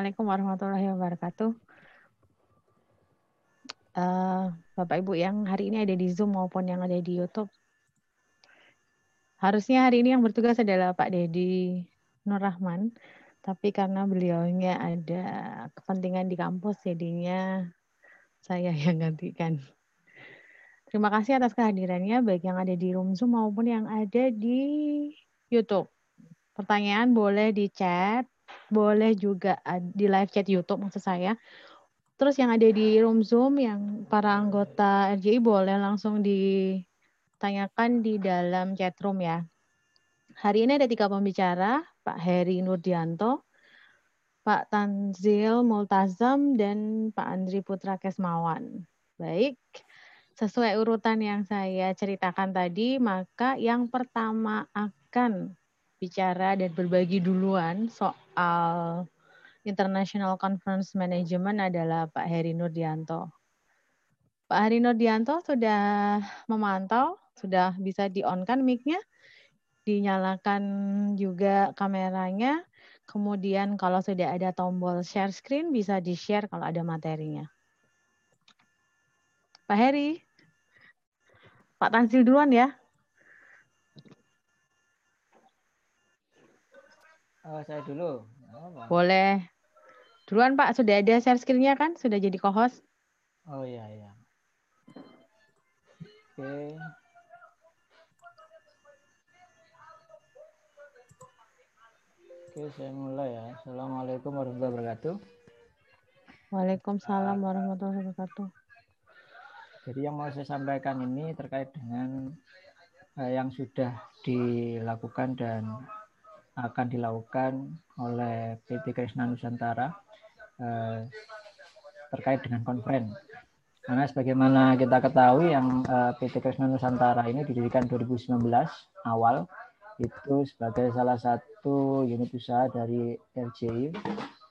Assalamualaikum warahmatullahi wabarakatuh. Uh, Bapak Ibu yang hari ini ada di Zoom maupun yang ada di YouTube. Harusnya hari ini yang bertugas adalah Pak Dedi Nur Rahman, tapi karena beliaunya ada kepentingan di kampus, jadinya saya yang gantikan. Terima kasih atas kehadirannya, baik yang ada di room Zoom maupun yang ada di YouTube. Pertanyaan boleh di chat, boleh juga di live chat YouTube maksud saya. Terus yang ada di room Zoom yang para anggota RJI boleh langsung ditanyakan di dalam chat room ya. Hari ini ada tiga pembicara, Pak Heri Nurdianto, Pak Tanzil Multazam, dan Pak Andri Putra Kesmawan. Baik, sesuai urutan yang saya ceritakan tadi, maka yang pertama akan bicara dan berbagi duluan soal International Conference Management adalah Pak Heri Nurdianto. Pak Heri Nurdianto sudah memantau, sudah bisa di-on-kan mic-nya, dinyalakan juga kameranya, kemudian kalau sudah ada tombol share screen bisa di-share kalau ada materinya. Pak Heri, Pak Tansil duluan ya. Oh, saya dulu. Oh, Boleh. Duluan Pak, sudah ada share screen-nya kan? Sudah jadi co-host? Oh iya, iya. Oke. Oke, saya mulai ya. Assalamualaikum warahmatullahi wabarakatuh. Waalaikumsalam warahmatullahi wabarakatuh. Jadi yang mau saya sampaikan ini terkait dengan eh, yang sudah dilakukan dan akan dilakukan oleh PT Krishna Nusantara eh, terkait dengan konferen. Karena sebagaimana kita ketahui yang eh, PT Krishna Nusantara ini didirikan 2019 awal itu sebagai salah satu unit usaha dari RJI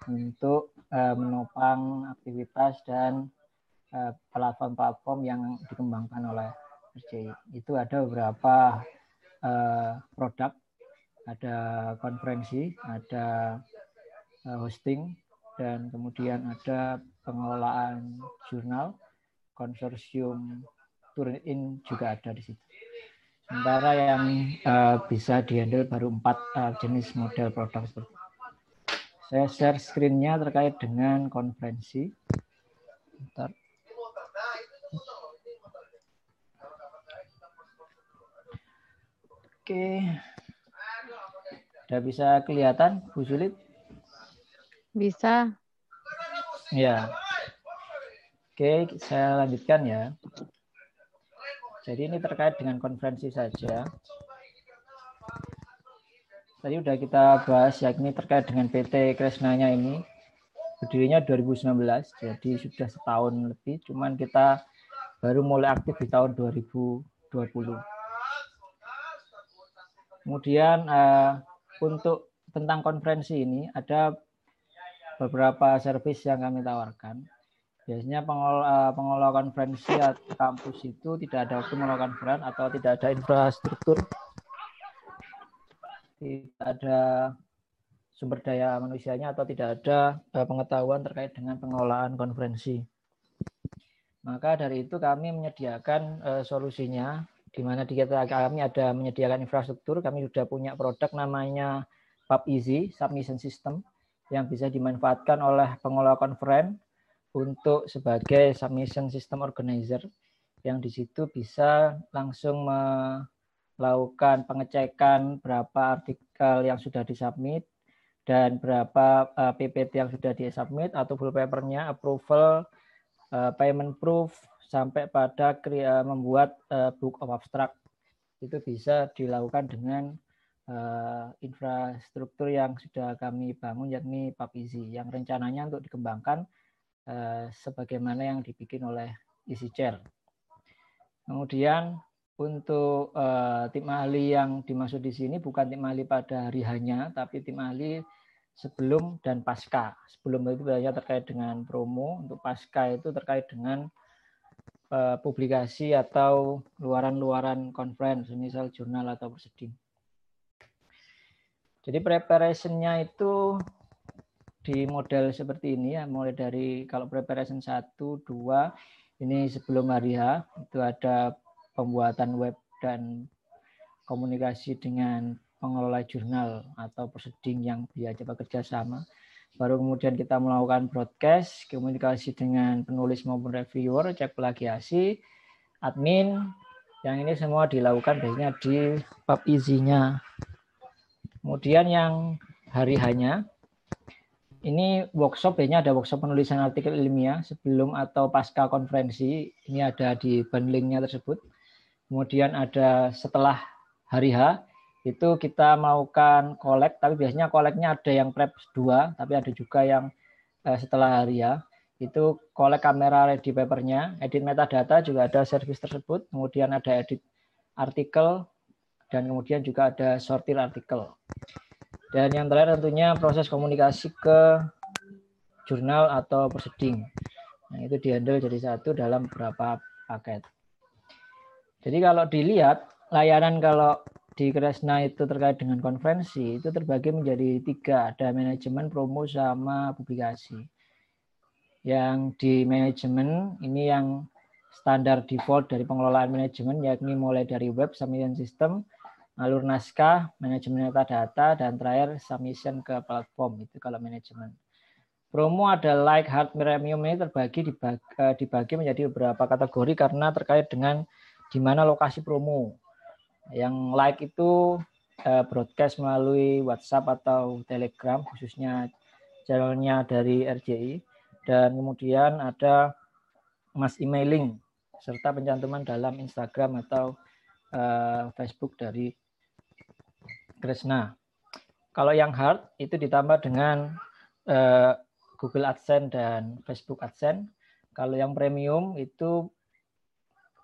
untuk eh, menopang aktivitas dan platform-platform yang dikembangkan oleh RJI. Itu ada beberapa produk ada konferensi, ada eh, hosting, dan kemudian ada pengelolaan jurnal, konsorsium turn in juga ada di situ. Sementara yang uh, bisa dihandle baru empat uh, jenis model produk seperti itu. Saya share screen-nya terkait dengan konferensi. Bentar. Oke. Okay. Sudah bisa kelihatan, Bu Sulit? Bisa. Ya. Oke, saya lanjutkan ya. Jadi ini terkait dengan konferensi saja. Tadi sudah kita bahas yakni terkait dengan PT Kresnanya ini. Berdirinya 2019, jadi sudah setahun lebih. Cuman kita baru mulai aktif di tahun 2020. Kemudian eh, untuk tentang konferensi ini ada beberapa servis yang kami tawarkan. Biasanya pengelola, eh, pengelola konferensi atau kampus itu tidak ada waktu melakukan konferensi atau tidak ada infrastruktur, tidak ada sumber daya manusianya atau tidak ada eh, pengetahuan terkait dengan pengelolaan konferensi. Maka dari itu kami menyediakan uh, solusinya di mana di kita kami ada menyediakan infrastruktur, kami sudah punya produk namanya PubEasy Submission System yang bisa dimanfaatkan oleh pengelola konferen untuk sebagai submission system organizer yang di situ bisa langsung melakukan pengecekan berapa artikel yang sudah disubmit dan berapa eh, PPT yang sudah disubmit atau full papernya approval eh, payment proof sampai pada kriya, membuat uh, book of abstract itu bisa dilakukan dengan uh, infrastruktur yang sudah kami bangun yakni PubEasy yang rencananya untuk dikembangkan uh, sebagaimana yang dibikin oleh EasyChair. Kemudian untuk uh, tim ahli yang dimaksud di sini bukan tim ahli pada hari hanya, tapi tim ahli sebelum dan pasca. Sebelum itu biasanya terkait dengan promo, untuk pasca itu terkait dengan uh, publikasi atau luaran-luaran conference, misal jurnal atau proceeding. Jadi preparationnya itu di model seperti ini ya, mulai dari kalau preparation 1, 2, ini sebelum hari H, itu ada pembuatan web dan komunikasi dengan pengelola jurnal atau proceeding yang biasa bekerja sama. Baru kemudian kita melakukan broadcast, komunikasi dengan penulis maupun reviewer, cek plagiasi, admin, yang ini semua dilakukan biasanya di bab isinya. Kemudian yang hari hanya, ini workshop, biasanya ada workshop penulisan artikel ilmiah sebelum atau pasca konferensi. Ini ada di bundlingnya tersebut. Kemudian ada setelah hari H, itu kita melakukan kolek, tapi biasanya koleknya ada yang prep 2, tapi ada juga yang eh, setelah hari ya. Itu kolek kamera ready papernya, edit metadata juga ada service tersebut, kemudian ada edit artikel, dan kemudian juga ada sortir artikel. Dan yang terakhir tentunya proses komunikasi ke jurnal atau proceeding. Nah, itu dihandle jadi satu dalam beberapa paket. Jadi kalau dilihat layanan kalau di Kresna itu terkait dengan konferensi itu terbagi menjadi tiga. Ada manajemen promo sama publikasi. Yang di manajemen ini yang standar default dari pengelolaan manajemen yakni mulai dari web submission system alur naskah manajemen metadata dan terakhir submission ke platform itu kalau manajemen. Promo ada like hard premium ini terbagi dibagi, eh, dibagi menjadi beberapa kategori karena terkait dengan di mana lokasi promo yang like itu uh, broadcast melalui WhatsApp atau Telegram, khususnya channelnya dari RJI. Dan kemudian ada mass emailing serta pencantuman dalam Instagram atau uh, Facebook dari Kresna. Kalau yang hard itu ditambah dengan uh, Google AdSense dan Facebook AdSense. Kalau yang premium itu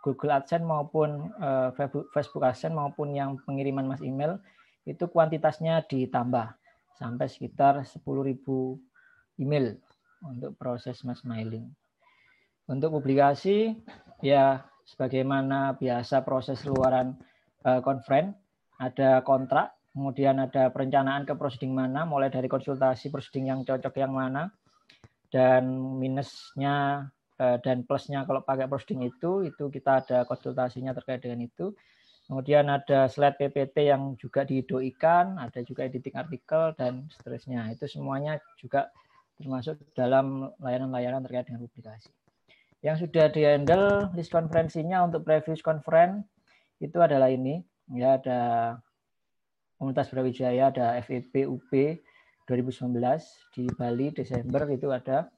Google AdSense maupun uh, Facebook AdSense maupun yang pengiriman mas email itu kuantitasnya ditambah sampai sekitar 10.000 email untuk proses mass mailing. Untuk publikasi ya sebagaimana biasa proses luaran uh, conference ada kontrak, kemudian ada perencanaan ke proceeding mana, mulai dari konsultasi proceeding yang cocok yang mana, dan minusnya Eh, dan plusnya kalau pakai posting itu itu kita ada konsultasinya terkait dengan itu. Kemudian ada slide PPT yang juga didoikan ada juga editing artikel dan seterusnya. Itu semuanya juga termasuk dalam layanan-layanan terkait dengan publikasi. Yang sudah di handle list konferensinya untuk previous conference itu adalah ini. Ya ada Universitas Brawijaya ada FEP UP 2019 di Bali Desember itu ada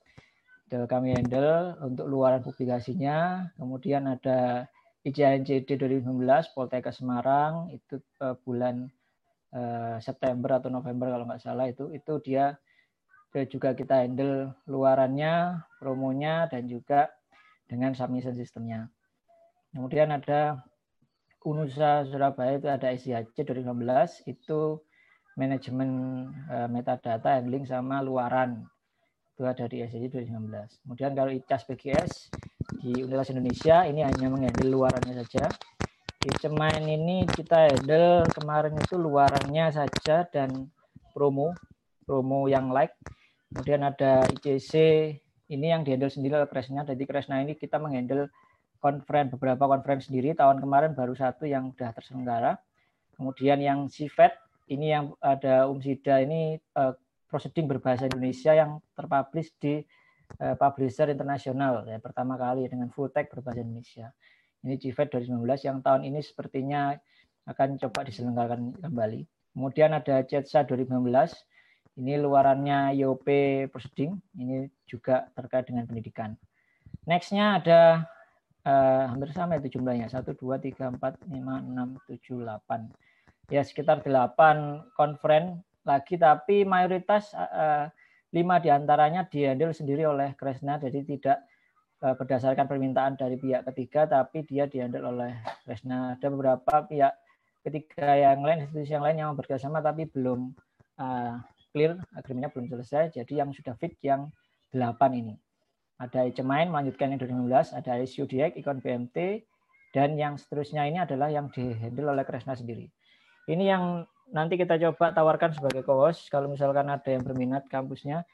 kami handle untuk luaran publikasinya. Kemudian ada IJNCD 2019 Poltekkes Semarang itu uh, bulan uh, September atau November kalau nggak salah itu itu dia juga kita handle luarannya, promonya dan juga dengan submission sistemnya. Kemudian ada Unusa Surabaya itu ada SIHC 2016 itu manajemen uh, metadata handling sama luaran itu ada di SCC 2019. Kemudian kalau ICAS PGS di Universitas Indonesia ini hanya menghandle luarannya saja. Di Cemain ini kita handle kemarin itu luarannya saja dan promo, promo yang like. Kemudian ada ICC ini yang dihandle sendiri oleh Kresna. Jadi Kresna ini kita menghandle conference beberapa conference sendiri. Tahun kemarin baru satu yang sudah terselenggara. Kemudian yang CIFET ini yang ada Umsida ini uh, proceeding berbahasa Indonesia yang terpublish di uh, publisher internasional ya pertama kali dengan full text berbahasa Indonesia. Ini GFED 2019 yang tahun ini sepertinya akan coba diselenggarakan kembali. Kemudian ada CETSA 2019. Ini luarannya IOP Proceeding. Ini juga terkait dengan pendidikan. Nextnya ada uh, hampir sama itu jumlahnya. 1, 2, 3, 4, 5, 6, 7, 8. Ya sekitar 8 conference lagi tapi mayoritas uh, lima di antaranya dihandle sendiri oleh Kresna. Jadi tidak uh, berdasarkan permintaan dari pihak ketiga tapi dia dihandle oleh Kresna. Ada beberapa pihak ketiga yang lain institusi yang lain yang bekerjasama tapi belum uh, clear agreementnya belum selesai. Jadi yang sudah fit yang delapan ini. Ada Cemain melanjutkan yang 2016 ada Diek Ikon BMT dan yang seterusnya ini adalah yang dihandle oleh Kresna sendiri. Ini yang nanti kita coba tawarkan sebagai co-host kalau misalkan ada yang berminat kampusnya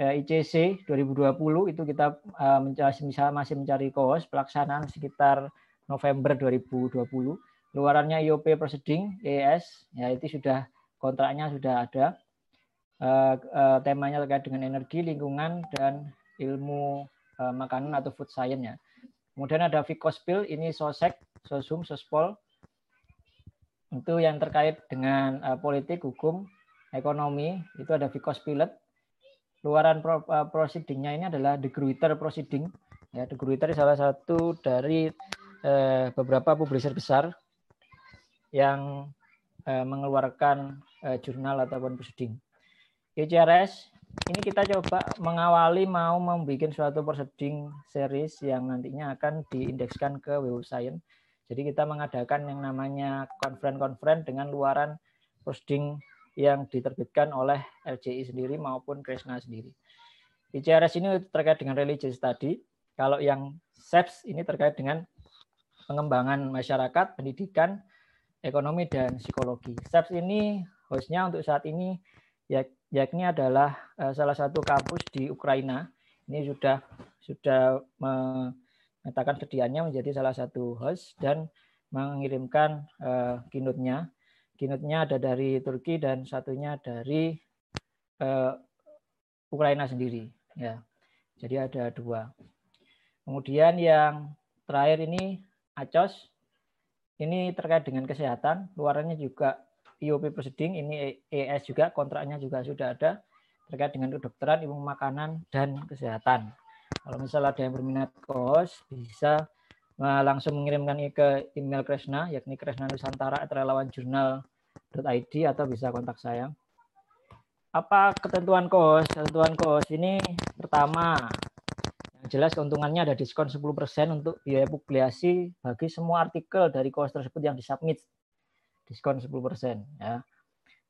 ICC 2020 itu kita uh, mencari, masih mencari kos pelaksanaan sekitar November 2020. Luarannya IOP Proceeding ES ya itu sudah kontraknya sudah ada. Uh, temanya terkait dengan energi, lingkungan dan ilmu makanan atau food science ya. Kemudian ada Vikospil, ini Sosek, Sosum, Sospol. Itu yang terkait dengan uh, politik, hukum, ekonomi, itu ada Vikospilet. Luaran pro, uh, proceedingnya ini adalah The Gruiter Proceeding. Ya, The Gruiter salah satu dari uh, beberapa publisher besar yang uh, mengeluarkan uh, jurnal ataupun proceeding. ECRS ini kita coba mengawali mau membuat suatu proceeding series yang nantinya akan diindekskan ke Web Science. Jadi kita mengadakan yang namanya konferen-konferen dengan luaran proceeding yang diterbitkan oleh LCI sendiri maupun Kresna sendiri. ICRS ini terkait dengan religious study. Kalau yang SEPS ini terkait dengan pengembangan masyarakat, pendidikan, ekonomi, dan psikologi. SEPS ini hostnya untuk saat ini ya yakni adalah uh, salah satu kampus di Ukraina. Ini sudah sudah menyatakan sedianya menjadi salah satu host dan mengirimkan uh, keynote-nya. Keynote-nya ada dari Turki dan satunya dari uh, Ukraina sendiri. Ya, jadi ada dua. Kemudian yang terakhir ini ACOS. Ini terkait dengan kesehatan. Luarannya juga IOP proceeding ini ES juga kontraknya juga sudah ada terkait dengan kedokteran, ilmu makanan dan kesehatan. Kalau misalnya ada yang berminat kos bisa langsung mengirimkan ke email Kresna yakni Kresna Nusantara relawan jurnal.id atau bisa kontak saya. Apa ketentuan kos? Ketentuan kos ini pertama yang jelas keuntungannya ada diskon 10% untuk biaya publikasi bagi semua artikel dari kos tersebut yang disubmit diskon 10% ya.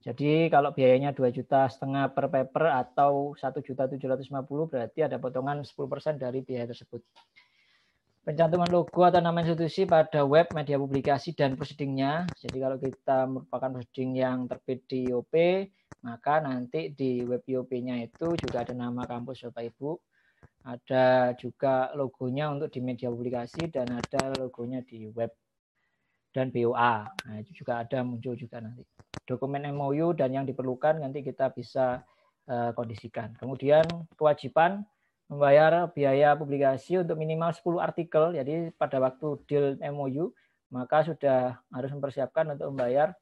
Jadi kalau biayanya 2 juta setengah per paper atau 1 juta 750 berarti ada potongan 10% dari biaya tersebut. Pencantuman logo atau nama institusi pada web media publikasi dan proceedingnya. Jadi kalau kita merupakan proceeding yang terbit di IOP, maka nanti di web IOP-nya itu juga ada nama kampus Bapak Ibu. Ada juga logonya untuk di media publikasi dan ada logonya di web dan BOA. Nah, itu juga ada muncul juga nanti. Dokumen MOU dan yang diperlukan nanti kita bisa uh, kondisikan. Kemudian kewajiban membayar biaya publikasi untuk minimal 10 artikel. Jadi pada waktu deal MOU maka sudah harus mempersiapkan untuk membayar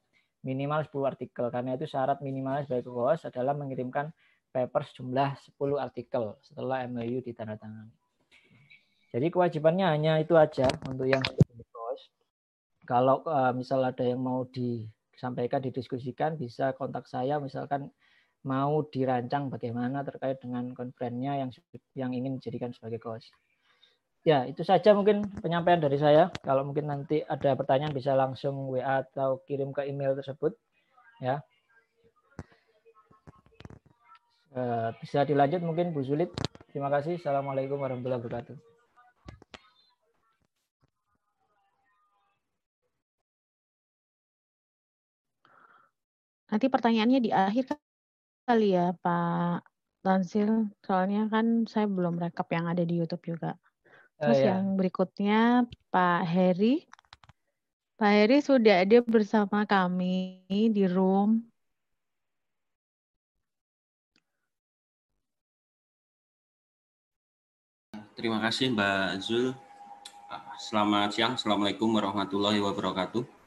minimal 10 artikel. Karena itu syarat minimal sebagai host adalah mengirimkan paper sejumlah 10 artikel setelah MOU ditandatangani. Jadi kewajibannya hanya itu aja untuk yang kalau uh, misal ada yang mau disampaikan, didiskusikan, bisa kontak saya. Misalkan mau dirancang bagaimana terkait dengan konferennya yang yang ingin dijadikan sebagai host. Ya, itu saja mungkin penyampaian dari saya. Kalau mungkin nanti ada pertanyaan bisa langsung WA atau kirim ke email tersebut. Ya. Uh, bisa dilanjut mungkin Bu Sulit. Terima kasih. Assalamualaikum warahmatullahi wabarakatuh. Nanti pertanyaannya di akhir kali ya Pak Tansil, soalnya kan saya belum rekap yang ada di YouTube juga. Oh, Terus oh, ya. yang berikutnya Pak Heri. Pak Heri sudah ada bersama kami di room. Terima kasih Mbak Zul. Selamat siang. Assalamualaikum warahmatullahi wabarakatuh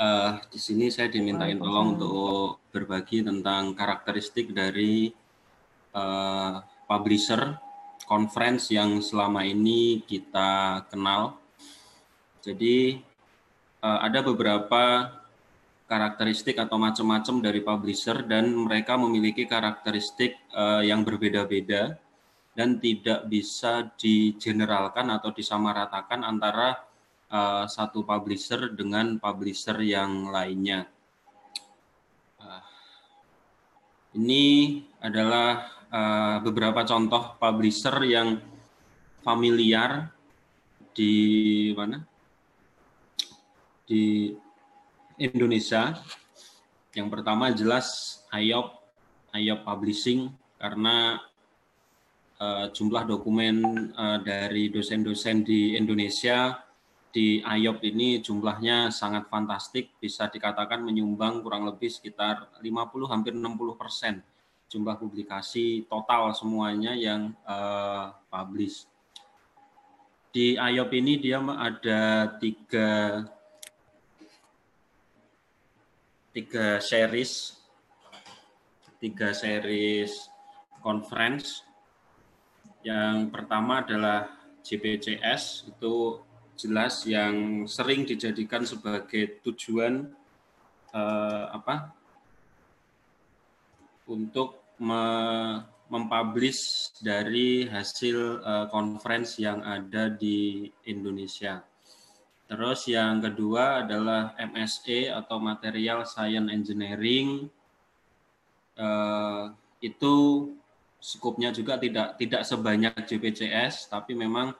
uh, di sini saya dimintain tolong untuk berbagi tentang karakteristik dari uh, publisher conference yang selama ini kita kenal. Jadi uh, ada beberapa karakteristik atau macam-macam dari publisher dan mereka memiliki karakteristik uh, yang berbeda-beda dan tidak bisa digeneralkan atau disamaratakan antara uh, satu publisher dengan publisher yang lainnya. Uh, ini adalah uh, beberapa contoh publisher yang familiar di mana? Di Indonesia. Yang pertama jelas IOP, IOP Publishing, karena uh, jumlah dokumen uh, dari dosen-dosen di Indonesia di IOP ini jumlahnya sangat fantastik, bisa dikatakan menyumbang kurang lebih sekitar 50 hampir 60 persen jumlah publikasi total semuanya yang uh, publish. Di IOP ini dia ada tiga tiga series tiga series conference. Yang pertama adalah JPCS itu jelas yang sering dijadikan sebagai tujuan eh, apa untuk me mempublish dari hasil uh, conference yang ada di Indonesia. Terus yang kedua adalah MSE atau Material Science Engineering. Uh, itu skupnya juga tidak tidak sebanyak JPCS, tapi memang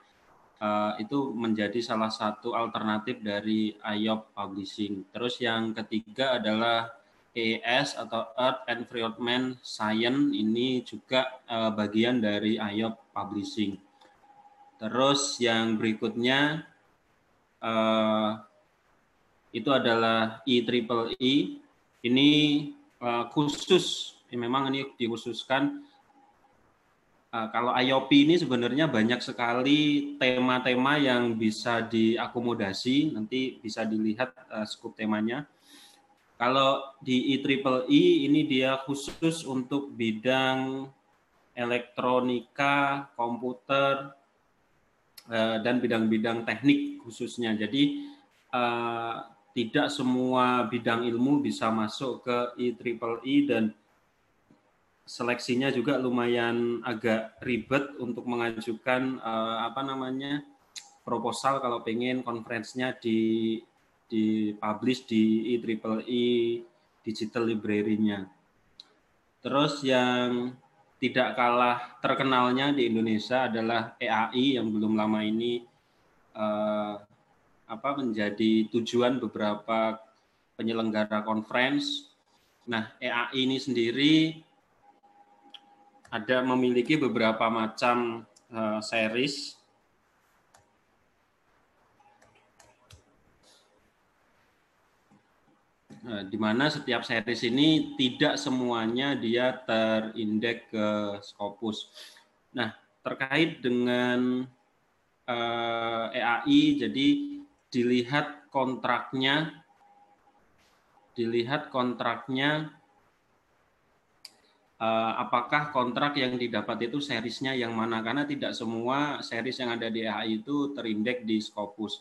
uh, itu menjadi salah satu alternatif dari IOP Publishing. Terus yang ketiga adalah ES atau Earth Environment Science ini juga uh, bagian dari IOP Publishing. Terus yang berikutnya uh, itu adalah IEEE. Ini uh, khusus, memang ini dikhususkan Uh, kalau IOP ini sebenarnya banyak sekali tema-tema yang bisa diakomodasi, nanti bisa dilihat uh, scope temanya. Kalau di IEEE ini dia khusus untuk bidang elektronika, komputer, eh, dan bidang-bidang teknik khususnya. Jadi eh, tidak semua bidang ilmu bisa masuk ke IEEE dan seleksinya juga lumayan agak ribet untuk mengajukan eh, apa namanya proposal kalau pengen konferensinya di dipublish di IEEE Digital Library-nya. Terus yang tidak kalah terkenalnya di Indonesia adalah EAI yang belum lama ini eh, apa menjadi tujuan beberapa penyelenggara conference. Nah, EAI ini sendiri ada memiliki beberapa macam uh, series Eh, di mana setiap series ini tidak semuanya dia terindeks ke Scopus. Nah, terkait dengan uh, eh, EAI, jadi dilihat kontraknya, dilihat kontraknya, apakah kontrak yang didapat itu seriesnya yang mana? Karena tidak semua series yang ada di EAI itu terindeks di Scopus.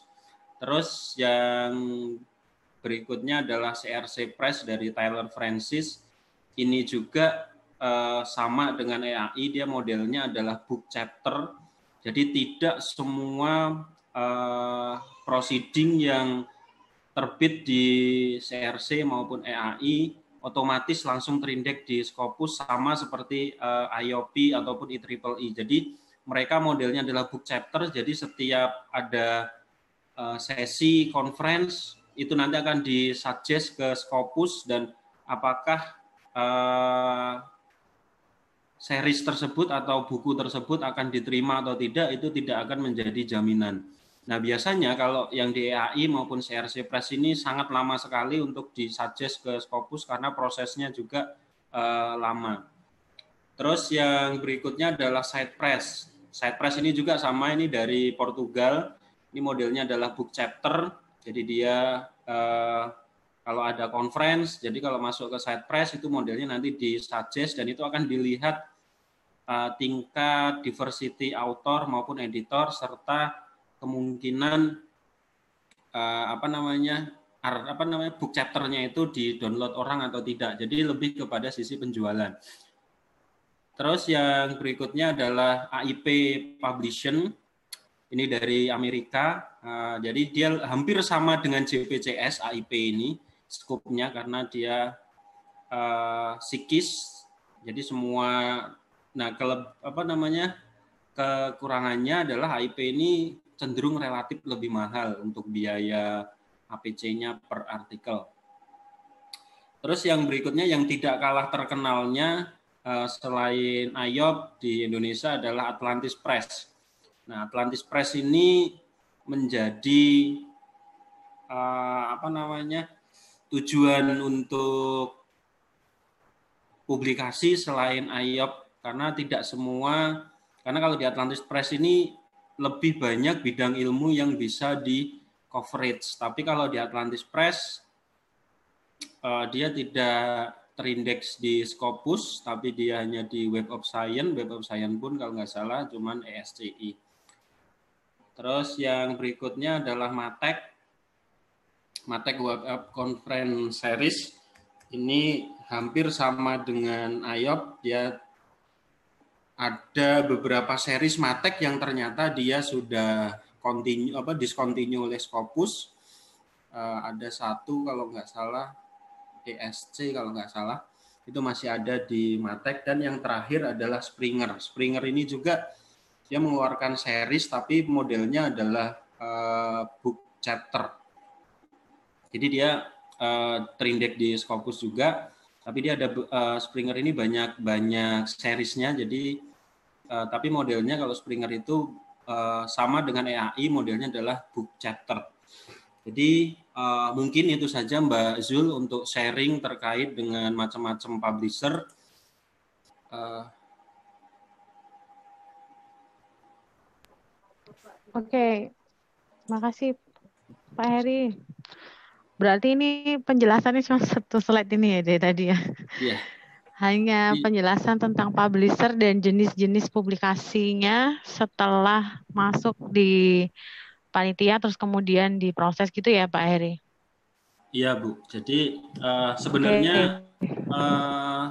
Terus yang Berikutnya adalah CRC Press dari Tyler Francis. Ini juga uh, sama dengan EAI, dia modelnya adalah book chapter. Jadi tidak semua uh, proceeding yang terbit di CRC maupun EAI otomatis langsung terindeks di Scopus sama seperti uh, IOP ataupun IEEE. Jadi mereka modelnya adalah book chapter, jadi setiap ada uh, sesi conference itu nanti akan disuggest ke Scopus dan apakah uh, series tersebut atau buku tersebut akan diterima atau tidak itu tidak akan menjadi jaminan. Nah biasanya kalau yang di EAI maupun CRC Press ini sangat lama sekali untuk disuggest ke Scopus karena prosesnya juga uh, lama. Terus yang berikutnya adalah side press. Side press ini juga sama ini dari Portugal. Ini modelnya adalah book chapter jadi dia uh, kalau ada conference, jadi kalau masuk ke site press itu modelnya nanti di suggest dan itu akan dilihat uh, tingkat diversity author maupun editor serta kemungkinan uh, apa namanya apa namanya book chapternya itu di download orang atau tidak. Jadi lebih kepada sisi penjualan. Terus yang berikutnya adalah AIP Publishing ini dari Amerika. Uh, jadi dia hampir sama dengan JPCS AIP ini skupnya karena dia uh, psikis. Jadi semua nah kalau apa namanya kekurangannya adalah AIP ini cenderung relatif lebih mahal untuk biaya APC-nya per artikel. Terus yang berikutnya yang tidak kalah terkenalnya uh, selain IOP di Indonesia adalah Atlantis Press. Nah, Atlantis Press ini menjadi uh, apa namanya tujuan untuk publikasi selain IOP karena tidak semua karena kalau di Atlantis Press ini lebih banyak bidang ilmu yang bisa di coverage tapi kalau di Atlantis Press uh, dia tidak terindeks di Scopus, tapi dia hanya di Web of Science. Web of Science pun kalau nggak salah cuman ESCI. Terus yang berikutnya adalah Matek. Matek Web App Conference Series. Ini hampir sama dengan IOP. Dia ada beberapa series Matek yang ternyata dia sudah continue apa discontinue oleh Scopus. Uh, ada satu kalau nggak salah ESC kalau nggak salah itu masih ada di Matek dan yang terakhir adalah Springer. Springer ini juga dia mengeluarkan series tapi modelnya adalah uh, book chapter. Jadi dia uh, terindek di Scopus juga, tapi dia ada uh, Springer ini banyak banyak seriesnya. Jadi uh, tapi modelnya kalau Springer itu uh, sama dengan EAI modelnya adalah book chapter. Jadi uh, mungkin itu saja Mbak Zul untuk sharing terkait dengan macam-macam publisher. Uh, Oke, makasih Pak Heri. Berarti ini penjelasannya cuma satu slide ini ya dari tadi ya? Iya. Hanya penjelasan tentang publisher dan jenis-jenis publikasinya setelah masuk di panitia terus kemudian diproses gitu ya Pak Heri? Iya Bu. Jadi uh, sebenarnya okay. uh, eh,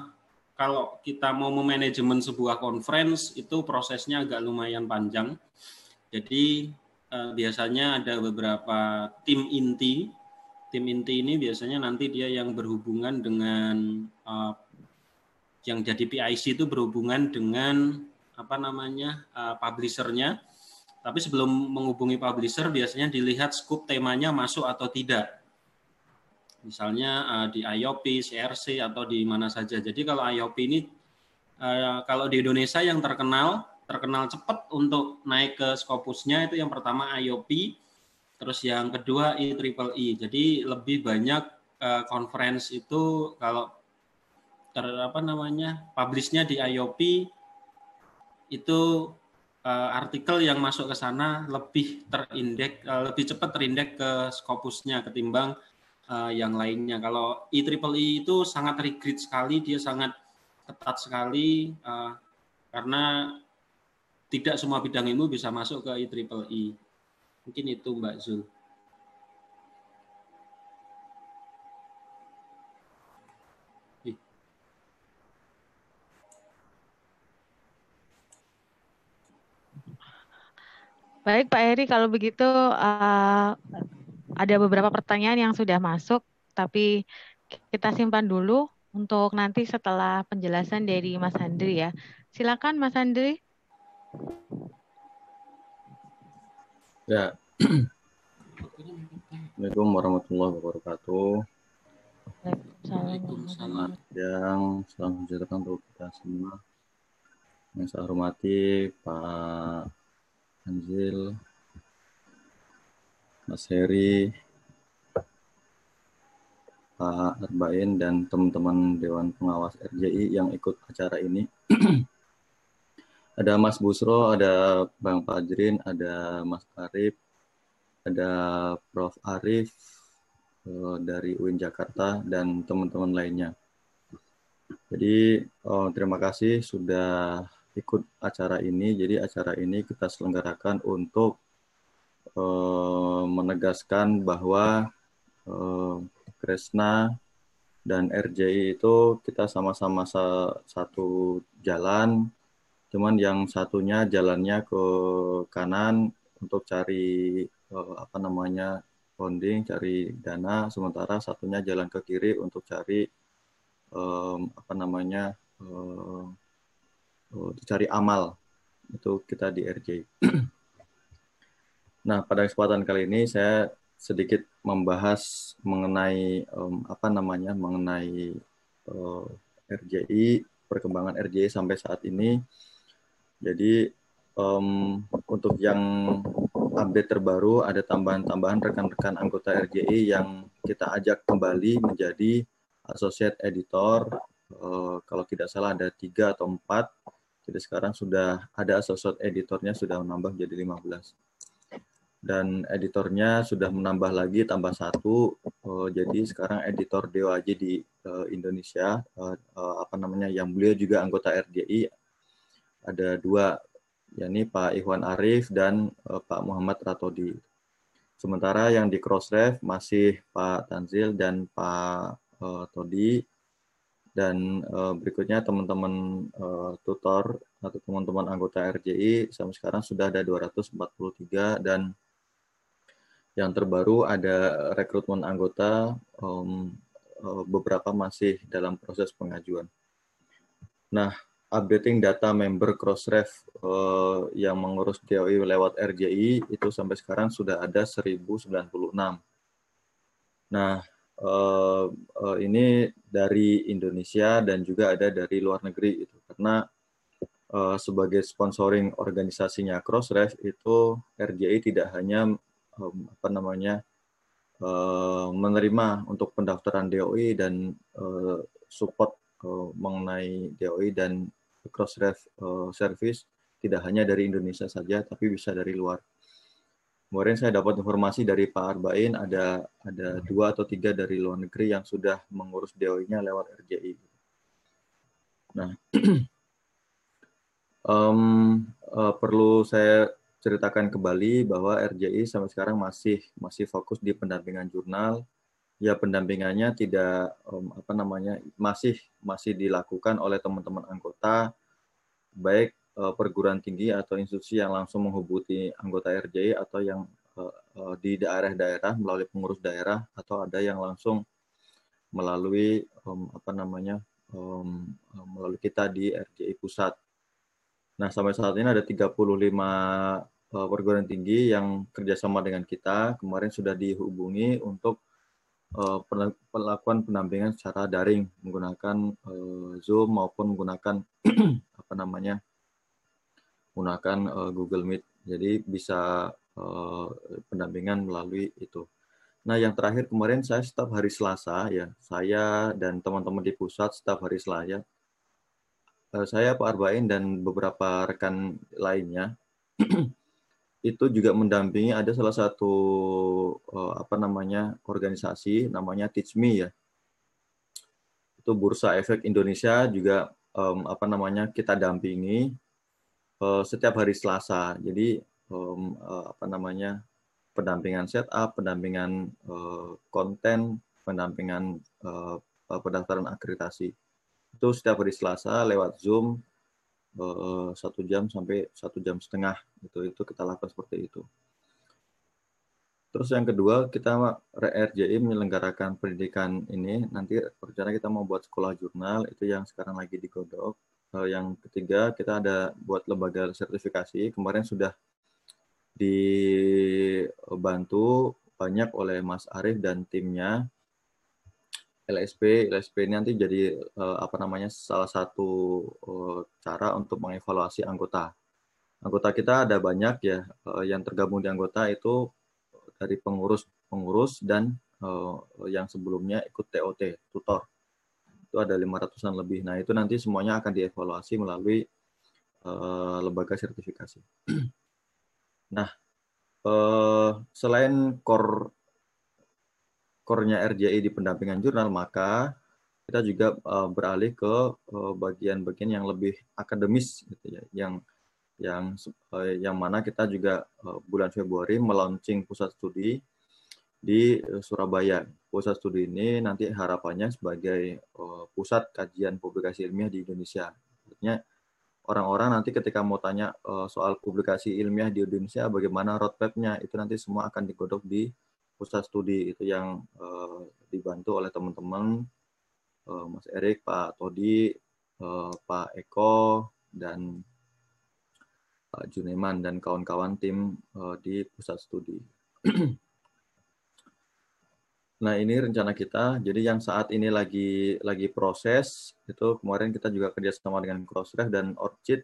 kalau kita mau memanajemen sebuah conference itu prosesnya agak lumayan panjang. Jadi uh, biasanya ada beberapa tim inti. Tim inti ini biasanya nanti dia yang berhubungan dengan uh, yang jadi PIC itu berhubungan dengan apa namanya uh, publishernya tapi sebelum menghubungi publisher biasanya dilihat scope temanya masuk atau tidak. Misalnya uh, di IOP, CRC atau di mana saja. Jadi kalau IOP ini uh, kalau di Indonesia yang terkenal terkenal cepat untuk naik ke Scopusnya itu yang pertama IOP, terus yang kedua IEEE. Jadi lebih banyak uh, conference itu kalau ter apa namanya publishnya di IOP itu uh, artikel yang masuk ke sana lebih terindek uh, lebih cepat terindek ke Scopusnya ketimbang uh, yang lainnya. Kalau IEEE itu sangat rigid sekali, dia sangat ketat sekali uh, karena tidak semua bidang ilmu bisa masuk ke IEEE. Mungkin itu Mbak Zul. Baik Pak Heri, kalau begitu uh, ada beberapa pertanyaan yang sudah masuk, tapi kita simpan dulu untuk nanti setelah penjelasan dari Mas Andri ya. Silakan Mas Andri. Ya. Assalamualaikum warahmatullahi wabarakatuh. Waalaikumsalam. Yang salam sejahtera untuk kita semua. Yang saya hormati Pak Anzil, Mas Heri, Pak Arbain, dan teman-teman Dewan Pengawas RJI yang ikut acara ini. ada Mas Busro, ada Bang Fajrin, ada Mas Arif, ada Prof. Arif eh, dari UIN Jakarta, dan teman-teman lainnya. Jadi, oh, terima kasih sudah ikut acara ini. Jadi acara ini kita selenggarakan untuk uh, menegaskan bahwa uh, Kresna dan RJI itu kita sama-sama satu jalan, cuman yang satunya jalannya ke kanan untuk cari uh, apa namanya bonding, cari dana, sementara satunya jalan ke kiri untuk cari um, apa namanya uh, oh, cari amal itu kita di RJ. nah pada kesempatan kali ini saya sedikit membahas mengenai um, apa namanya mengenai uh, RJI perkembangan RJI sampai saat ini. Jadi um, untuk yang update terbaru ada tambahan-tambahan rekan-rekan anggota RJI yang kita ajak kembali menjadi associate editor. Uh, kalau tidak salah ada tiga atau empat. Jadi sekarang sudah ada associate editornya sudah menambah jadi 15 dan editornya sudah menambah lagi tambah satu. Uh, jadi sekarang editor DOAJ di uh, Indonesia uh, apa namanya yang beliau juga anggota RJI ada dua yakni Pak Ikhwan Arif dan Pak Muhammad Ratodi. Sementara yang di Crossref masih Pak Tanzil dan Pak uh, Todi dan uh, berikutnya teman-teman uh, tutor atau teman-teman anggota RJI sampai sekarang sudah ada 243 dan yang terbaru ada rekrutmen anggota, um, uh, beberapa masih dalam proses pengajuan. Nah, updating data member Crossref uh, yang mengurus DOI lewat RJI itu sampai sekarang sudah ada 1096. Nah, uh, uh, ini dari Indonesia dan juga ada dari luar negeri itu karena uh, sebagai sponsoring organisasinya Crossref itu RJI tidak hanya um, apa namanya uh, menerima untuk pendaftaran DOI dan uh, support uh, mengenai DOI dan crossref uh, service tidak hanya dari Indonesia saja tapi bisa dari luar. Kemarin saya dapat informasi dari Pak Arbain ada ada dua atau tiga dari luar negeri yang sudah mengurus DOI-nya lewat RJI. Nah, um, uh, perlu saya ceritakan kembali bahwa RJI sampai sekarang masih masih fokus di pendampingan jurnal. Ya pendampingannya tidak um, apa namanya masih masih dilakukan oleh teman-teman anggota baik perguruan tinggi atau institusi yang langsung menghubungi anggota RJI atau yang uh, uh, di daerah-daerah melalui pengurus daerah atau ada yang langsung melalui um, apa namanya um, melalui kita di RJI pusat. Nah, sampai saat ini ada 35 uh, eh, perguruan tinggi yang kerjasama dengan kita. Kemarin sudah dihubungi untuk uh, pelakuan pendampingan secara daring menggunakan uh, Zoom maupun menggunakan apa namanya menggunakan uh, Google Meet. Jadi bisa uh, pendampingan melalui itu. Nah, yang terakhir kemarin saya setiap hari Selasa ya, saya dan teman-teman di pusat setiap hari Selasa Eh, saya Pak Arbain dan beberapa rekan lainnya itu juga mendampingi ada salah satu eh, apa namanya organisasi namanya Teach Me ya itu Bursa Efek Indonesia juga um, apa namanya kita dampingi uh, setiap hari Selasa jadi um, uh, apa namanya pendampingan setup pendampingan uh, konten pendampingan uh, pendaftaran akreditasi itu setiap hari Selasa lewat Zoom eh, satu jam sampai satu jam setengah itu itu kita lakukan seperti itu. Terus yang kedua kita RJI menyelenggarakan pendidikan ini nanti rencana kita mau buat sekolah jurnal itu yang sekarang lagi digodok. Eh, yang ketiga kita ada buat lembaga sertifikasi. Kemarin sudah dibantu banyak oleh Mas Arief dan timnya. LSP LSP ini nanti jadi uh, apa namanya salah satu uh, cara untuk mengevaluasi anggota. Anggota kita ada banyak ya uh, yang tergabung di anggota itu dari pengurus pengurus dan yang sebelumnya ikut TOT tutor itu ada 500-an lebih. Nah itu nanti semuanya akan dievaluasi melalui uh, lembaga sertifikasi. nah uh, selain core core-nya RJI di pendampingan jurnal, maka kita juga uh, beralih ke bagian-bagian uh, yang lebih akademis gitu ya, yang yang yang mana kita juga bulan Februari melaunching pusat studi di Surabaya. Pusat studi ini nanti harapannya sebagai uh, pusat kajian publikasi ilmiah di Indonesia. Artinya orang-orang nanti ketika mau tanya uh, soal publikasi ilmiah di Indonesia, bagaimana roadmap-nya, itu nanti semua akan digodok di pusat studi itu yang uh, dibantu oleh teman-teman uh, Mas Erik, Pak Todi, uh, Pak Eko dan Pak Juneman dan kawan-kawan tim uh, di pusat studi. Nah, ini rencana kita. Jadi yang saat ini lagi lagi proses itu kemarin kita juga kerjasama dengan Crossref dan Orchid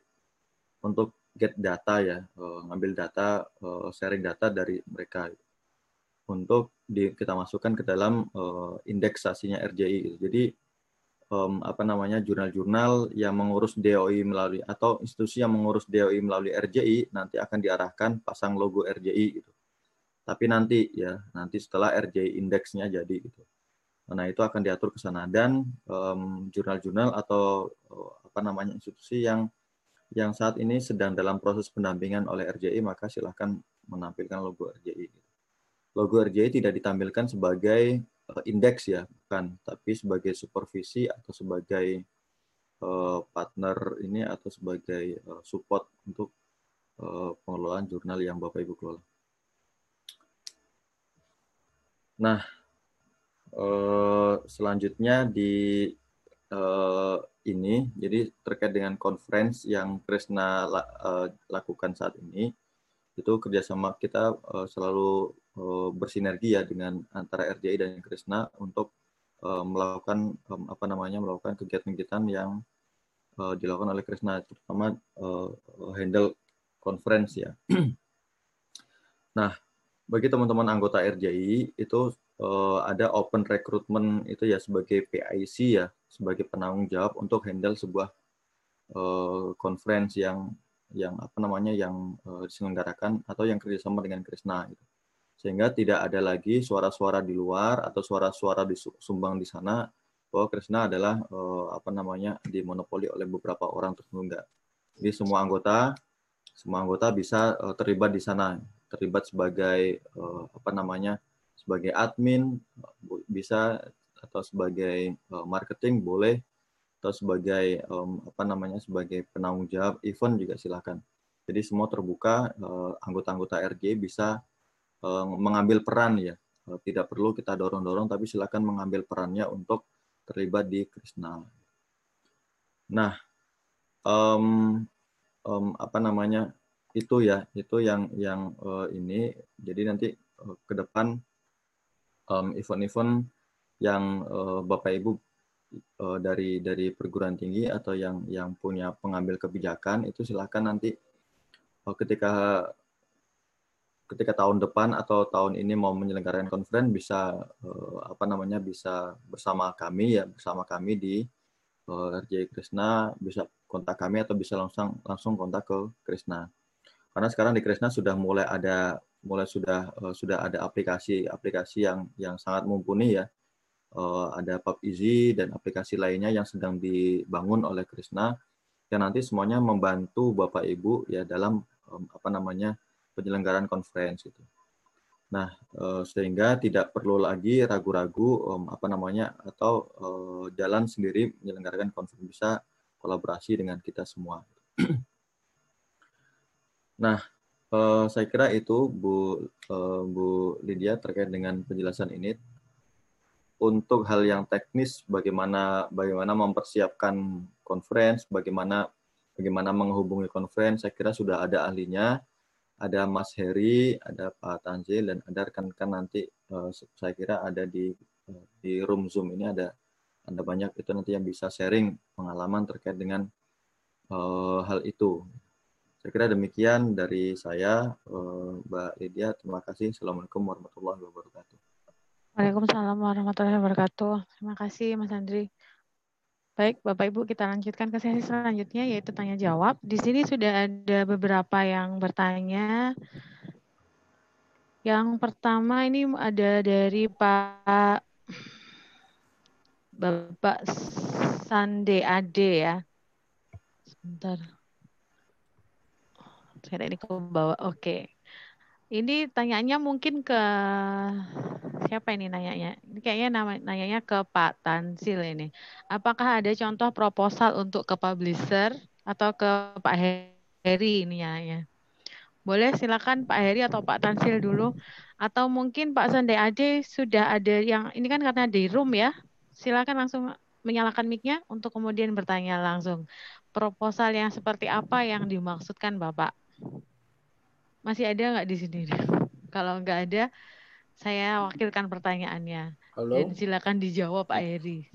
untuk get data ya, uh, ngambil data, uh, sharing data dari mereka untuk di, kita masukkan ke dalam uh, indeksasinya RJI. Jadi um, apa namanya jurnal-jurnal yang mengurus DOI melalui atau institusi yang mengurus DOI melalui RJI nanti akan diarahkan pasang logo RJI gitu tapi nanti ya nanti setelah RJ indeksnya jadi gitu. Nah itu akan diatur ke sana dan jurnal-jurnal um, atau uh, apa namanya institusi yang yang saat ini sedang dalam proses pendampingan oleh RJI maka silahkan menampilkan logo RJI. Gitu. Logo RJI tidak ditampilkan sebagai uh, indeks ya bukan, tapi sebagai supervisi atau sebagai uh, partner ini atau sebagai uh, support untuk uh, pengelolaan jurnal yang Bapak Ibu kelola. Nah, eh, selanjutnya di eh, ini, jadi terkait dengan conference yang Krishna eh, lakukan saat ini, itu kerjasama kita selalu bersinergi ya dengan antara RJI dan Krishna untuk melakukan apa namanya melakukan kegiatan-kegiatan yang dilakukan oleh Krishna, terutama handle conference ya. nah, bagi teman-teman anggota RJI itu uh, ada open recruitment itu ya sebagai PIC ya sebagai penanggung jawab untuk handle sebuah uh, conference yang yang apa namanya yang uh, diselenggarakan atau yang kerjasama dengan Krishna gitu. sehingga tidak ada lagi suara-suara di luar atau suara-suara disumbang di sana bahwa Krishna adalah uh, apa namanya dimonopoli oleh beberapa orang tertentu enggak. Jadi semua anggota semua anggota bisa uh, terlibat di sana terlibat sebagai uh, apa namanya sebagai admin bisa atau sebagai uh, marketing boleh atau sebagai um, apa namanya sebagai penanggung jawab event juga silakan. Jadi semua terbuka anggota-anggota RG bisa uh, mengambil peran ya. Uh, tidak perlu kita dorong-dorong tapi silakan mengambil perannya untuk terlibat di Krishna. Nah, um, um, apa namanya itu ya itu yang yang uh, ini jadi nanti uh, ke depan event-event um, yang uh, bapak ibu uh, dari dari perguruan tinggi atau yang yang punya pengambil kebijakan itu silakan nanti uh, ketika ketika tahun depan atau tahun ini mau menyelenggarakan conference bisa uh, apa namanya bisa bersama kami ya bersama kami di uh, RJ Krishna bisa kontak kami atau bisa langsung langsung kontak ke Krishna. Karena sekarang di Kresna sudah mulai ada mulai sudah uh, sudah ada aplikasi-aplikasi yang yang sangat mumpuni ya. Uh, ada PubEasy dan aplikasi lainnya yang sedang dibangun oleh Kresna yang nanti semuanya membantu Bapak Ibu ya dalam um, apa namanya penyelenggaraan conference itu. Nah, uh, sehingga tidak perlu lagi ragu-ragu apa namanya atau jalan sendiri menyelenggarakan conference bisa kolaborasi dengan kita semua. Nah, uh, saya kira itu Bu uh, Bu Lydia terkait dengan penjelasan ini. Untuk hal yang teknis, bagaimana bagaimana mempersiapkan conference, bagaimana bagaimana menghubungi conference, saya kira sudah ada ahlinya. Ada Mas Heri, ada Pak Tanzil, dan ada rekan-rekan nanti uh, saya kira ada di di room Zoom ini ada ada banyak itu nanti yang bisa sharing pengalaman terkait dengan uh, hal itu. Saya kira demikian dari saya, eh, Mbak Lydia. Terima kasih. Assalamualaikum warahmatullahi wabarakatuh. Waalaikumsalam warahmatullahi wabarakatuh. Terima kasih, Mas Andri. Baik, Bapak Ibu, kita lanjutkan ke sesi selanjutnya, yaitu tanya jawab. Di sini sudah ada beberapa yang bertanya. Yang pertama ini ada dari Pak Bapak Sande Ade ya. Sebentar. Saya ini ke bawah. Oke. Ini tanyanya mungkin ke siapa ini nanyanya? Ini kayaknya nama, nanyanya ke Pak Tansil ini. Apakah ada contoh proposal untuk ke publisher atau ke Pak Heri ini nanya? Boleh silakan Pak Heri atau Pak Tansil dulu. Atau mungkin Pak Sande Ade sudah ada yang, ini kan karena di room ya. Silakan langsung menyalakan mic-nya untuk kemudian bertanya langsung. Proposal yang seperti apa yang dimaksudkan Bapak? Masih ada nggak di sini? Kalau nggak ada, saya wakilkan pertanyaannya. Halo. Dan silakan dijawab Pak Heri.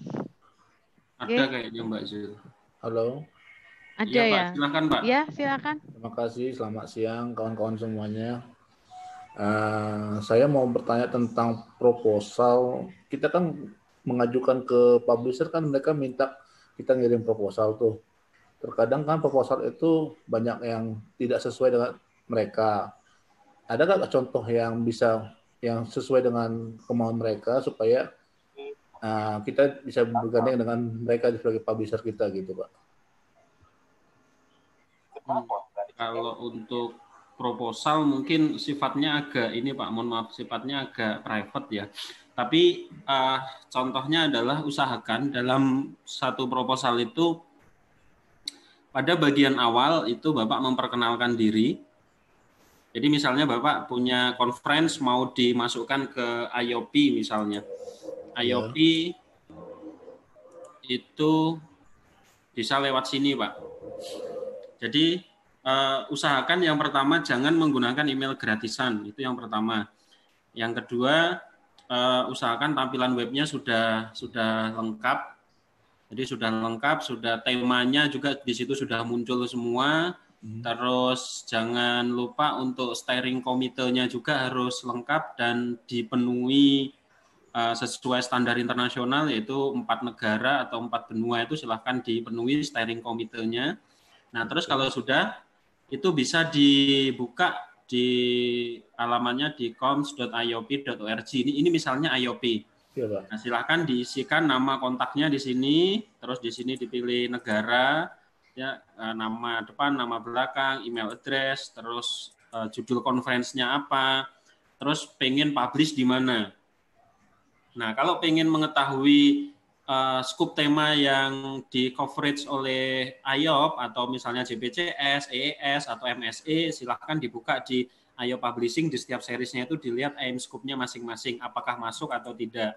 Ada Oke. kayaknya Mbak Zul. Halo. Ada Iya, Pak. ya? Silakan, Pak. Ya, silakan. Terima kasih. Selamat siang kawan-kawan semuanya. Eh, saya mau bertanya tentang proposal. Kita kan mengajukan ke publisher kan mereka minta kita ngirim proposal tuh. Terkadang kan proposal itu banyak yang tidak sesuai dengan mereka. Ada nggak contoh yang bisa yang sesuai dengan kemauan mereka supaya eh, kita bisa bergandeng dengan mereka sebagai publisher kita gitu, Pak? Kalau untuk proposal mungkin sifatnya agak ini Pak, mohon maaf sifatnya agak private ya. Tapi eh, contohnya adalah usahakan dalam satu proposal itu pada bagian awal itu Bapak memperkenalkan diri. Jadi misalnya Bapak punya conference mau dimasukkan ke IOP misalnya. IOP itu bisa lewat sini Pak. Jadi eh, usahakan yang pertama jangan menggunakan email gratisan, itu yang pertama. Yang kedua, eh, usahakan tampilan webnya sudah sudah lengkap. Jadi sudah lengkap, sudah temanya juga di situ sudah muncul semua. Terus jangan lupa untuk steering komitenya juga harus lengkap dan dipenuhi eh, sesuai standar internasional yaitu empat negara atau empat benua itu silahkan dipenuhi steering komitenya. Nah, terus kalau sudah itu bisa dibuka di alamannya di coms.iop.org. Ini ini misalnya IOP. Iya. Nah, silahkan diisikan nama kontaknya di sini, terus di sini dipilih negara, ya eh, nama depan, nama belakang, email address, terus eh, judul konferensinya apa, terus pengen publish di mana. Nah, kalau pengen mengetahui uh, scoop tema yang di coverage oleh IOP atau misalnya JPCS, EES atau MSE, silahkan dibuka di IOP Publishing di setiap seriesnya itu dilihat aim scoop-nya masing-masing apakah masuk atau tidak.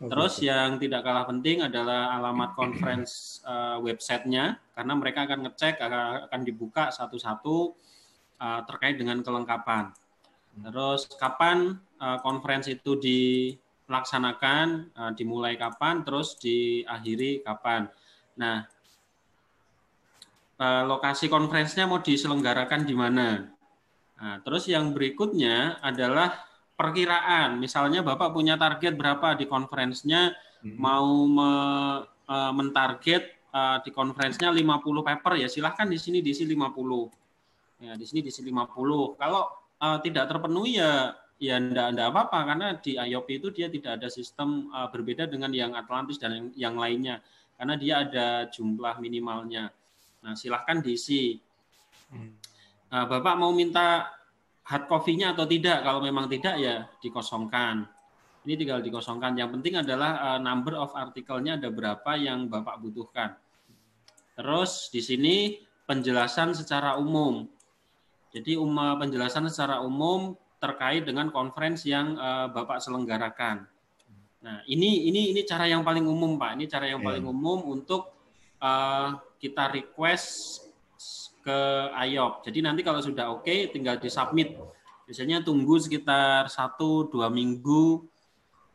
Terus yang tidak kalah penting adalah alamat conference uh, websitenya karena mereka akan ngecek akan akan dibuka satu-satu uh, terkait dengan kelengkapan. Terus kapan uh, conference itu dilaksanakan, uh, dimulai kapan, terus diakhiri kapan. Nah, uh, lokasi konferensinya mau diselenggarakan di mana? Nah, terus yang berikutnya adalah perkiraan. Misalnya Bapak punya target berapa di konferensinya, mau me, uh, mentarget uh, di konferensinya 50 paper ya silahkan di sini diisi 50. Ya, di sini diisi 50. Kalau uh, tidak terpenuhi ya ya enggak, enggak apa-apa karena di IOP itu dia tidak ada sistem uh, berbeda dengan yang Atlantis dan yang, yang lainnya karena dia ada jumlah minimalnya. Nah, silahkan diisi. Nah, Bapak mau minta hard copy-nya atau tidak? Kalau memang tidak ya dikosongkan. Ini tinggal dikosongkan. Yang penting adalah uh, number of artikelnya ada berapa yang Bapak butuhkan. Terus di sini penjelasan secara umum. Jadi um, penjelasan secara umum terkait dengan conference yang uh, Bapak selenggarakan. Nah, ini ini ini cara yang paling umum, Pak. Ini cara yang paling umum untuk uh, kita request ke IOP. Jadi nanti kalau sudah oke, okay, tinggal disubmit. Biasanya tunggu sekitar satu dua minggu.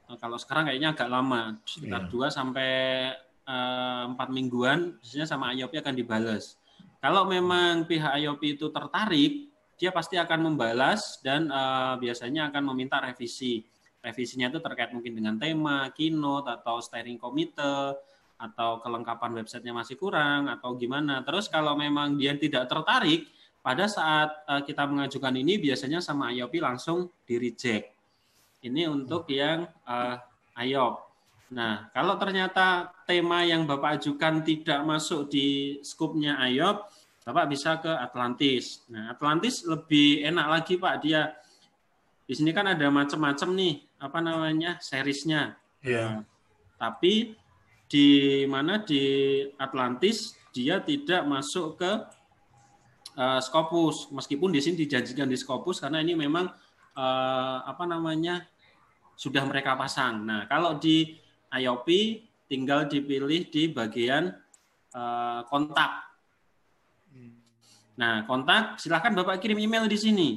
Nah, kalau sekarang kayaknya agak lama, sekitar dua sampai empat mingguan. Biasanya sama IOP akan dibalas. Kalau memang pihak IOP itu tertarik, dia pasti akan membalas dan uh, biasanya akan meminta revisi. Revisinya itu terkait mungkin dengan tema, keynote, atau steering committee, atau kelengkapan websitenya masih kurang, atau gimana. Terus kalau memang dia tidak tertarik, pada saat uh, kita mengajukan ini biasanya sama IOP langsung di-reject. Ini untuk yang uh, IOP. Nah, kalau ternyata tema yang Bapak ajukan tidak masuk di skupnya IOP, Bapak bisa ke Atlantis. Nah, Atlantis lebih enak lagi Pak, dia di sini kan ada macam-macam nih, apa namanya, seriesnya. Iya. Nah, tapi di mana di Atlantis dia tidak masuk ke uh, Scopus, meskipun di sini dijanjikan di Scopus karena ini memang uh, apa namanya sudah mereka pasang. Nah, kalau di IOP tinggal dipilih di bagian uh, kontak. Nah, kontak silahkan Bapak kirim email di sini.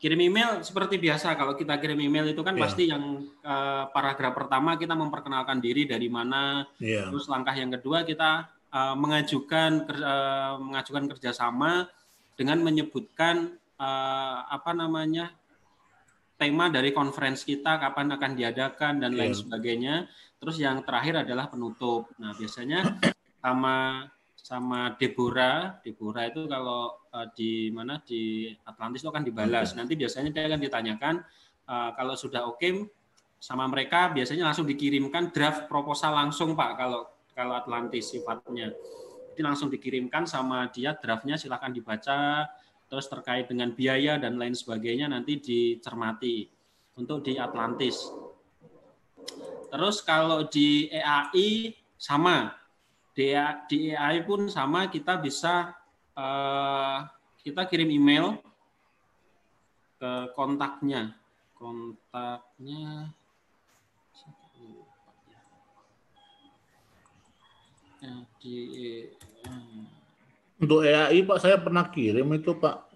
Kirim email seperti biasa kalau kita kirim email itu kan yeah. pasti yang uh, paragraf pertama kita memperkenalkan diri dari mana yeah. terus langkah yang kedua kita uh, mengajukan uh, mengajukan kerjasama dengan menyebutkan uh, apa namanya tema dari conference kita kapan akan diadakan dan lain yeah. sebagainya terus yang terakhir adalah penutup nah biasanya sama sama Deborah. Deborah itu kalau uh, di mana di Atlantis itu akan dibalas. Nanti biasanya dia akan ditanyakan uh, kalau sudah oke okay, sama mereka biasanya langsung dikirimkan draft proposal langsung Pak kalau kalau Atlantis sifatnya. Jadi langsung dikirimkan sama dia draftnya silahkan dibaca terus terkait dengan biaya dan lain sebagainya nanti dicermati untuk di Atlantis. Terus kalau di EAI sama di, AI pun sama kita bisa uh, kita kirim email ke kontaknya kontaknya ya, untuk EAI Pak saya pernah kirim itu Pak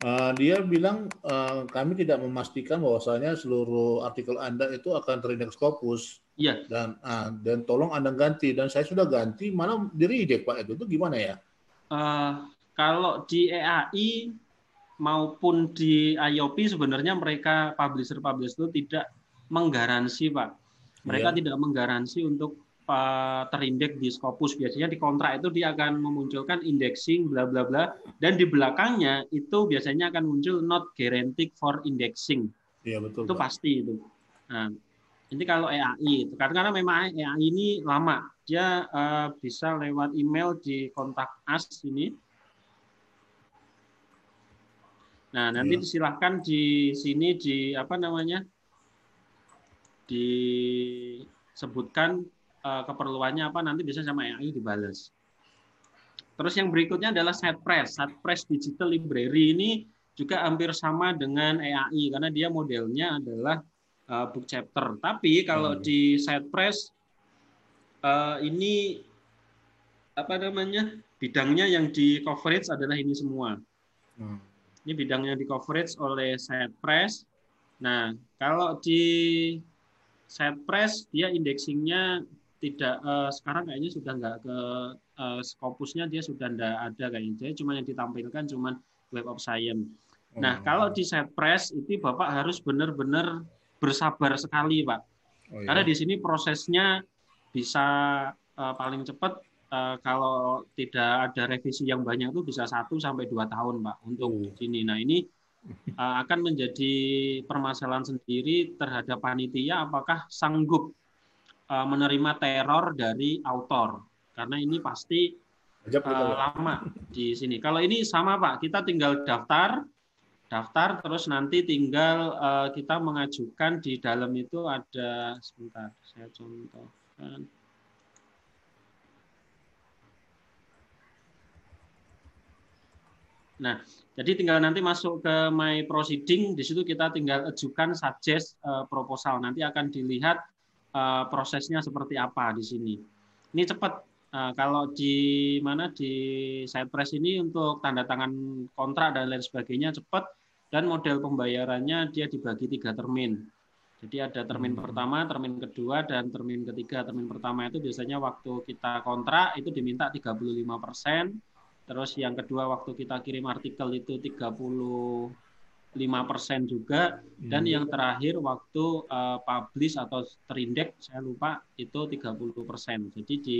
Uh, dia bilang uh, kami tidak memastikan bahwasanya seluruh artikel Anda itu akan terindeks Scopus. Iya. Dan uh, dan tolong Anda ganti dan saya sudah ganti mana diri ide Pak itu itu gimana ya? Uh, kalau di EAI maupun di IOP sebenarnya mereka publisher-publisher itu tidak menggaransi Pak. Mereka yeah. tidak menggaransi untuk terindeks di Scopus. Biasanya di kontrak itu dia akan memunculkan indexing bla bla bla dan di belakangnya itu biasanya akan muncul not guaranteed for indexing. Iya betul. Itu Pak. pasti itu. Nah, ini kalau EAI itu karena memang EAI ini lama. Dia uh, bisa lewat email di kontak us ini. Nah, nanti ya. disilahkan di sini di apa namanya? disebutkan uh, keperluannya apa nanti bisa sama AI dibalas. Terus yang berikutnya adalah SetPress. SetPress Digital Library ini juga hampir sama dengan EAI karena dia modelnya adalah uh, book chapter. Tapi kalau hmm. di SetPress uh, ini apa namanya bidangnya yang di coverage adalah ini semua. Hmm. Ini bidangnya di coverage oleh SetPress. Nah, kalau di SetPress dia indexingnya tidak uh, sekarang kayaknya sudah nggak ke uh, Scopusnya dia sudah nggak ada kayaknya. Jadi cuma yang ditampilkan cuma Web of Science. Nah, hmm. kalau di press itu Bapak harus benar-benar bersabar sekali, Pak. Oh, iya. Karena di sini prosesnya bisa uh, paling cepat uh, kalau tidak ada revisi yang banyak itu bisa satu sampai dua tahun, Pak, untuk uh. sini. Nah, ini uh, akan menjadi permasalahan sendiri terhadap panitia apakah sanggup uh, menerima teror dari autor karena ini pasti uh, lama di sini. Kalau ini sama Pak, kita tinggal daftar, daftar terus nanti tinggal uh, kita mengajukan di dalam itu ada sebentar saya contohkan. Nah, jadi tinggal nanti masuk ke my proceeding, di situ kita tinggal ajukan suggest uh, proposal. Nanti akan dilihat uh, prosesnya seperti apa di sini. Ini cepat. Uh, kalau di mana di side press ini untuk tanda tangan kontrak dan lain sebagainya cepat dan model pembayarannya dia dibagi tiga termin. Jadi ada termin hmm. pertama, termin kedua, dan termin ketiga. Termin pertama itu biasanya waktu kita kontrak itu diminta 35 persen. Terus yang kedua waktu kita kirim artikel itu 30 lima persen juga dan hmm. yang terakhir waktu uh, publish atau terindeks saya lupa itu 30 persen jadi di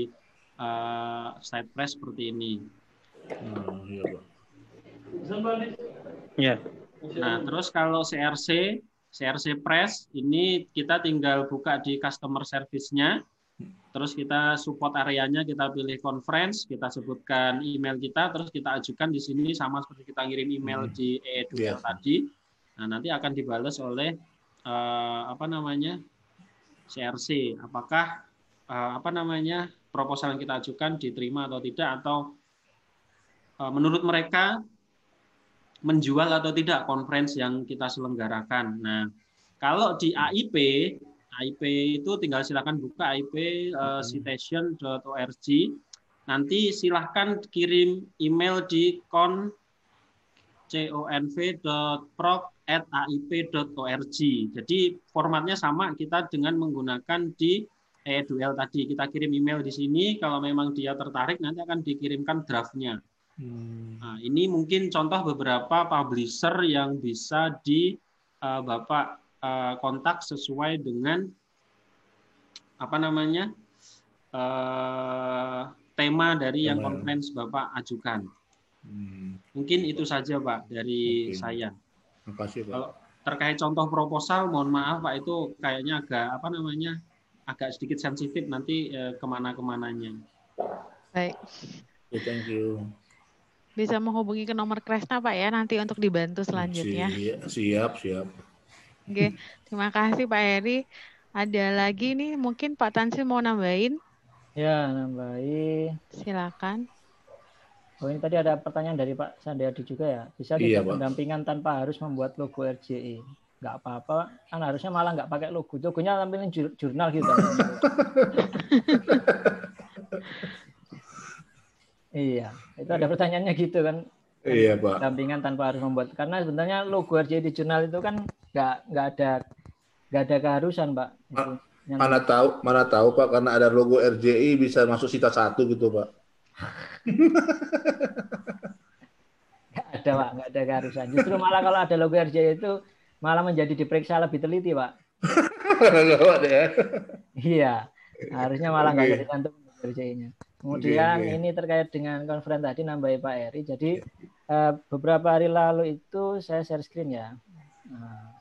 uh, side press seperti ini hmm, ya nah terus kalau CRC CRC press ini kita tinggal buka di customer service-nya terus kita support areanya kita pilih conference kita sebutkan email kita terus kita ajukan di sini sama seperti kita ngirim email hmm. di e yeah. tadi nah nanti akan dibalas oleh uh, apa namanya CRC apakah uh, apa namanya proposal yang kita ajukan diterima atau tidak atau uh, menurut mereka menjual atau tidak conference yang kita selenggarakan nah kalau di AIP IP itu tinggal silakan buka IP uh, eh, citation.org. Nanti silahkan kirim email di con conv.proc@aip.org. Jadi formatnya sama kita dengan menggunakan di EDUL tadi. Kita kirim email di sini. Kalau memang dia tertarik nanti akan dikirimkan draftnya. Hmm. Nah, ini mungkin contoh beberapa publisher yang bisa di uh, Bapak uh, kontak sesuai dengan apa namanya uh, tema dari yang conference Bapak ajukan. Hmm. Mungkin itu saja Pak dari okay. saya. Terima kasih Pak. Kalau terkait contoh proposal, mohon maaf Pak itu kayaknya agak apa namanya agak sedikit sensitif nanti uh, ke mana-kemananya. Baik. Okay, thank you bisa menghubungi ke nomor Kresna Pak ya nanti untuk dibantu selanjutnya. Siap, siap. Oke, terima kasih Pak Heri. Ada lagi nih mungkin Pak Tansil mau nambahin? Ya, nambahin. Silakan. Oh ini tadi ada pertanyaan dari Pak Sandiadi juga ya. Bisa iya, tidak pendampingan tanpa harus membuat logo RJI? Nggak apa-apa, kan harusnya malah nggak pakai logo. Logonya tampilin jurnal gitu. Iya, itu ada pertanyaannya gitu kan. Iya pak. Dampingan tanpa harus membuat karena sebenarnya logo RJI di jurnal itu kan nggak nggak ada nggak ada keharusan pak. Ma mana tahu mana tahu pak karena ada logo RJI bisa masuk sita satu gitu pak. Gak ada pak, nggak ada keharusan. Justru malah kalau ada logo RJI itu malah menjadi diperiksa lebih teliti pak. iya, harusnya malah nggak jadi cantum RJI-nya. Kemudian okay, okay. ini terkait dengan konferensi tadi nambahi Pak Eri. Jadi uh, beberapa hari lalu itu saya share screen ya. Nah.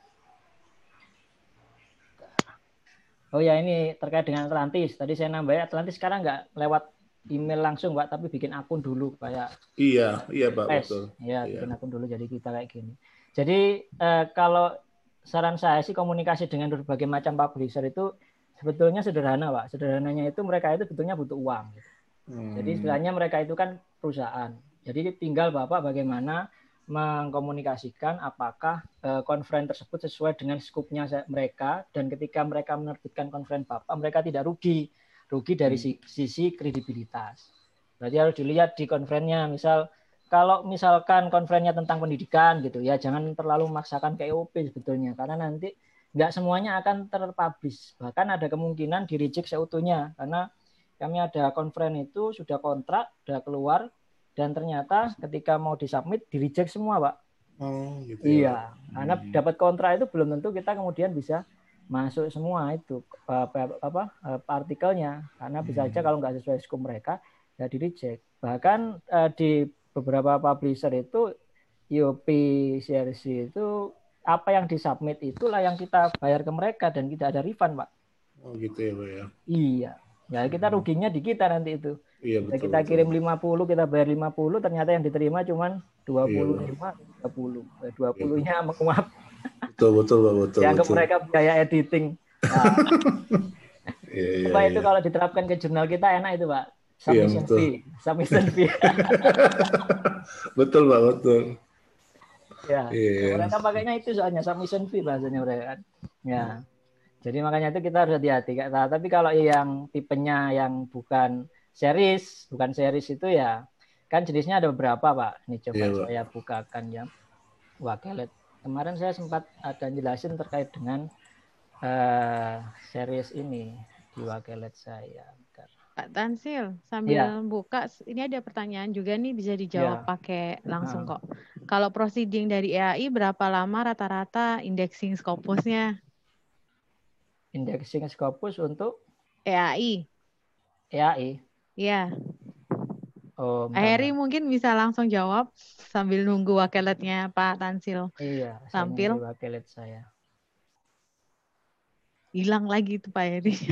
Oh ya ini terkait dengan Atlantis. Tadi saya nambah Atlantis sekarang nggak lewat email langsung Pak, tapi bikin akun dulu kayak. Iya, iya Pak, tes. betul. Iya, iya, bikin akun dulu jadi kita kayak gini. Jadi uh, kalau saran saya sih komunikasi dengan berbagai macam publisher itu sebetulnya sederhana Pak. Sederhananya itu mereka itu sebetulnya butuh uang. Gitu Hmm. Jadi istilahnya mereka itu kan perusahaan. Jadi tinggal Bapak bagaimana mengkomunikasikan apakah uh, konferen tersebut sesuai dengan skupnya mereka dan ketika mereka menerbitkan konferen Bapak mereka tidak rugi. Rugi dari hmm. sisi kredibilitas. Berarti harus dilihat di konferennya misal kalau misalkan konferennya tentang pendidikan gitu ya jangan terlalu memaksakan ke EOP sebetulnya karena nanti nggak semuanya akan terpublish bahkan ada kemungkinan di reject seutuhnya karena kami ada konferen itu sudah kontrak, sudah keluar, dan ternyata ketika mau disubmit di reject semua, Pak. Oh, gitu. Ya. Iya, karena hmm. dapat kontrak itu belum tentu kita kemudian bisa masuk semua itu apa, apa partikelnya karena bisa hmm. aja kalau nggak sesuai scope mereka ya di reject. Bahkan di beberapa publisher itu IOP CRC itu apa yang disubmit itulah yang kita bayar ke mereka dan tidak ada refund, Pak. Oh gitu ya, Pak ya. Iya. Ya kita hmm. ruginya di kita nanti itu. Iya, betul, kita betul. kirim 50, kita bayar 50, ternyata yang diterima cuma 25, iya. 30. 20-nya iya. menguap. Betul, betul, betul. Yang betul. mereka biaya editing. Nah, iya, iya, Pak, iya. itu kalau diterapkan ke jurnal kita enak itu, Pak. Submission iya, fee. Submission fee. betul, Pak, betul. Ya, iya. mereka pakainya itu soalnya submission fee bahasanya mereka kan. Ya. Jadi makanya itu kita harus hati-hati. Nah, tapi kalau yang tipenya yang bukan series, bukan series itu ya kan jenisnya ada beberapa pak. Ini coba yeah, saya bukakan ya. Wakelet. Kemarin saya sempat ada jelasin terkait dengan uh, series ini di Wakelet saya. Pak Tansil, sambil ya. buka, ini ada pertanyaan juga nih bisa dijawab ya. pakai langsung kok. Kalau proceeding dari EAI berapa lama rata-rata indexing Scopusnya? Indexing Scopus untuk EAI. EAI. Iya. Oh, Heri mungkin bisa langsung jawab sambil nunggu wakeletnya Pak Tansil. Iya, tampil. Wakelet saya. Hilang lagi tuh Pak Heri.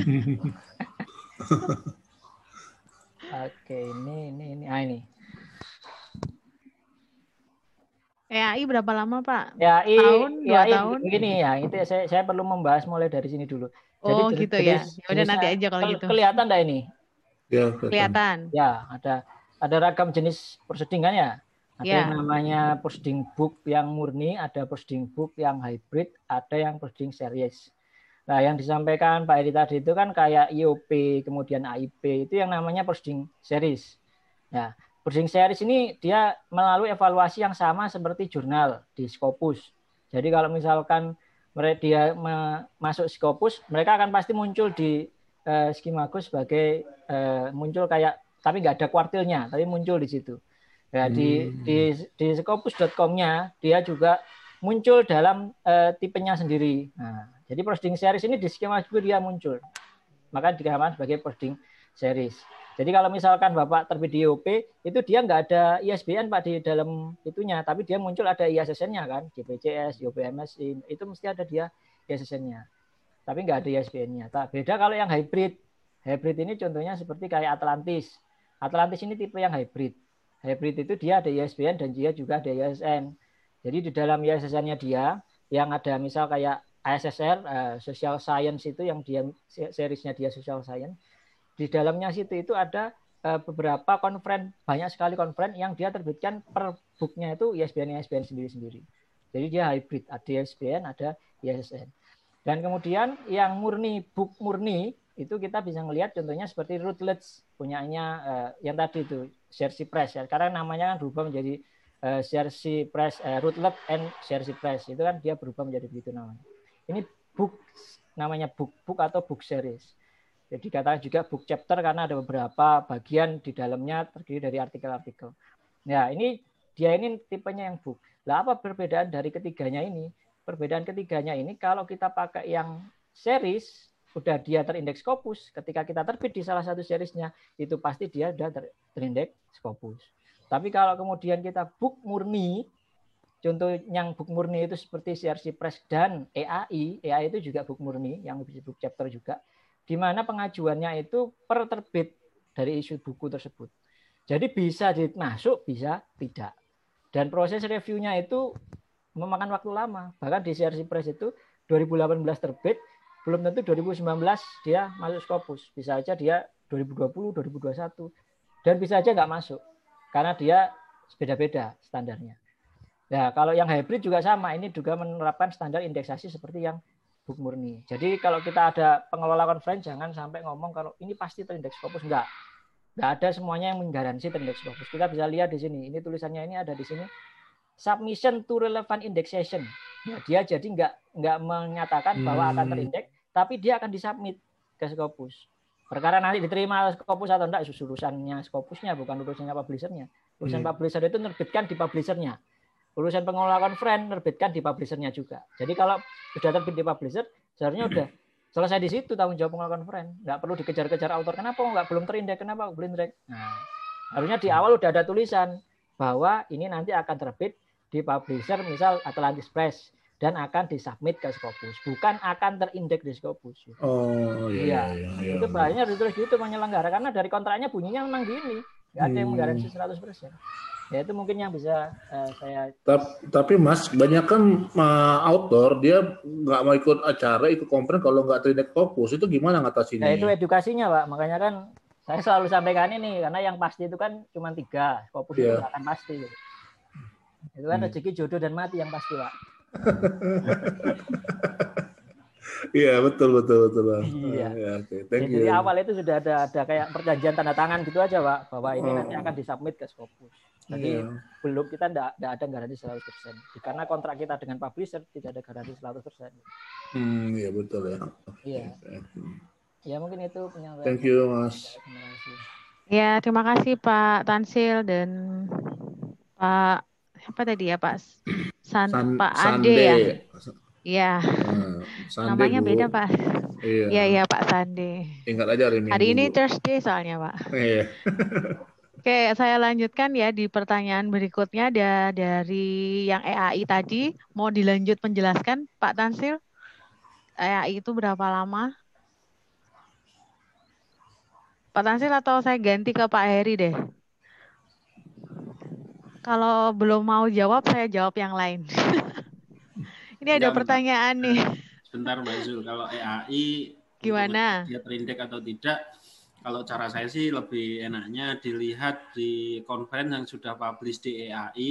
Oke, ini ini ini ah ini. EAI berapa lama Pak? EAI tahun, dua EAI, tahun. Gini ya, itu saya saya perlu membahas mulai dari sini dulu. Oh Jadi, gitu ya. Ya udah nanti aja kalau gitu. Kelihatan dah ini? Ya, kelihatan. Ya, ada ada ragam jenis proceeding kan ya? Ada ya. yang namanya proceeding book yang murni, ada proceeding book yang hybrid, ada yang proceeding series. Nah, yang disampaikan Pak Edi tadi itu kan kayak IOP, kemudian AIP, itu yang namanya proceeding series. Ya, Bridging series ini dia melalui evaluasi yang sama seperti jurnal di Scopus. Jadi kalau misalkan mereka dia masuk Scopus, mereka akan pasti muncul di uh, Skimagus sebagai uh, muncul kayak tapi nggak ada kuartilnya, tapi muncul di situ. Ya, hmm. di di di Scopus.com-nya dia juga muncul dalam uh, tipenya sendiri. Nah, jadi proceeding series ini di skema juga dia muncul. Maka dikatakan sebagai proceeding series. Jadi kalau misalkan Bapak terbit di IOP, itu dia nggak ada ISBN Pak di dalam itunya, tapi dia muncul ada ISSN-nya kan, GPCS, IOPMS, itu mesti ada dia ISSN-nya. Tapi nggak ada ISBN-nya. Beda kalau yang hybrid. Hybrid ini contohnya seperti kayak Atlantis. Atlantis ini tipe yang hybrid. Hybrid itu dia ada ISBN dan dia juga ada ISSN. Jadi di dalam ISSN-nya dia yang ada misal kayak ISSR, uh, Social Science itu yang dia seriesnya dia Social Science, di dalamnya situ itu ada uh, beberapa konferen banyak sekali konferen yang dia terbitkan per booknya itu ISBN ISBN sendiri-sendiri. Jadi dia hybrid, ada ISBN, ada ISSN. Dan kemudian yang murni book murni itu kita bisa melihat contohnya seperti Routledge punyanya uh, yang tadi itu Jersey Press ya. Karena namanya kan berubah menjadi uh, Jersey Press, uh, Routledge and Jersey Press. Itu kan dia berubah menjadi begitu namanya. Ini book namanya book book atau book series. Jadi katakan juga book chapter karena ada beberapa bagian di dalamnya terdiri dari artikel-artikel. Nah, ini dia ini tipenya yang book. Lah apa perbedaan dari ketiganya ini? Perbedaan ketiganya ini kalau kita pakai yang series udah dia terindeks Scopus, ketika kita terbit di salah satu seriesnya itu pasti dia sudah ter terindeks Scopus. Tapi kalau kemudian kita book murni, contoh yang book murni itu seperti CRC Press dan EAI, EAI itu juga book murni yang book chapter juga di mana pengajuannya itu per terbit dari isu buku tersebut. Jadi bisa dimasuk, bisa tidak. Dan proses reviewnya itu memakan waktu lama. Bahkan di CRC Press itu 2018 terbit, belum tentu 2019 dia masuk Scopus. Bisa aja dia 2020, 2021. Dan bisa aja nggak masuk. Karena dia beda-beda standarnya. Nah, kalau yang hybrid juga sama. Ini juga menerapkan standar indeksasi seperti yang book murni. Jadi kalau kita ada pengelola conference jangan sampai ngomong kalau ini pasti terindeks Scopus enggak. Enggak ada semuanya yang menggaransi terindeks Scopus. Kita bisa lihat di sini. Ini tulisannya ini ada di sini. Submission to relevant indexation. Ya, dia jadi enggak enggak menyatakan bahwa akan hmm. terindeks, tapi dia akan disubmit ke Scopus. Perkara nanti diterima Scopus atau enggak urusannya Scopusnya bukan urusannya publishernya. Urusan hmm. publisher itu menerbitkan di publishernya urusan pengelola conference terbitkan di publishernya juga. Jadi kalau sudah terbit di publisher, seharusnya udah selesai di situ tanggung jawab pengelola conference. Nggak perlu dikejar-kejar autor. Kenapa nggak belum terindeks? Kenapa belum terindeks? Nah, harusnya di awal udah ada tulisan bahwa ini nanti akan terbit di publisher misal Atlantis Press dan akan disubmit ke Scopus, bukan akan terindeks di Scopus. Oh iya. iya, iya, itu bahayanya ditulis gitu menyelenggara karena dari kontraknya bunyinya memang gini, nggak ada yang menggaransi 100%. Hmm ya itu mungkin yang bisa uh, saya tapi, tapi mas banyak kan uh, outdoor dia nggak mau ikut acara ikut konferensi kalau nggak terindek fokus itu gimana ngatasinnya ya itu edukasinya pak makanya kan saya selalu sampaikan ini karena yang pasti itu kan cuma tiga fokus yeah. itu akan pasti itu kan hmm. rezeki jodoh dan mati yang pasti pak Iya betul betul betul. Iya. Ya, okay. Thank Jadi you. awal itu sudah ada ada kayak perjanjian tanda tangan gitu aja pak bahwa ini oh. nanti akan disubmit ke Scopus. Jadi yeah. belum kita tidak ada garansi 100%. Karena kontrak kita dengan publisher tidak ada garansi 100%. Hmm, iya betul ya. Iya. Ya mungkin itu penyampaian. Thank you, Mas. Ya, terima kasih Pak Tansil dan Pak apa tadi ya Pak San, San Pak Ade ya. Iya. Nah, Namanya Bu. beda Pak. Iya. Iya, ya, Pak Sande. Ingat aja hari Minggu. Hari ini Thursday soalnya Pak. Iya. Oke, saya lanjutkan ya di pertanyaan berikutnya ada dari yang EAI tadi. Mau dilanjut menjelaskan Pak Tansil? EAI itu berapa lama? Pak Tansil atau saya ganti ke Pak Heri deh? Kalau belum mau jawab, saya jawab yang lain. Ini ada pertanyaan nih. Sebentar Mbak Zul, kalau EAI gimana? Dia terindek atau tidak? kalau cara saya sih lebih enaknya dilihat di conference yang sudah publish di EAI.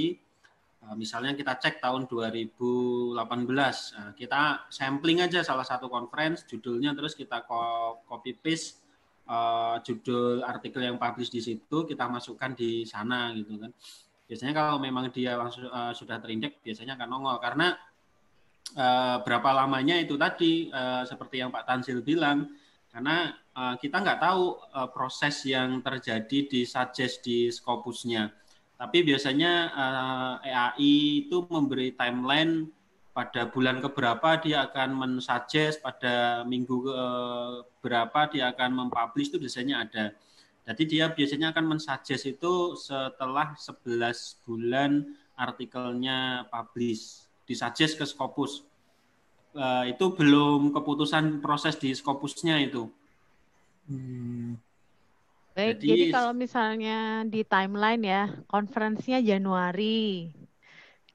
Eh, misalnya kita cek tahun 2018, eh, kita sampling aja salah satu conference, judulnya terus kita copy paste uh, judul artikel yang publish di situ kita masukkan di sana gitu kan. Biasanya kalau memang dia langsung uh, sudah terindeks biasanya akan nongol karena uh, berapa lamanya itu tadi uh, seperti yang Pak Tansil bilang karena uh, kita nggak tahu uh, proses yang terjadi di suggest di Scopusnya. Tapi biasanya uh, EAI itu memberi timeline pada bulan keberapa dia akan mensuggest, pada minggu ke berapa dia akan mempublish itu biasanya ada. Jadi dia biasanya akan mensuggest itu setelah 11 bulan artikelnya publish, disuggest ke Scopus. Uh, itu belum keputusan proses di Scopusnya itu. Hmm. Baik, jadi, jadi kalau misalnya di timeline ya, konferensinya Januari,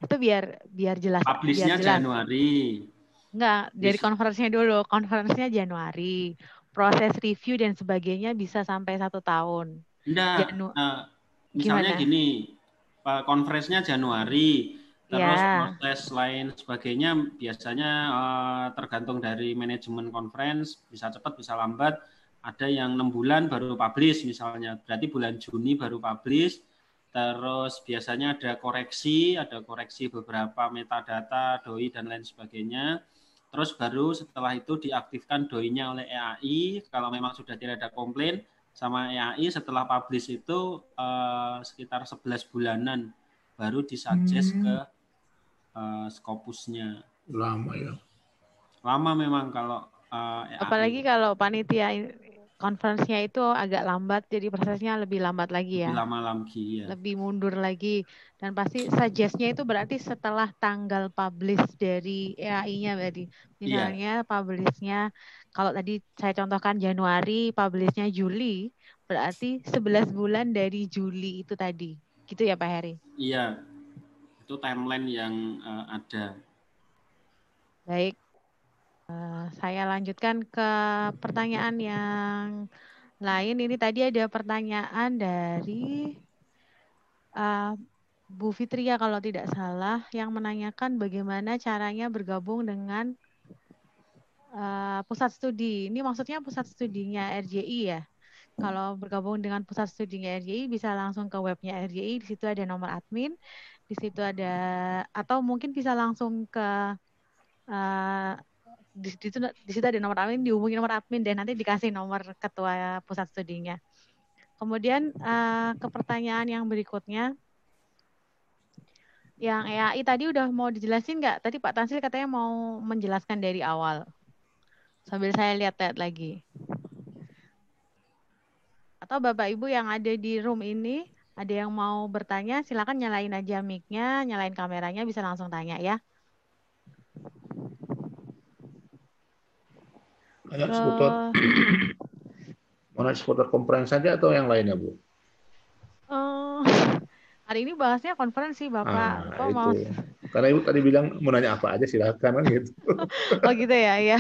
itu biar biar jelas. Publishnya Januari. Enggak, dari konferensinya dulu. Konferensinya Januari. Proses review dan sebagainya bisa sampai satu tahun. Enggak. Janu uh, misalnya Gimana? gini, konferensinya Januari. Terus yeah. proses lain sebagainya biasanya uh, tergantung dari manajemen conference, bisa cepat, bisa lambat. Ada yang enam bulan baru publish misalnya, berarti bulan Juni baru publish Terus biasanya ada koreksi, ada koreksi beberapa metadata, doi dan lain sebagainya. Terus baru setelah itu diaktifkan doi-nya oleh EAI. Kalau memang sudah tidak ada komplain sama EAI setelah publish itu uh, sekitar 11 bulanan baru disuggest hmm. ke uh, Scopusnya. Lama ya. Lama memang kalau uh. Apalagi kalau panitia conference-nya itu agak lambat, jadi prosesnya lebih lambat lagi ya. Lebih lama lagi ya. Lebih mundur lagi. Dan pasti suggest-nya itu berarti setelah tanggal publish dari EAI-nya berarti. Misalnya yeah. publish-nya, kalau tadi saya contohkan Januari, publish-nya Juli, berarti 11 bulan dari Juli itu tadi. Gitu ya Pak Heri? Iya, itu timeline yang uh, ada. Baik, Uh, saya lanjutkan ke pertanyaan yang lain. Ini tadi ada pertanyaan dari uh, Bu Fitria kalau tidak salah yang menanyakan bagaimana caranya bergabung dengan uh, pusat studi. Ini maksudnya pusat studinya RJI ya. Kalau bergabung dengan pusat studinya RJI bisa langsung ke webnya RJI. Di situ ada nomor admin. Di situ ada atau mungkin bisa langsung ke uh, di situ di situ ada nomor admin dihubungi nomor admin dan nanti dikasih nomor ketua pusat studinya. Kemudian uh, ke pertanyaan yang berikutnya, yang EAI tadi udah mau dijelasin nggak? Tadi Pak Tansil katanya mau menjelaskan dari awal. Sambil saya lihat-lihat lagi. Atau Bapak Ibu yang ada di room ini, ada yang mau bertanya, silakan nyalain aja mic-nya, nyalain kameranya, bisa langsung tanya ya. Hanya seputar mana seputar konferensi saja atau yang lainnya, Bu? Uh, hari ini bahasnya konferensi, Bapak. Ah, itu. mau Karena Ibu tadi bilang mau nanya apa aja silakan kan gitu. oh gitu ya, ya.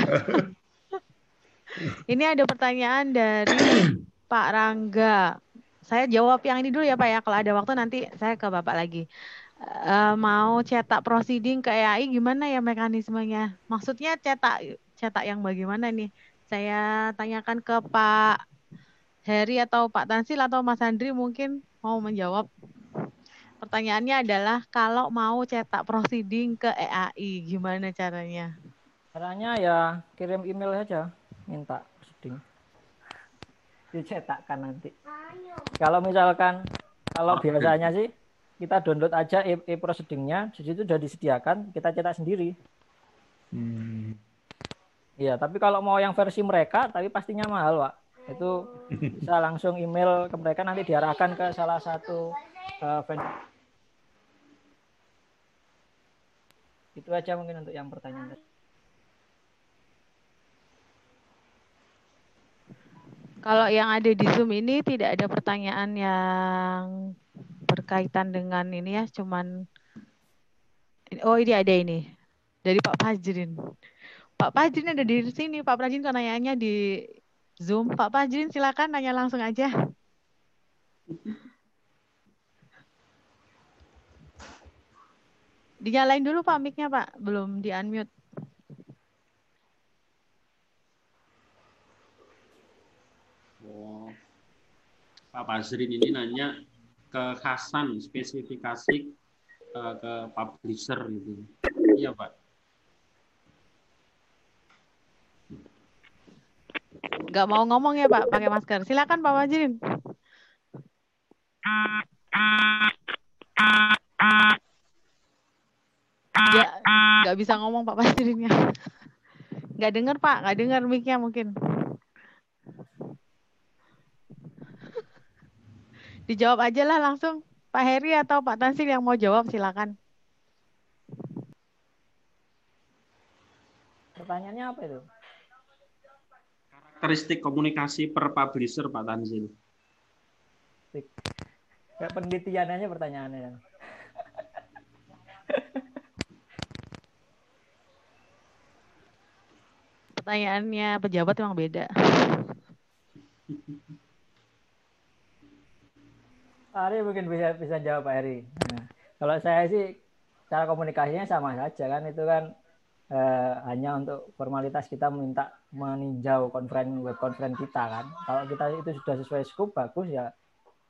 ini ada pertanyaan dari Pak Rangga. Saya jawab yang ini dulu ya Pak ya. Kalau ada waktu nanti saya ke Bapak lagi. Uh, mau cetak proceeding ke EAI gimana ya mekanismenya? Maksudnya cetak cetak yang bagaimana nih? Saya tanyakan ke Pak Heri atau Pak Tansil atau Mas Andri mungkin mau menjawab. Pertanyaannya adalah kalau mau cetak proceeding ke EAI, gimana caranya? Caranya ya kirim email saja, minta. Dicetakkan nanti. Kalau misalkan, kalau biasanya sih kita download aja e-proceedingnya, e di situ sudah disediakan, kita cetak sendiri. Hmm. Iya, tapi kalau mau yang versi mereka, tapi pastinya mahal, Pak. Itu bisa langsung email ke mereka nanti diarahkan ke salah satu uh, vendor. Itu aja mungkin untuk yang pertanyaan. Kalau yang ada di Zoom ini tidak ada pertanyaan yang berkaitan dengan ini ya, cuman oh ini ada ini dari Pak Fajrin. Pak Pajrin ada di sini. Pak Pajrin kan nanyanya di Zoom. Pak Pajrin silakan nanya langsung aja. Dinyalain dulu Pak mic-nya Pak, belum di-unmute. Pak Bazrin ini nanya kekhasan spesifikasi uh, ke publisher gitu. Iya Pak. Gak mau ngomong ya Pak, pakai masker. Silakan Pak Bazrin. Ya, nggak bisa ngomong Pak Bazrinnya. Nggak dengar Pak, nggak dengar mic-nya mungkin. Dijawab aja lah langsung. Pak Heri atau Pak Tansil yang mau jawab silakan. Pertanyaannya apa itu? Karakteristik komunikasi per publisher Pak Tansil. Kayak penelitiannya pertanyaannya. Pertanyaannya pejabat memang beda. Pak Ari mungkin bisa bisa jawab Pak Ari. Nah, kalau saya sih cara komunikasinya sama saja kan itu kan eh, hanya untuk formalitas kita minta meninjau konferen web konferen kita kan. Kalau kita itu sudah sesuai scope bagus ya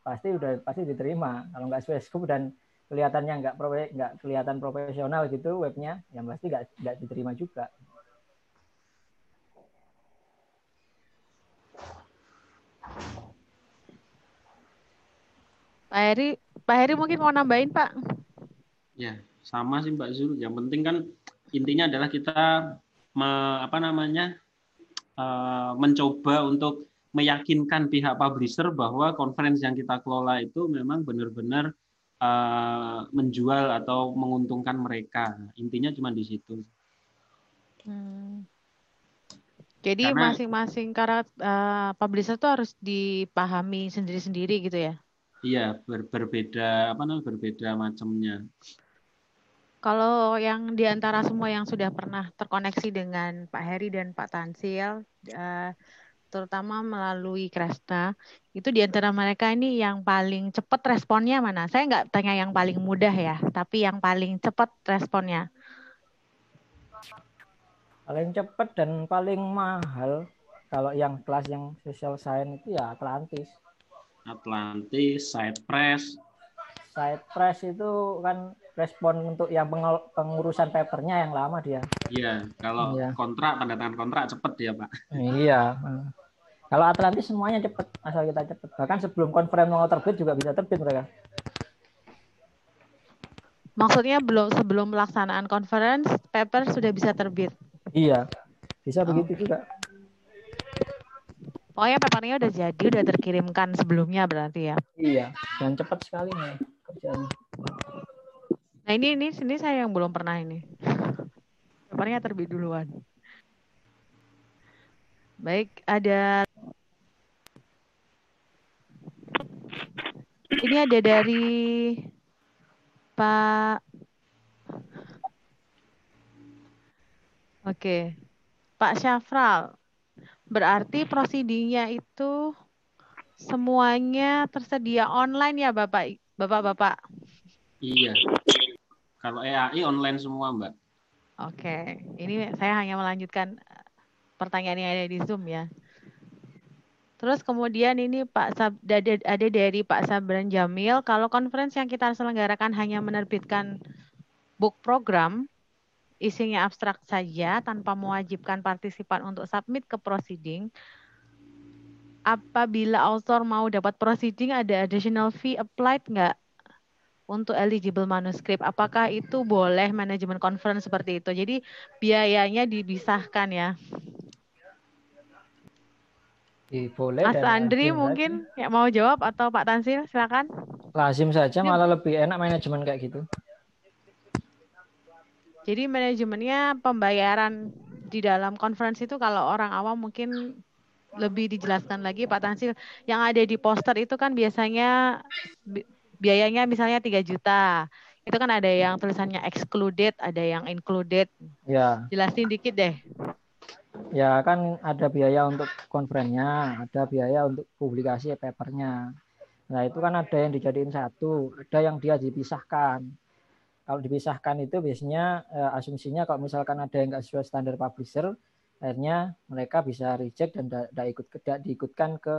pasti udah pasti diterima. Kalau nggak sesuai scope dan kelihatannya nggak nggak kelihatan profesional gitu webnya, yang pasti nggak nggak diterima juga. Pak Heri, Pak Heri mungkin mau nambahin Pak? Ya, sama sih Mbak Zul. Yang penting kan intinya adalah kita me, apa namanya uh, mencoba untuk meyakinkan pihak publisher bahwa conference yang kita kelola itu memang benar-benar uh, menjual atau menguntungkan mereka. Intinya cuma di situ. Hmm. Jadi masing-masing karat uh, publisher itu harus dipahami sendiri-sendiri gitu ya? Iya, ber, berbeda apa namanya berbeda macamnya. Kalau yang di antara semua yang sudah pernah terkoneksi dengan Pak Heri dan Pak Tansil, uh, terutama melalui Kresna, itu di antara mereka ini yang paling cepat responnya mana? Saya nggak tanya yang paling mudah ya, tapi yang paling cepat responnya. Paling cepat dan paling mahal kalau yang kelas yang social science itu ya Atlantis. Atlantis, Cypress. Cypress itu kan respon untuk yang pengurusan papernya yang lama dia. Iya, kalau iya. kontrak tanda tangan kontrak cepet dia pak. Iya. Kalau Atlantis semuanya cepet, asal kita cepet. Bahkan sebelum konferen mau terbit juga bisa terbit mereka. Maksudnya belum sebelum pelaksanaan conference paper sudah bisa terbit. Iya, bisa oh. begitu juga. Pokoknya papernya udah jadi, udah terkirimkan sebelumnya berarti ya. Iya, dan cepat sekali nih kerjanya. Nah ini ini sini saya yang belum pernah ini. Papernya terbit duluan. Baik, ada ini ada dari Pak Oke. Pak Syafral. Berarti prosidingnya itu semuanya tersedia online ya Bapak Bapak-bapak? Iya. Kalau EAI online semua, Mbak. Oke. Ini saya hanya melanjutkan eh, pertanyaan yang ada di Zoom ya. Terus kemudian ini Pak Sab, ada, ada dari Pak Sabran Jamil, kalau conference yang kita selenggarakan hanya menerbitkan book program, isinya abstrak saja tanpa mewajibkan partisipan untuk submit ke proceeding. Apabila author mau dapat proceeding ada additional fee applied nggak untuk eligible manuskrip? Apakah itu boleh manajemen conference seperti itu? Jadi biayanya dipisahkan ya. boleh. Mas Andri mungkin ya mau jawab atau Pak Tansil silakan. Lazim saja malah lebih enak manajemen kayak gitu. Jadi manajemennya pembayaran di dalam conference itu kalau orang awam mungkin lebih dijelaskan lagi Pak Tansil. Yang ada di poster itu kan biasanya biayanya misalnya 3 juta. Itu kan ada yang tulisannya excluded, ada yang included. Ya. Jelasin dikit deh. Ya kan ada biaya untuk konferennya, ada biaya untuk publikasi papernya. Nah itu kan ada yang dijadiin satu, ada yang dia dipisahkan kalau dipisahkan itu biasanya eh, asumsinya kalau misalkan ada yang nggak sesuai standar publisher, akhirnya mereka bisa reject dan tidak ikut tidak diikutkan ke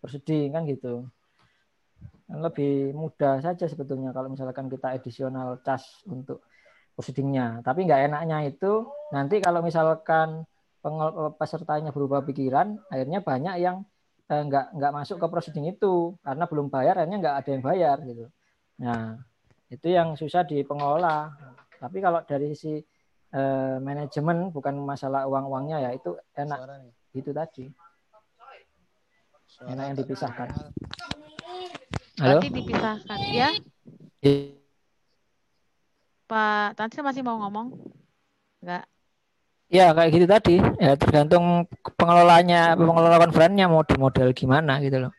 proceeding kan gitu. lebih mudah saja sebetulnya kalau misalkan kita additional cas untuk proceedingnya. Tapi nggak enaknya itu nanti kalau misalkan pesertanya berubah pikiran, akhirnya banyak yang eh, nggak nggak masuk ke proceeding itu karena belum bayar, akhirnya nggak ada yang bayar gitu. Nah itu yang susah di pengelola. Tapi kalau dari sisi eh, manajemen bukan masalah uang-uangnya ya itu enak itu tadi. Enak yang dipisahkan. Halo? Berarti dipisahkan ya? Pak Tansil masih mau ngomong? Enggak. Ya kayak gitu tadi. Ya tergantung pengelolanya, pengelola konferennya mau di model gimana gitu loh.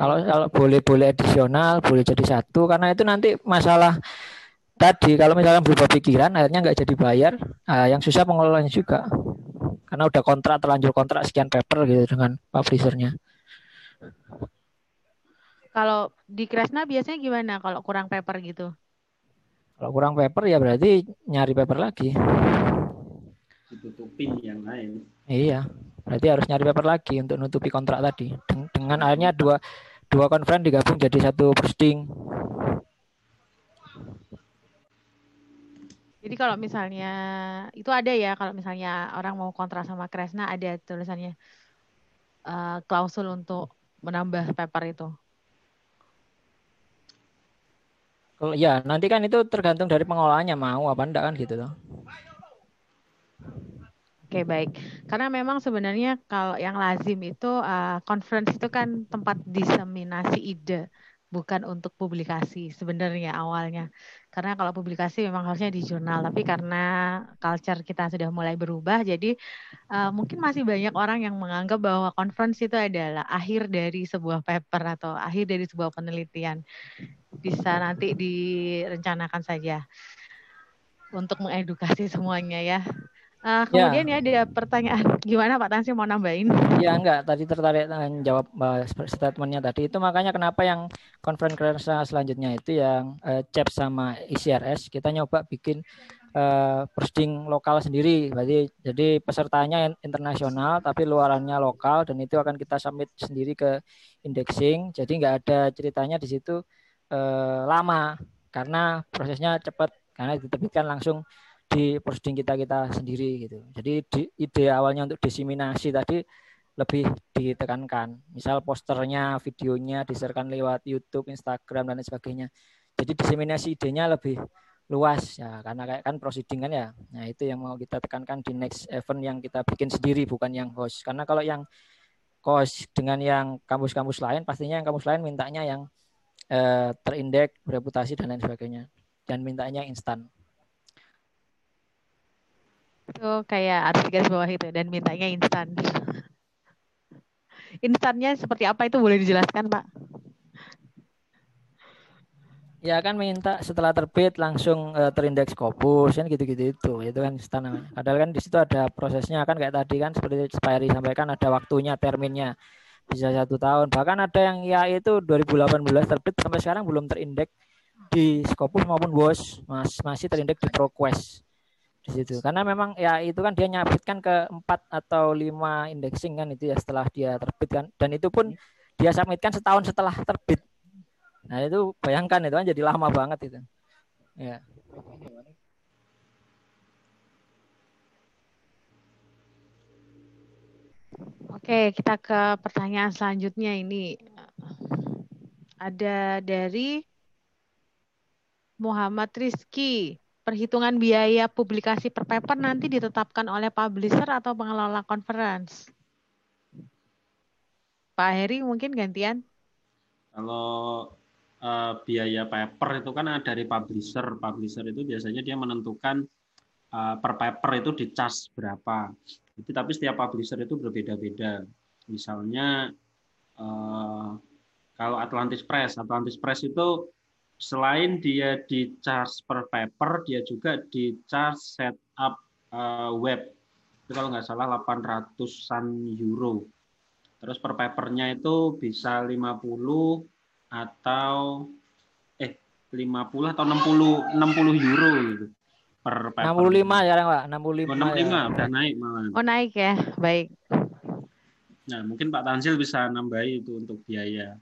Kalau kalau boleh boleh adisional, boleh jadi satu karena itu nanti masalah tadi kalau misalnya berubah pikiran akhirnya nggak jadi bayar, nah, yang susah pengelolanya juga. Karena udah kontrak terlanjur kontrak sekian paper gitu dengan publishernya. Kalau di Kresna biasanya gimana kalau kurang paper gitu? Kalau kurang paper ya berarti nyari paper lagi. Ditutupin yang lain. Iya, berarti harus nyari paper lagi untuk nutupi kontrak tadi. Dengan akhirnya dua dua konferen digabung jadi satu posting. Jadi kalau misalnya itu ada ya kalau misalnya orang mau kontrak sama Kresna ada tulisannya uh, klausul untuk menambah paper itu. ya nanti kan itu tergantung dari pengolahannya mau apa enggak kan gitu loh. Oke baik, karena memang sebenarnya kalau yang lazim itu uh, conference itu kan tempat diseminasi ide, bukan untuk publikasi sebenarnya awalnya. Karena kalau publikasi memang harusnya di jurnal, tapi karena culture kita sudah mulai berubah, jadi uh, mungkin masih banyak orang yang menganggap bahwa conference itu adalah akhir dari sebuah paper atau akhir dari sebuah penelitian. Bisa nanti direncanakan saja untuk mengedukasi semuanya ya. Uh, kemudian ya. ya ada pertanyaan gimana Pak Tansi mau nambahin? Ya enggak, tadi tertarik dengan jawab uh, statementnya tadi itu makanya kenapa yang konferensi selanjutnya itu yang uh, CEP sama ICRS kita nyoba bikin uh, posting lokal sendiri. Berarti jadi pesertanya internasional tapi luarannya lokal dan itu akan kita submit sendiri ke indexing. Jadi enggak ada ceritanya di situ uh, lama karena prosesnya cepat karena diterbitkan langsung di posting kita kita sendiri gitu. Jadi di, ide awalnya untuk diseminasi tadi lebih ditekankan. Misal posternya, videonya diserkan lewat YouTube, Instagram dan lain sebagainya. Jadi diseminasi idenya lebih luas ya karena kayak kan proceeding kan ya. Nah, itu yang mau kita tekankan di next event yang kita bikin sendiri bukan yang host. Karena kalau yang host dengan yang kampus-kampus lain pastinya yang kampus lain mintanya yang eh, terindeks, bereputasi dan lain sebagainya. Dan mintanya instan itu kayak harus digaris bawah itu dan mintanya instan. Instannya seperti apa itu boleh dijelaskan, Pak? Ya kan minta setelah terbit langsung uh, terindeks Scopus kan gitu-gitu itu. Itu kan instan Padahal kan di situ ada prosesnya kan kayak tadi kan seperti Spiri sampaikan ada waktunya terminnya bisa satu tahun. Bahkan ada yang ya itu 2018 terbit sampai sekarang belum terindeks di Scopus maupun mas masih terindeks di ProQuest di situ. Karena memang ya itu kan dia nyabitkan ke empat atau lima indexing kan itu ya setelah dia terbit kan. Dan itu pun dia submitkan setahun setelah terbit. Nah itu bayangkan itu kan jadi lama banget itu. Ya. Oke, kita ke pertanyaan selanjutnya ini. Ada dari Muhammad Rizky perhitungan biaya publikasi per paper nanti ditetapkan oleh publisher atau pengelola conference? Pak Heri mungkin gantian. Kalau uh, biaya paper itu kan dari publisher. Publisher itu biasanya dia menentukan uh, per paper itu di charge berapa. Itu tapi setiap publisher itu berbeda-beda. Misalnya uh, kalau Atlantis Press, Atlantis Press itu selain dia di charge per paper, dia juga di charge setup uh, web. Itu kalau nggak salah 800-an euro. Terus per papernya itu bisa 50 atau eh 50 atau 60 60 euro gitu. Per paper. 65 ya, Pak. 65. Oh, 65 ya. udah naik malah. Oh, naik ya. Baik. Nah, mungkin Pak Tansil bisa nambahi itu untuk biaya.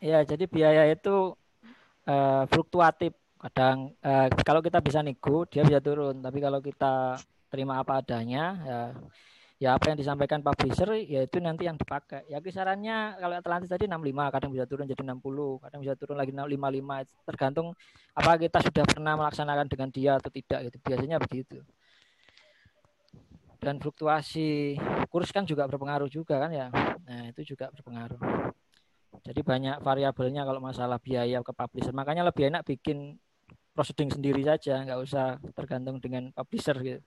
Ya, jadi biaya itu uh, fluktuatif. Kadang uh, kalau kita bisa nego, dia bisa turun. Tapi kalau kita terima apa adanya, ya ya apa yang disampaikan publisher ya itu nanti yang dipakai. Ya kisarannya kalau Atlantis tadi 65, kadang bisa turun jadi 60, kadang bisa turun lagi 55, tergantung apa kita sudah pernah melaksanakan dengan dia atau tidak gitu. Biasanya begitu. Dan fluktuasi kurs kan juga berpengaruh juga kan ya. Nah, itu juga berpengaruh. Jadi banyak variabelnya kalau masalah biaya ke publisher. Makanya lebih enak bikin proceeding sendiri saja, nggak usah tergantung dengan publisher gitu.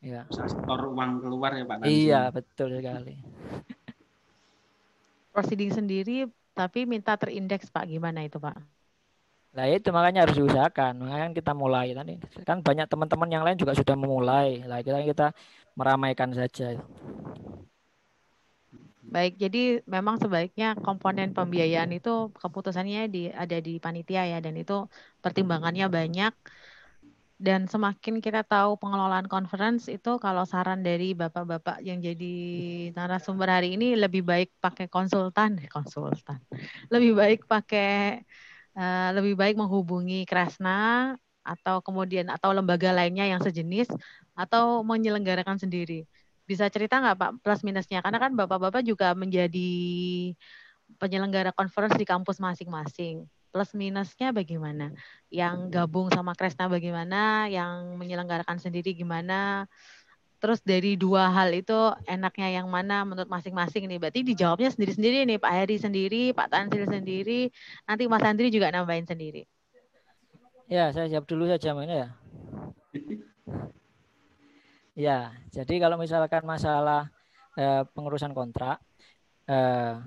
Ya. Bisa store uang keluar ya Pak. Iya, betul sekali. Proceeding sendiri tapi minta terindeks Pak, gimana itu Pak? Nah itu makanya harus diusahakan, makanya kita mulai tadi. Kan banyak teman-teman yang lain juga sudah memulai. Lah kita kita meramaikan saja. Baik, jadi memang sebaiknya komponen pembiayaan itu keputusannya di ada di panitia ya dan itu pertimbangannya banyak dan semakin kita tahu pengelolaan conference itu kalau saran dari bapak-bapak yang jadi narasumber hari ini lebih baik pakai konsultan, konsultan. Lebih baik pakai uh, lebih baik menghubungi Kresna atau kemudian atau lembaga lainnya yang sejenis atau menyelenggarakan sendiri. Bisa cerita nggak Pak plus minusnya? Karena kan bapak-bapak juga menjadi penyelenggara conference di kampus masing-masing plus minusnya bagaimana? Yang gabung sama Kresna bagaimana? Yang menyelenggarakan sendiri gimana? Terus dari dua hal itu enaknya yang mana menurut masing-masing nih? Berarti dijawabnya sendiri-sendiri nih, Pak Heri sendiri, Pak Tansil sendiri, nanti Mas Andri juga nambahin sendiri. Ya, saya jawab dulu saja ini ya. Ya, jadi kalau misalkan masalah eh, pengurusan kontrak, eh,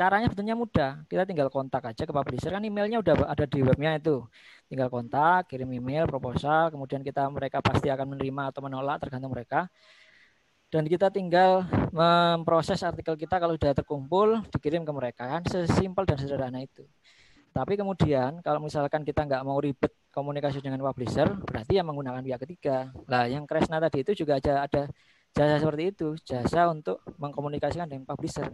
Caranya sebetulnya mudah. Kita tinggal kontak aja ke publisher kan emailnya udah ada di webnya itu. Tinggal kontak, kirim email, proposal, kemudian kita mereka pasti akan menerima atau menolak tergantung mereka. Dan kita tinggal memproses artikel kita kalau sudah terkumpul dikirim ke mereka kan sesimpel dan sederhana itu. Tapi kemudian kalau misalkan kita nggak mau ribet komunikasi dengan publisher, berarti yang menggunakan pihak ketiga. Lah yang Kresna tadi itu juga ada ada jasa seperti itu, jasa untuk mengkomunikasikan dengan publisher.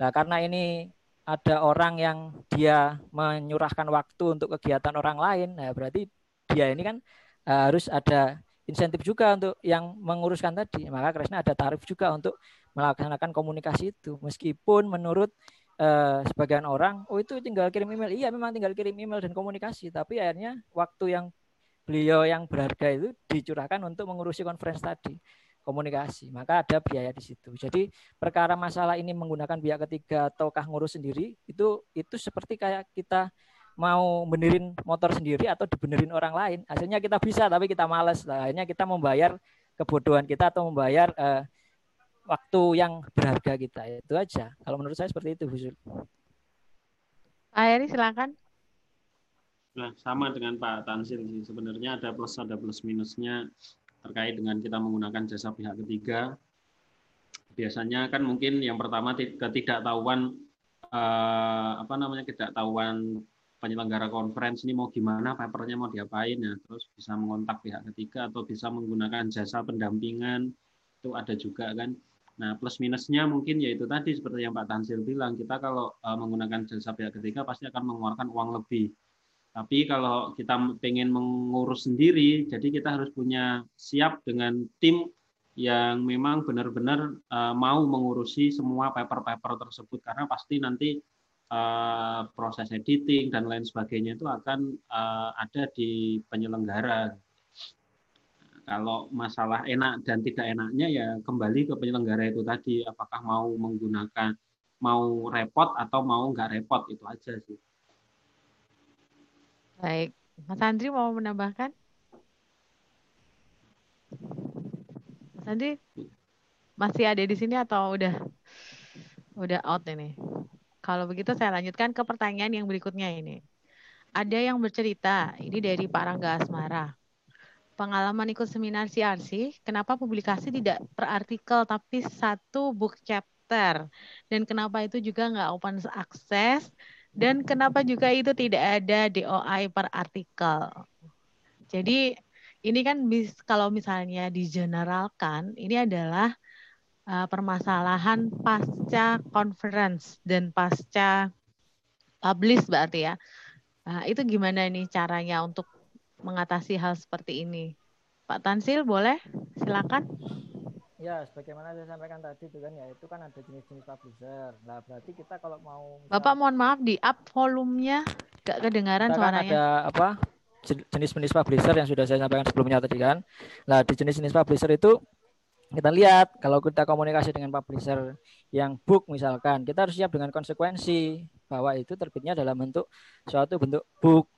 Nah, karena ini ada orang yang dia menyurahkan waktu untuk kegiatan orang lain, nah berarti dia ini kan uh, harus ada insentif juga untuk yang menguruskan tadi. Maka Kresna ada tarif juga untuk melaksanakan komunikasi itu. Meskipun menurut uh, sebagian orang, oh itu tinggal kirim email. Iya, memang tinggal kirim email dan komunikasi. Tapi akhirnya waktu yang beliau yang berharga itu dicurahkan untuk mengurusi konferensi tadi komunikasi, maka ada biaya di situ. Jadi perkara masalah ini menggunakan pihak ketiga ataukah ngurus sendiri itu itu seperti kayak kita mau benerin motor sendiri atau dibenerin orang lain. Hasilnya kita bisa tapi kita males. Akhirnya kita membayar kebodohan kita atau membayar uh, waktu yang berharga kita. Itu aja. Kalau menurut saya seperti itu, Bu Pak Heri silakan. Nah, sama dengan Pak Tansil sih. Sebenarnya ada plus ada plus minusnya terkait dengan kita menggunakan jasa pihak ketiga. Biasanya kan mungkin yang pertama ketidaktahuan eh, apa namanya ketidaktahuan penyelenggara conference ini mau gimana, papernya mau diapain ya, terus bisa mengontak pihak ketiga atau bisa menggunakan jasa pendampingan itu ada juga kan. Nah plus minusnya mungkin yaitu tadi seperti yang Pak Tansil bilang kita kalau uh, menggunakan jasa pihak ketiga pasti akan mengeluarkan uang lebih tapi kalau kita pengen mengurus sendiri, jadi kita harus punya siap dengan tim yang memang benar-benar uh, mau mengurusi semua paper-paper tersebut karena pasti nanti uh, proses editing dan lain sebagainya itu akan ada di penyelenggara. Kalau masalah enak dan tidak enaknya ya kembali ke penyelenggara itu tadi apakah mau menggunakan mau repot atau mau nggak repot itu aja sih. Baik, Mas Andri mau menambahkan? Mas Andri masih ada di sini atau udah udah out ini? Kalau begitu saya lanjutkan ke pertanyaan yang berikutnya ini. Ada yang bercerita, ini dari Pak Rangga Asmara. Pengalaman ikut seminar CRC, kenapa publikasi tidak per artikel tapi satu book chapter? Dan kenapa itu juga nggak open access dan kenapa juga itu tidak ada DOI per artikel? Jadi ini kan bis, kalau misalnya digeneralkan, ini adalah uh, permasalahan pasca conference dan pasca publish berarti ya. Nah, itu gimana nih caranya untuk mengatasi hal seperti ini? Pak Tansil boleh? Silakan. Ya, sebagaimana saya sampaikan tadi itu kan ya itu kan ada jenis-jenis publisher. Nah, berarti kita kalau mau misal, Bapak mohon maaf di up volumenya gak kedengaran kan suaranya. ada apa? jenis-jenis publisher yang sudah saya sampaikan sebelumnya tadi kan. Nah, di jenis-jenis publisher itu kita lihat kalau kita komunikasi dengan publisher yang book misalkan, kita harus siap dengan konsekuensi bahwa itu terbitnya dalam bentuk suatu bentuk book.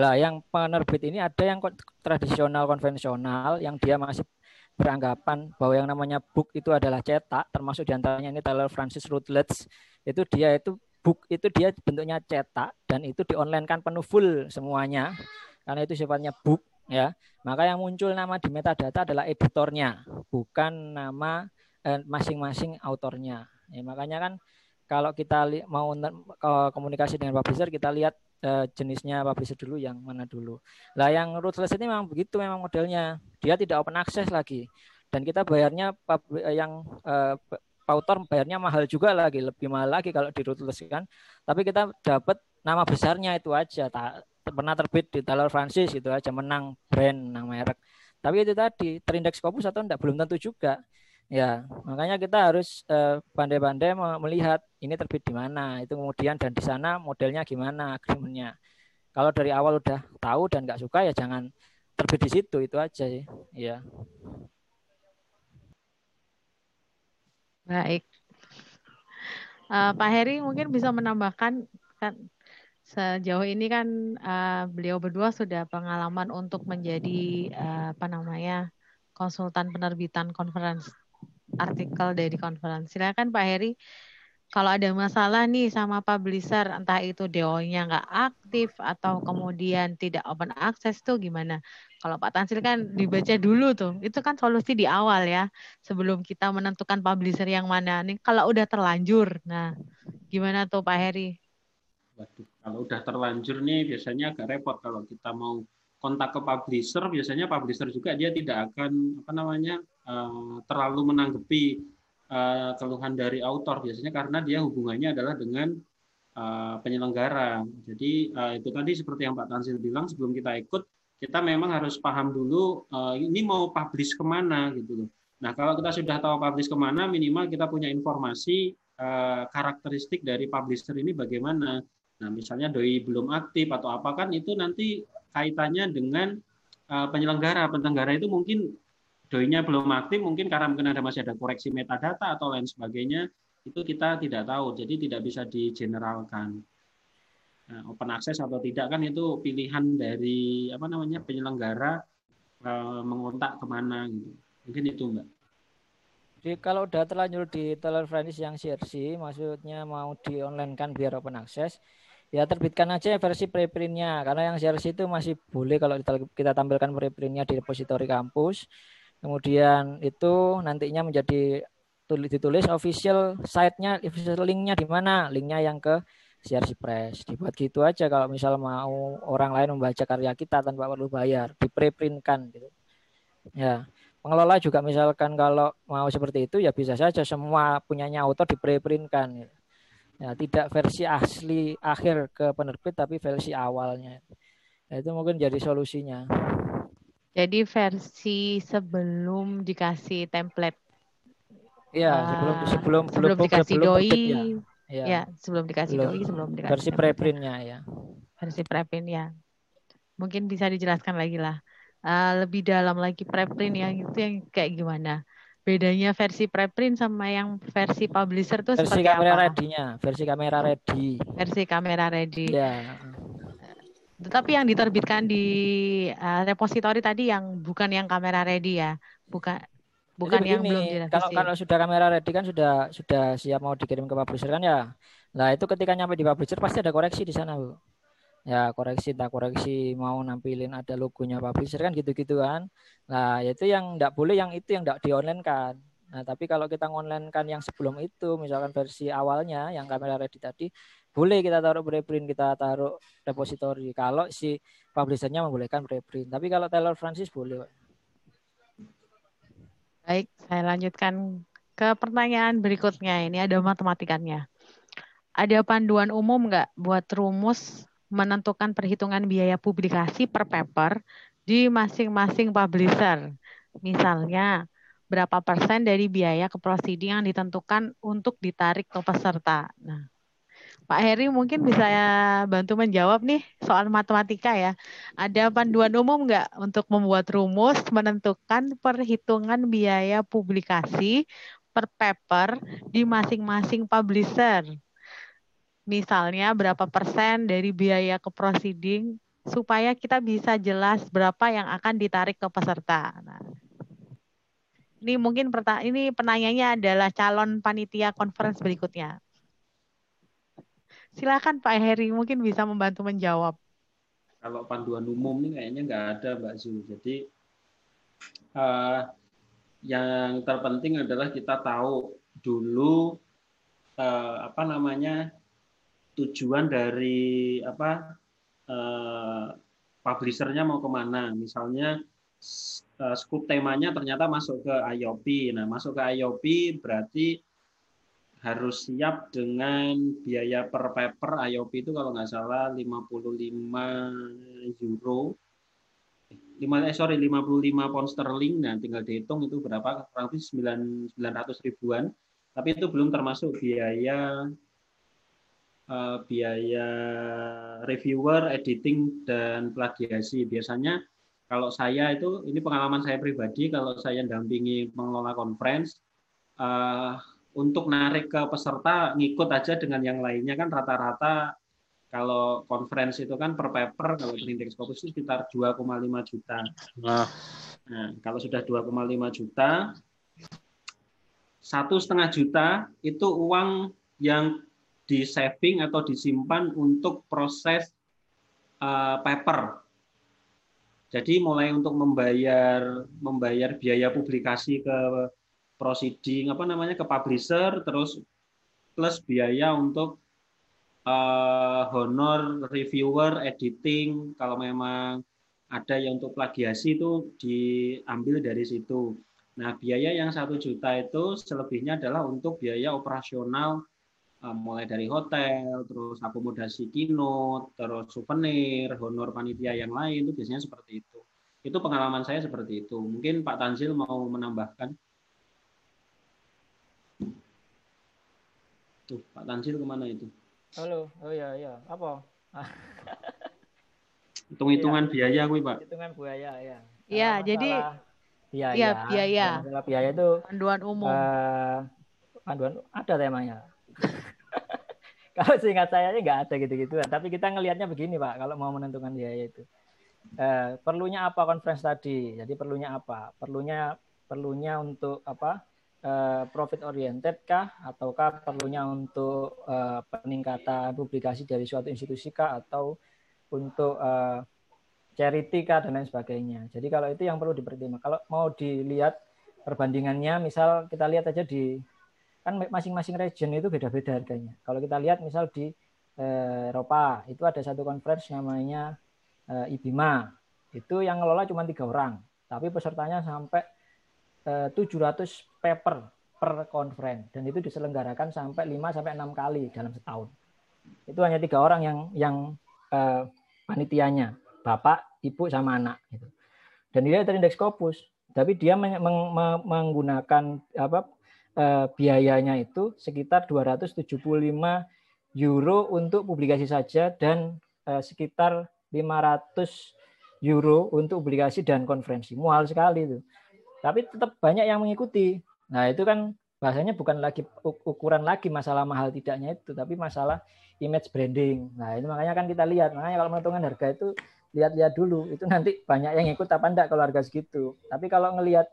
Lah, yang penerbit ini ada yang tradisional konvensional yang dia masih beranggapan bahwa yang namanya book itu adalah cetak, termasuk di antaranya ini Taylor Francis Routledge, itu dia itu book itu dia bentuknya cetak dan itu di online kan penuh full semuanya karena itu sifatnya book ya. Maka yang muncul nama di metadata adalah editornya bukan nama eh, masing-masing eh, autornya. Ya, makanya kan kalau kita mau komunikasi dengan publisher kita lihat uh, jenisnya publisher dulu yang mana dulu. Lah yang rootless ini memang begitu memang modelnya. Dia tidak open access lagi. Dan kita bayarnya eh, yang uh, author bayarnya mahal juga lagi, lebih mahal lagi kalau di rootless kan. Tapi kita dapat nama besarnya itu aja. Tak pernah terbit di Taylor Francis itu aja menang brand menang merek. Tapi itu tadi terindeks Scopus atau enggak belum tentu juga. Ya, makanya kita harus pandai-pandai uh, melihat ini terbit di mana, itu kemudian dan di sana modelnya gimana, agreementnya. Kalau dari awal udah tahu dan nggak suka ya jangan terbit di situ, itu aja sih. Ya. Baik. Uh, Pak Heri mungkin bisa menambahkan kan sejauh ini kan uh, beliau berdua sudah pengalaman untuk menjadi uh, apa namanya konsultan penerbitan konferensi artikel dari konferensi. Silakan Pak Heri, kalau ada masalah nih sama publisher, entah itu DO-nya nggak aktif atau kemudian tidak open access tuh gimana? Kalau Pak Tansil kan dibaca dulu tuh, itu kan solusi di awal ya, sebelum kita menentukan publisher yang mana. Nih kalau udah terlanjur, nah gimana tuh Pak Heri? Waduh, kalau udah terlanjur nih biasanya agak repot kalau kita mau kontak ke publisher, biasanya publisher juga dia tidak akan apa namanya uh, terlalu menanggapi uh, keluhan dari autor biasanya karena dia hubungannya adalah dengan uh, penyelenggara. Jadi itu tadi seperti yang Pak Tansil bilang sebelum kita ikut kita memang harus paham dulu ini mau publish ke mana gitu loh. Nah kalau kita sudah tahu publish ke mana minimal kita punya informasi karakteristik dari publisher ini bagaimana. Nah misalnya doi belum aktif atau apa kan itu nanti kaitannya dengan penyelenggara. Penyelenggara itu mungkin doinya belum aktif, mungkin karena mungkin ada masih ada koreksi metadata atau lain sebagainya, itu kita tidak tahu. Jadi tidak bisa digeneralkan. Nah, open access atau tidak kan itu pilihan dari apa namanya penyelenggara uh, mengontak ke mana gitu. Mungkin itu mbak. Jadi kalau udah terlanjur di Teller Friends yang CRC, maksudnya mau di online kan biar open access, ya terbitkan aja versi preprintnya karena yang CRC itu masih boleh kalau kita tampilkan preprintnya di repositori kampus kemudian itu nantinya menjadi tulis ditulis official site-nya official link-nya di mana? Linknya yang ke CRC Press. Dibuat gitu aja kalau misal mau orang lain membaca karya kita tanpa perlu bayar di preprintkan gitu. Ya pengelola juga misalkan kalau mau seperti itu ya bisa saja semua punyanya autor di preprintkan gitu. Ya tidak versi asli akhir ke penerbit tapi versi awalnya. Ya, itu mungkin jadi solusinya jadi versi sebelum dikasih template ya sebelum uh, sebelum sebelum belum, dikasih doi ya. Ya. ya sebelum dikasih belum. doi sebelum dikasih versi preprintnya ya versi preprint ya mungkin bisa dijelaskan lagi lah uh, lebih dalam lagi preprint yang itu yang kayak gimana bedanya versi preprint sama yang versi publisher tuh versi seperti kamera apa? ready-nya, versi kamera ready. Versi kamera ready. Ya. Tetapi yang diterbitkan di uh, repository tadi yang bukan yang kamera ready ya, bukan bukan yang belum direvisi. Kalau kalau sudah kamera ready kan sudah sudah siap mau dikirim ke publisher kan ya. Nah itu ketika nyampe di publisher pasti ada koreksi di sana bu ya koreksi tak koreksi mau nampilin ada logonya publisher kan gitu-gitu kan nah itu yang tidak boleh yang itu yang tidak di online kan nah tapi kalau kita online kan yang sebelum itu misalkan versi awalnya yang kamera ready tadi boleh kita taruh preprint kita taruh repository. Kalau si publishernya membolehkan preprint. Tapi kalau Taylor Francis boleh baik saya lanjutkan ke pertanyaan berikutnya. Ini ada matematikanya ada panduan umum nggak buat rumus menentukan perhitungan biaya publikasi per paper di masing-masing publisher? Misalnya, berapa persen dari biaya ke proceeding yang ditentukan untuk ditarik ke peserta? Nah, Pak Heri mungkin bisa bantu menjawab nih soal matematika ya. Ada panduan umum nggak untuk membuat rumus menentukan perhitungan biaya publikasi per paper di masing-masing publisher? misalnya berapa persen dari biaya ke proceeding supaya kita bisa jelas berapa yang akan ditarik ke peserta. Nah, ini mungkin ini penanyanya adalah calon panitia conference berikutnya. Silakan Pak Heri mungkin bisa membantu menjawab. Kalau panduan umum ini kayaknya nggak ada Mbak Zul. Jadi uh, yang terpenting adalah kita tahu dulu uh, apa namanya tujuan dari apa uh, publishernya mau ke mana. Misalnya uh, scope temanya ternyata masuk ke IOP. Nah, masuk ke IOP berarti harus siap dengan biaya per paper IOP itu kalau nggak salah 55 euro. 5 eh sorry 55 pound sterling. Nah tinggal dihitung itu berapa? Kurang lebih 900 ribuan. Tapi itu belum termasuk biaya uh, biaya reviewer, editing dan plagiasi. Biasanya kalau saya itu ini pengalaman saya pribadi kalau saya dampingi pengelola conference uh, untuk narik ke peserta ngikut aja dengan yang lainnya kan rata-rata kalau conference itu kan per paper kalau indeks fokus itu sekitar 2,5 juta. Nah. nah, kalau sudah 2,5 juta satu setengah juta itu uang yang di saving atau disimpan untuk proses uh, paper. Jadi mulai untuk membayar membayar biaya publikasi ke proceeding apa namanya ke publisher terus plus biaya untuk uh, honor reviewer editing kalau memang ada yang untuk plagiasi itu diambil dari situ. Nah biaya yang satu juta itu selebihnya adalah untuk biaya operasional Eh, mulai dari hotel, terus akomodasi keynote, terus souvenir, honor panitia yang lain itu biasanya seperti itu. Itu pengalaman saya seperti itu. Mungkin Pak Tanzil mau menambahkan. Tuh, Pak Tanzil ke mana itu? Halo, oh ya ya, apa? Hitung-hitungan iya. biaya gue, Pak. Hitungan biaya ya. Iya, jadi biaya. Iya, biaya. Masalah biaya itu panduan umum. Uh, panduan ada temanya kalau seingat saya nggak ada gitu-gitu tapi kita ngelihatnya begini pak kalau mau menentukan biaya itu eh, perlunya apa conference tadi jadi perlunya apa perlunya perlunya untuk apa eh, profit oriented kah? Ataukah perlunya untuk eh, peningkatan publikasi dari suatu institusi kah? Atau untuk eh, charity kah? Dan lain sebagainya. Jadi kalau itu yang perlu dipertimbangkan. Kalau mau dilihat perbandingannya misal kita lihat aja di kan masing-masing region itu beda-beda harganya. Kalau kita lihat misal di eh, Eropa itu ada satu conference namanya eh, IBIMA. Itu yang ngelola cuma tiga orang, tapi pesertanya sampai 700 paper per conference dan itu diselenggarakan sampai 5 sampai 6 kali dalam setahun. Itu hanya tiga orang yang yang eh, panitianya, bapak, ibu sama anak gitu. Dan dia terindeks Scopus, tapi dia meng, meng, menggunakan apa eh, biayanya itu sekitar 275 euro untuk publikasi saja dan eh, sekitar 500 euro untuk publikasi dan konferensi. Mual sekali itu. Tapi tetap banyak yang mengikuti. Nah, itu kan bahasanya bukan lagi ukuran lagi masalah mahal tidaknya itu, tapi masalah image branding. Nah, itu makanya kan kita lihat. Makanya kalau menentukan harga itu lihat-lihat dulu. Itu nanti banyak yang ikut apa enggak kalau harga segitu. Tapi kalau ngelihat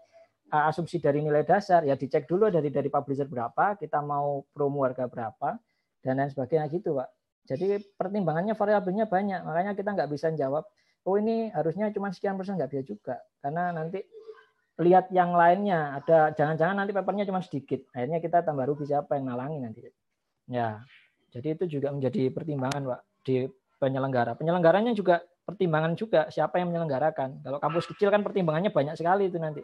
asumsi dari nilai dasar ya dicek dulu dari dari publisher berapa kita mau promo harga berapa dan lain sebagainya gitu pak jadi pertimbangannya variabelnya banyak makanya kita nggak bisa jawab oh ini harusnya cuma sekian persen nggak bisa juga karena nanti lihat yang lainnya. Ada jangan-jangan nanti papernya cuma sedikit. Akhirnya kita tambah rugi siapa yang nalangi nanti? Ya jadi itu juga menjadi pertimbangan pak di penyelenggara. Penyelenggaranya juga pertimbangan juga siapa yang menyelenggarakan. Kalau kampus kecil kan pertimbangannya banyak sekali itu nanti.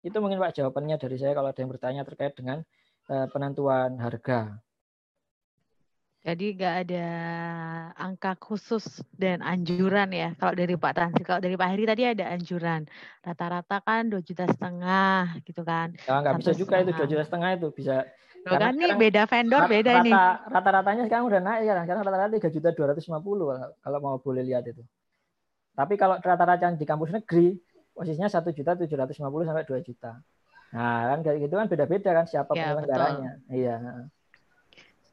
Itu mungkin Pak jawabannya dari saya kalau ada yang bertanya terkait dengan uh, penentuan harga. Jadi nggak ada angka khusus dan anjuran ya. Kalau dari Pak Tansi, kalau dari Pak Heri tadi ada anjuran. Rata-rata kan dua juta setengah gitu kan. Ya nggak bisa juga itu setengah. dua juta setengah itu bisa. Loh kan nih beda vendor Rat- beda nih. rata, Rata-ratanya sekarang udah naik ya. Sekarang rata-rata tiga juta dua ratus lima puluh kalau mau boleh lihat itu. Tapi kalau rata-rata yang di kampus negeri posisinya satu juta tujuh ratus lima puluh sampai dua juta. Nah kan kayak gitu kan beda-beda kan siapa Ya, penyelenggaranya. Iya.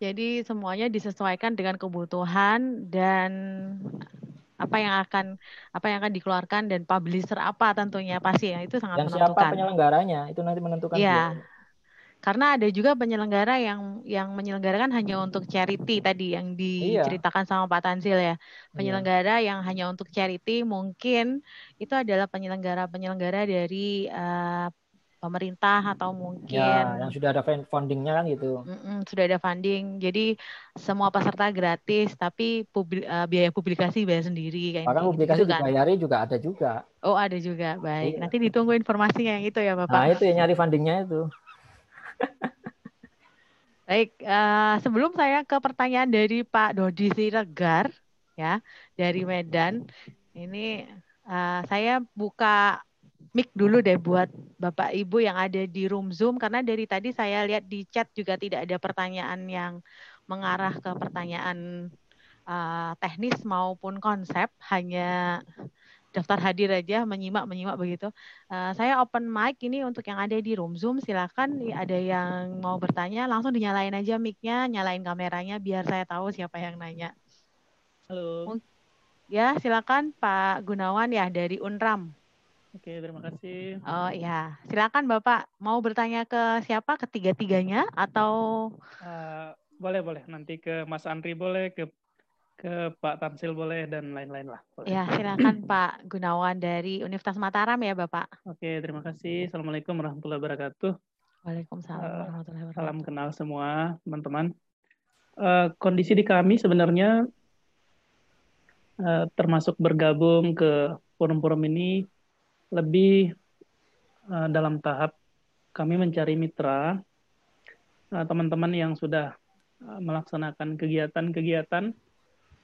Jadi semuanya disesuaikan dengan kebutuhan dan apa yang akan apa yang akan dikeluarkan dan publisher apa tentunya pasti ya itu sangat Dan siapa menentukan. penyelenggaranya itu nanti menentukan Iya. Karena ada juga penyelenggara yang yang menyelenggarakan hanya untuk charity tadi yang Iya. diceritakan sama Pak Tanzil ya. Penyelenggara yang hanya untuk charity mungkin itu adalah penyelenggara-penyelenggara dari eh, pemerintah atau mungkin Ya, yang sudah ada foundingnya kan gitu. Mm-mm, sudah ada funding. Jadi semua peserta gratis tapi publi- eh, biaya publikasi bayar sendiri kayak Bahkan gitu publikasi kan. dibayari juga ada juga. Oh, ada juga. Baik. Iya. Nanti ditunggu informasinya yang itu ya, Bapak. Nah itu yang nyari fundingnya itu. Baik, eh, sebelum saya ke pertanyaan dari Pak Dodi Siregar, ya, dari Medan, ini eh, saya buka mic dulu deh buat Bapak Ibu yang ada di room Zoom, karena dari tadi saya lihat di chat juga tidak ada pertanyaan yang mengarah ke pertanyaan eh, teknis maupun konsep, hanya daftar hadir aja, menyimak, menyimak begitu. Eh, saya open mic ini untuk yang ada di room Zoom. Silakan ada yang mau bertanya, langsung dinyalain aja mic-nya, nyalain kameranya biar saya tahu siapa yang nanya. Halo. Ya, silakan Pak Gunawan ya dari Unram. Oke, terima kasih. Oh ya, silakan Bapak mau bertanya ke siapa? Ketiga-tiganya atau Eh, boleh, boleh. Nanti ke Mas Andri boleh, ke ke Pak Tamsil boleh, dan lain-lain lah. Boleh. ya silakan Pak Gunawan dari Universitas Mataram ya Bapak. Oke, terima kasih. Assalamualaikum warahmatullahi wabarakatuh. Waalaikumsalam Eh, warahmatullahi wabarakatuh. Salam kenal semua, teman-teman. Eh, kondisi di kami sebenarnya eh, termasuk bergabung ke forum-forum ini lebih eh, dalam tahap kami mencari mitra eh, teman-teman yang sudah eh, melaksanakan kegiatan-kegiatan.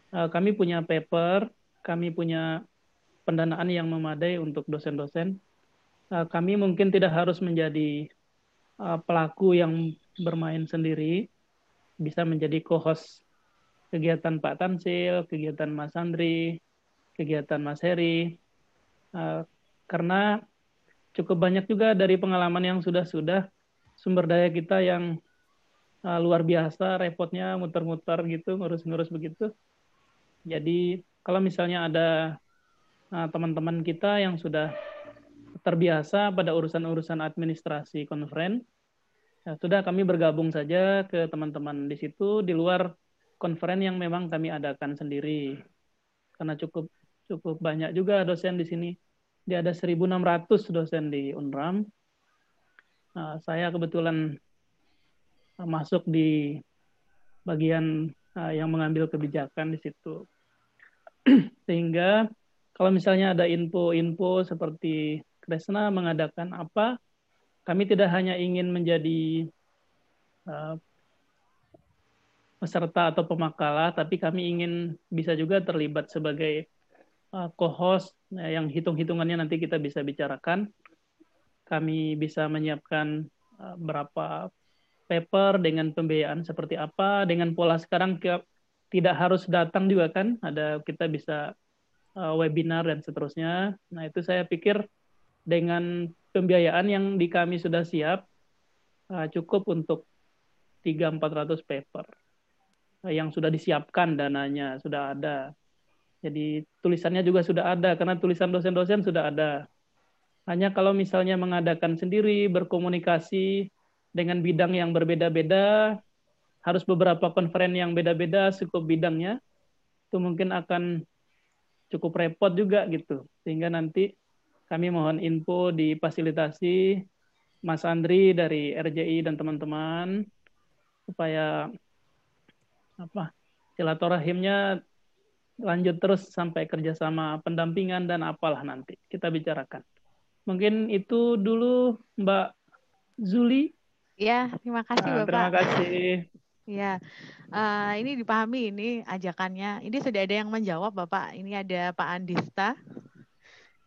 Eh, kami punya paper, kami punya pendanaan yang memadai untuk dosen-dosen. Eh, kami mungkin tidak harus menjadi eh, pelaku yang bermain sendiri, bisa menjadi co-host kegiatan Pak Tansil, kegiatan Mas Andri, kegiatan Mas Heri, Eh, karena cukup banyak juga dari pengalaman yang sudah-sudah sumber daya kita yang eh, luar biasa, repotnya muter-muter gitu, ngurus-ngurus begitu. Jadi kalau misalnya ada eh, teman-teman kita yang sudah terbiasa pada urusan-urusan administrasi konferen, ya sudah kami bergabung saja ke teman-teman di situ di luar konferen yang memang kami adakan sendiri. Karena cukup cukup banyak juga dosen di sini. Dia ada 1.600 dosen di Unram. Nah, saya kebetulan uh, masuk di bagian uh, yang mengambil kebijakan di situ. Sehingga kalau misalnya ada info-info seperti Kresna mengadakan apa, kami tidak hanya ingin menjadi uh, peserta atau pemakalah, tapi kami ingin bisa juga terlibat sebagai uh, co-host nah, yang hitung-hitungannya nanti kita bisa bicarakan. Kami bisa menyiapkan uh, berapa paper dengan pembiayaan seperti apa, dengan pola sekarang tidak harus datang juga kan, ada kita bisa webinar dan seterusnya. Nah itu saya pikir dengan pembiayaan yang di kami sudah siap cukup untuk 3-400 paper yang sudah disiapkan dananya sudah ada. Jadi tulisannya juga sudah ada karena tulisan dosen-dosen sudah ada. Hanya kalau misalnya mengadakan sendiri, berkomunikasi dengan bidang yang berbeda-beda, harus beberapa konferen yang beda-beda cukup bidangnya, itu mungkin akan cukup repot juga gitu. Sehingga nanti kami mohon info difasilitasi Mas Andri dari RJI dan teman-teman supaya apa silaturahimnya lanjut terus sampai kerjasama pendampingan dan apalah nanti kita bicarakan. Mungkin itu dulu Mbak Zuli. Ya, terima kasih Nah, Bapak. terima kasih. Ya, uh, ini dipahami ini ajakannya. Ini sudah ada yang menjawab, Bapak. Ini ada Pak Andista.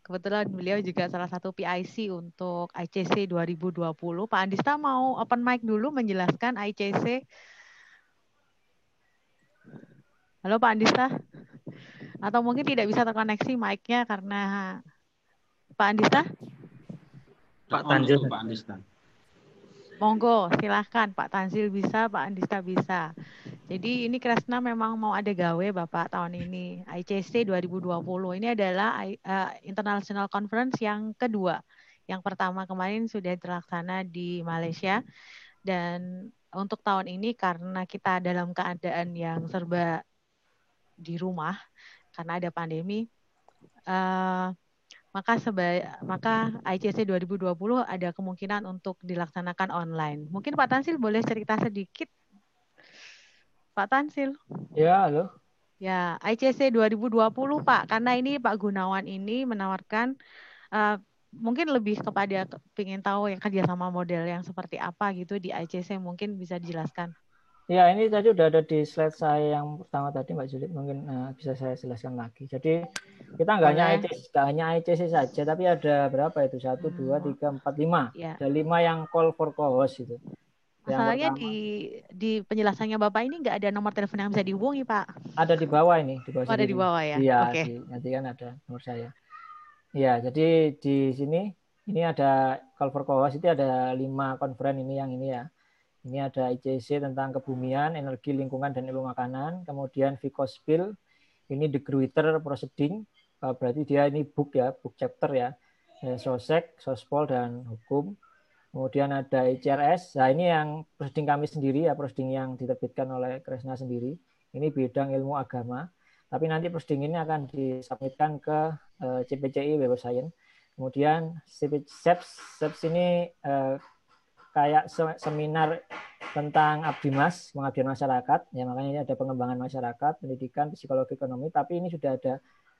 Kebetulan beliau juga salah satu PIC untuk ICC 2020. Pak Andista mau open mic dulu menjelaskan ICC. Halo Pak Andista. Atau mungkin tidak bisa terkoneksi mic-nya karena Pak Andista? Pak Tanjung, Pak Andista. Monggo, silahkan Pak Tanzil bisa, Pak Andista bisa. Jadi ini Kresna memang mau ada gawe Bapak tahun ini, ICC 2020. Ini adalah uh, International Conference yang kedua. Yang pertama kemarin sudah terlaksana di Malaysia. Dan untuk tahun ini karena kita dalam keadaan yang serba di rumah, karena ada pandemi, uh, maka seba maka ICC 2020 ada kemungkinan untuk dilaksanakan online. Mungkin Pak Tansil boleh cerita sedikit. Pak Tansil. Ya, halo. Ya, ICC 2020 Pak, karena ini Pak Gunawan ini menawarkan uh, mungkin lebih kepada ingin tahu yang kerjasama model yang seperti apa gitu di ICC mungkin bisa dijelaskan. Ya, ini tadi udah ada di slide saya yang pertama tadi Mbak Julit, mungkin uh, bisa saya jelaskan lagi. Jadi kita nggak hanya ICC, nggak hanya ICC saja, tapi ada berapa itu? Satu, hmm. dua, tiga, empat, lima. Ya. Ada lima yang call for co-host itu. Masalahnya di di penjelasannya Bapak ini nggak ada nomor telepon yang bisa dihubungi, Pak. Ada di bawah ini, di bawah. Oh, ada di bawah ya. Iya, okay. nanti kan ada nomor saya. Iya, jadi di sini ini ada call for co-host itu ada lima konferen ini yang ini ya ini ada ICC tentang kebumian, energi lingkungan dan ilmu makanan. Kemudian Vicospil, ini The Gruiter Proceeding. Eh, berarti dia ini book ya, book chapter ya. Sosek, Sospol, dan Hukum. Kemudian ada ICRS. Nah ini yang proceeding kami sendiri ya, proceeding yang diterbitkan oleh Kresna sendiri. Ini bidang ilmu agama. Tapi nanti proceeding ini akan disubmitkan ke eh, CPCI Web Science. Kemudian SEPS, SEPS ini kayak seminar tentang abdimas, pengabdian masyarakat. Ya makanya ini ada pengembangan masyarakat, pendidikan, psikologi, ekonomi. Tapi ini sudah ada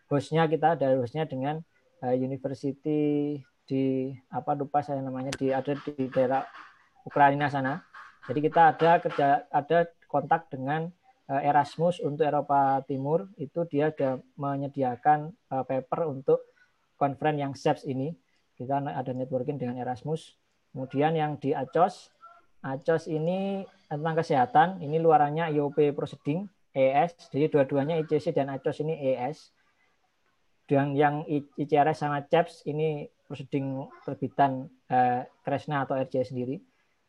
hostnya kita, ada hostnya dengan uh, university di apa lupa saya namanya di ada di daerah Ukraina sana. Jadi kita ada kerja ada kontak dengan uh, Erasmus untuk Eropa Timur itu dia ada menyediakan uh, paper untuk conference yang SEPS ini. Kita ada networking dengan Erasmus Kemudian yang di ACOS, ACOS ini tentang kesehatan, ini luarannya IOP Proceeding, ES, jadi dua-duanya ICC dan ACOS ini ES. Dan yang ICRS sama CEPS ini proceeding terbitan eh, Kresna atau RJ sendiri.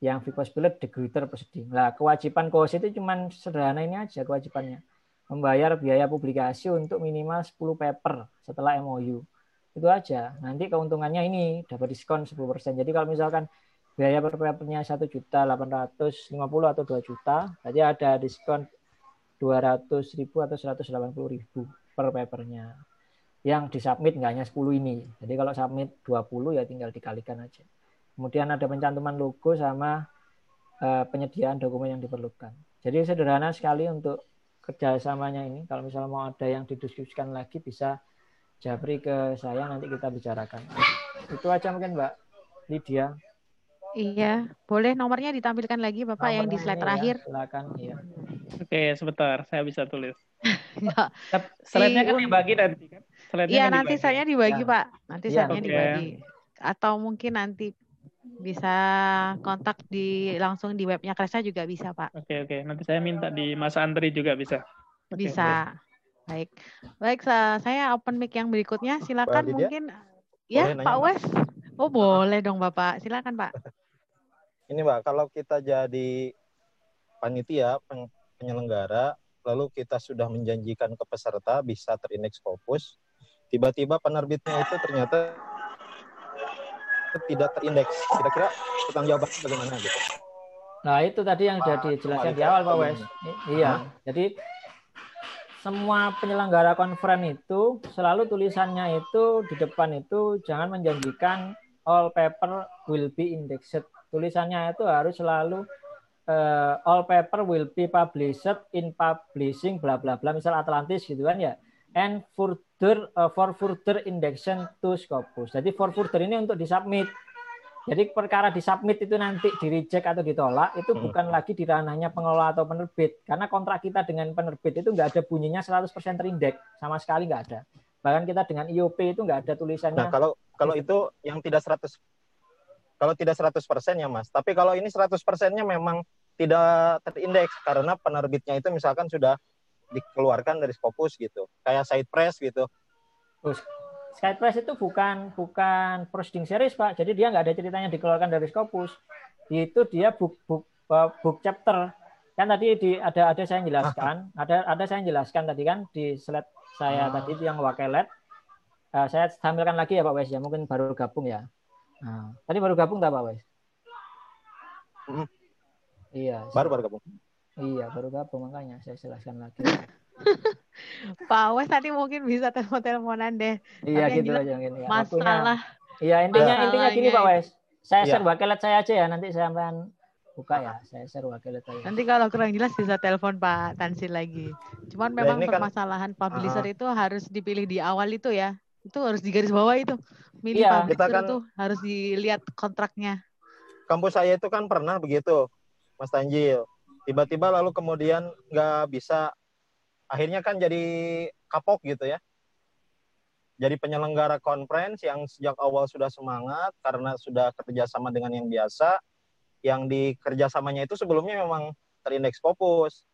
Yang Vicos Pilot, The Greater Proceeding. Nah, kewajiban KOS itu cuma sederhana ini aja kewajibannya. Membayar biaya publikasi untuk minimal 10 paper setelah MOU itu aja. Nanti keuntungannya ini dapat diskon 10%. Jadi kalau misalkan biaya per papernya satu juta delapan ratus lima puluh atau dua juta, berarti ada diskon dua ratus ribu atau seratus delapan puluh ribu per papernya. Yang disubmit nggak hanya 10 ini. Jadi kalau submit 20 ya tinggal dikalikan aja. Kemudian ada pencantuman logo sama uh, penyediaan dokumen yang diperlukan. Jadi sederhana sekali untuk kerjasamanya ini. Kalau misalnya mau ada yang didiskusikan lagi bisa Japri ke saya nanti kita bicarakan. Itu aja mungkin Mbak Lydia. Iya, boleh nomornya ditampilkan lagi Bapak nomornya yang di slide ya, terakhir. Ya, silakan, iya. Oke, sebentar, saya bisa tulis. ya. Slide-nya kan dibagi nanti kan? Iya, kan nanti saya dibagi, ya. Pak. Nanti ya, saya okay. dibagi. Atau mungkin nanti bisa kontak di langsung di webnya Kresa juga bisa, Pak. Oke, oke. Nanti saya minta di Mas Andri juga bisa. Okay. Bisa. Baik, baik saya open mic yang berikutnya. Silakan mungkin ya boleh Pak Wes. Oh boleh dong Bapak. Silakan Pak. Ini Mbak, kalau kita jadi panitia penyelenggara, lalu kita sudah menjanjikan ke peserta bisa terindeks Scopus, tiba-tiba penerbitnya itu ternyata tidak terindeks. Kira-kira pertanggung jawabannya bagaimana gitu? Nah itu tadi yang sudah dijelaskan di awal Pak Wes. Iya, jadi semua penyelenggara konferen itu selalu tulisannya itu di depan itu jangan menjanjikan all paper will be indexed. Tulisannya itu harus selalu uh, all paper will be published in publishing bla bla bla misal Atlantis gitu kan ya. And further uh, for further indexation to Scopus. Jadi for further ini untuk disubmit. Jadi perkara di submit itu nanti di reject atau ditolak itu Hmm. bukan lagi di ranahnya pengelola atau penerbit. Karena kontrak kita dengan penerbit itu nggak ada bunyinya 100% terindeks. Sama sekali nggak ada. Bahkan kita dengan IOP itu nggak ada tulisannya. Nah, kalau kalau itu yang tidak 100 kalau tidak 100% ya, Mas. Tapi kalau ini 100%-nya memang tidak terindeks karena penerbitnya itu misalkan sudah dikeluarkan dari Scopus gitu. Kayak side press gitu. Skypress itu bukan bukan proceeding series pak, jadi dia nggak ada ceritanya dikeluarkan dari Scopus. Itu dia book book uh, book chapter. Kan tadi di ada ada saya jelaskan, ada ada saya jelaskan tadi kan di slide saya Ah. tadi itu yang wakelet. Uh, saya tampilkan lagi ya Pak Wes ya, mungkin baru gabung ya. Nah, tadi baru gabung tak Pak Wes? Mm. Iya. Baru baru gabung. Iya baru gabung makanya saya jelaskan lagi. Pak Wes tadi mungkin bisa telepon-teleponan deh. iya Tapi gitu aja mungkin. ya. Masalah Iya intinya intinya gini Pak Masalahnya Wes. Saya Iya. share wakelet saya aja ya nanti saya akan buka ya. Saya share wakelet saya. nanti kalau kurang jelas bisa telepon Pak Tansil lagi. Cuman Nah, memang kan- permasalahan publisher itu harus dipilih di awal itu ya. Itu harus digaris bawah itu. Milih Iya. publisher Kita kan- itu harus dilihat kontraknya. Kampus saya itu kan pernah begitu, Mas Tanjil. Tiba-tiba lalu kemudian nggak bisa, akhirnya kan jadi kapok gitu ya. Jadi penyelenggara conference yang sejak awal sudah semangat karena sudah kerjasama dengan yang biasa, yang di kerjasamanya itu sebelumnya memang terindeks Scopus,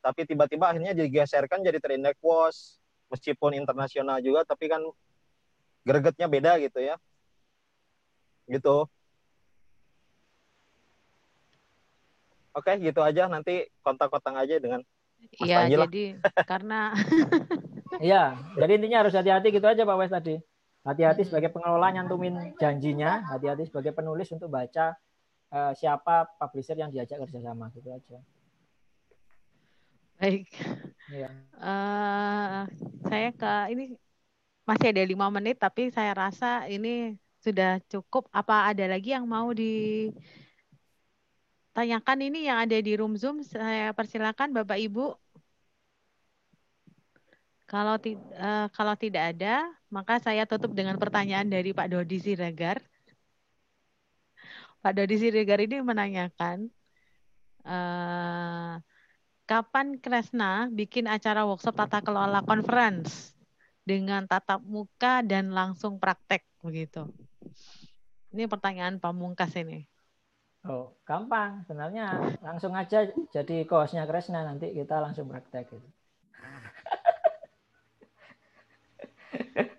tapi tiba-tiba akhirnya digeserkan jadi terindeks WOS, meskipun internasional juga, tapi kan gregetnya beda gitu ya. Gitu. Oke, gitu aja. Nanti kontak-kontak aja dengan Iya, lah. jadi karena Iya, jadi intinya harus hati-hati gitu aja Pak Wes tadi. Hati-hati Hmm. sebagai pengelola nyantumin janjinya, hati-hati sebagai penulis untuk baca eh, siapa publisher yang diajak kerjasama gitu aja. baik. Iya. eh saya ke ini masih ada lima menit, tapi saya rasa ini sudah cukup. Apa ada lagi yang mau ditanyakan ini yang ada di room Zoom? Saya persilakan Bapak Ibu. Kalau ti- eh, kalau tidak ada, maka saya tutup dengan pertanyaan dari Pak Dodi Siregar. Pak Dodi Siregar ini menanyakan, eh, kapan Kresna bikin acara workshop tata kelola conference dengan tatap muka dan langsung praktek begitu? Ini pertanyaan pamungkas ini. Oh, gampang. Sebenarnya langsung aja jadi co-hostnya Kresna nanti kita langsung praktek gitu.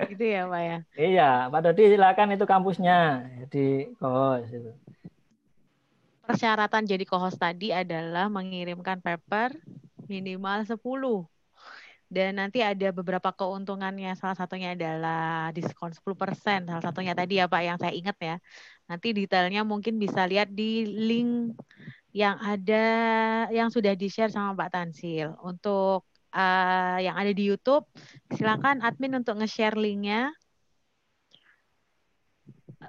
Gitu ya, Pak ya. Iya, Pak Dodi silakan itu kampusnya jadi co-host itu. Persyaratan jadi co-host tadi adalah mengirimkan paper minimal 10. Dan nanti ada beberapa keuntungannya. Salah satunya adalah diskon 10%. Salah satunya tadi ya Pak yang saya ingat ya. Nanti detailnya mungkin bisa lihat di link yang ada yang sudah di-share sama Pak Tansil. Untuk eh, yang ada di YouTube, silakan admin untuk nge-share linknya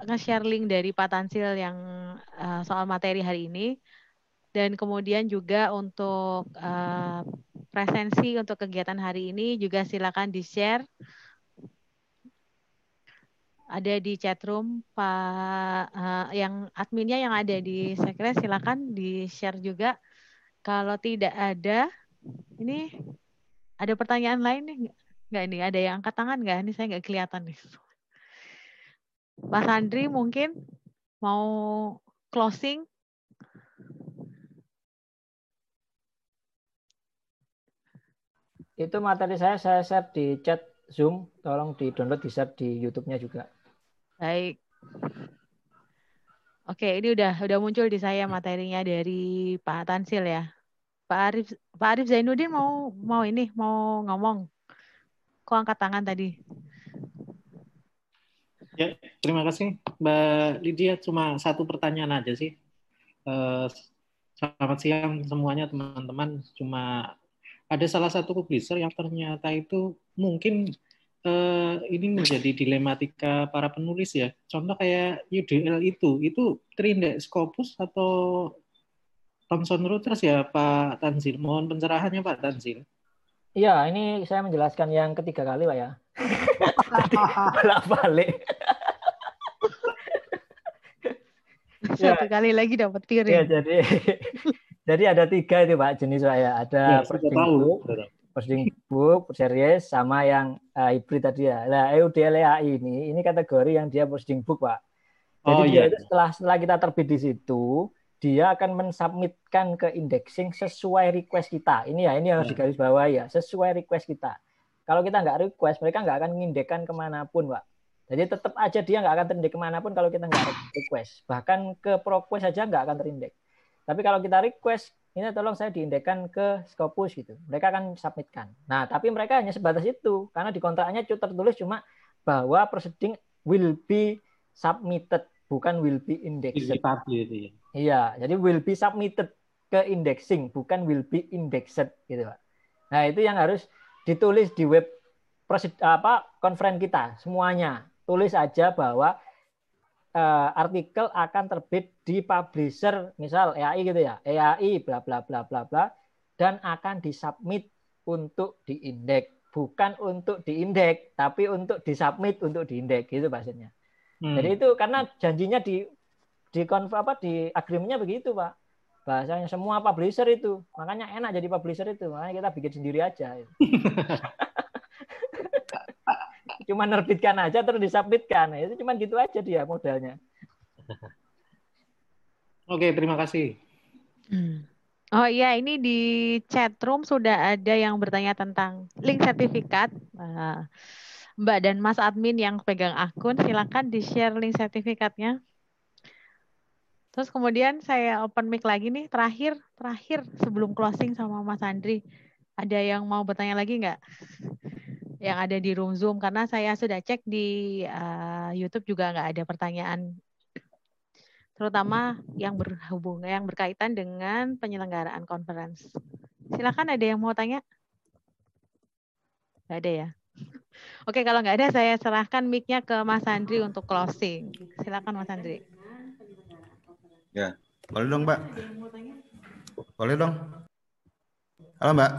nge-share link dari Pak Tansil yang uh, soal materi hari ini dan kemudian juga untuk uh, presensi untuk kegiatan hari ini juga silakan di-share. Ada di chat room Pak uh, yang adminnya yang ada di sekres silakan di-share juga. Kalau tidak ada ini ada pertanyaan lain nih nggak? Ini ada yang angkat tangan nggak? Ini saya nggak kelihatan nih. Mas Andri mungkin mau closing? Itu materi saya saya share di chat Zoom, tolong di-download di-share di YouTube-nya juga. Baik. Oke, ini udah udah muncul di saya materinya dari Pak Tansil ya. Pak Arif Pak Arif Zainuddin mau mau ini mau ngomong. Kok angkat tangan tadi? Ya, terima kasih Mbak Lydia. Cuma satu pertanyaan aja sih. Eh, selamat siang semuanya teman-teman. Cuma ada salah satu publisher yang ternyata itu mungkin eh, ini menjadi dilematika para penulis ya. Contoh kayak UDL itu, itu terindeks Scopus atau Thomson Reuters ya Pak Tanzil. Mohon pencerahannya Pak Tanzil. Iya, ini saya menjelaskan yang ketiga kali, Pak ya. Tadi bolak-balik. ya. satu kali lagi dapat piring. Ya, jadi jadi ada tiga itu Pak jenis ya. Ada ya, posting book, posting book, series sama yang uh, hybrid tadi ya. Nah, EUDLA ini ini kategori yang dia posting book Pak. Jadi oh, dia iya. itu setelah setelah kita terbit di situ, dia akan mensubmitkan ke indexing sesuai request kita. Ini ya, ini harus ya. digarisbawahi ya, sesuai request kita. Kalau kita nggak request, mereka nggak akan mengindekkan ke mana pun, Pak. Jadi tetap aja dia nggak akan terindek ke mana pun kalau kita nggak request. Bahkan ke ProQuest saja nggak akan terindek. Tapi kalau kita request, ini tolong saya diindekkan ke Scopus gitu. Mereka akan submitkan. Nah, tapi mereka hanya sebatas itu. Karena di kontraknya tertulis cuma bahwa proceeding will be submitted bukan will be indexed. Ya. Iya, jadi will be submitted ke indexing, bukan will be indexed gitu, Pak. Nah, itu yang harus ditulis di web apa konferensi kita semuanya. Tulis aja bahwa uh, artikel akan terbit di publisher misal EAI gitu ya. EAI bla bla bla bla bla dan akan disubmit untuk diindeks, bukan untuk diindeks, tapi untuk disubmit untuk diindeks gitu maksudnya. Hmm. Jadi itu karena janjinya di di konf apa di agreementnya begitu pak bahasanya semua publisher itu makanya enak jadi publisher itu makanya kita bikin sendiri aja cuma nerbitkan aja terus disubmitkan itu cuma gitu aja dia modalnya oke terima kasih hmm. Oh iya, ini di chat room sudah ada yang bertanya tentang link sertifikat. Uh, Mbak dan Mas admin yang pegang akun, silakan di-share link sertifikatnya. Terus kemudian saya open mic lagi nih, terakhir, terakhir sebelum closing sama Mas Andri. Ada yang mau bertanya lagi nggak? Yang ada di room Zoom, karena saya sudah cek di uh, YouTube juga nggak ada pertanyaan terutama yang berhubung yang berkaitan dengan penyelenggaraan conference. Silakan ada yang mau tanya? Gak ada ya? Oke, kalau nggak ada saya serahkan mic-nya ke Mas Andri untuk closing. Silakan Mas Andri. Ya, boleh dong Mbak. Boleh dong. Halo Mbak.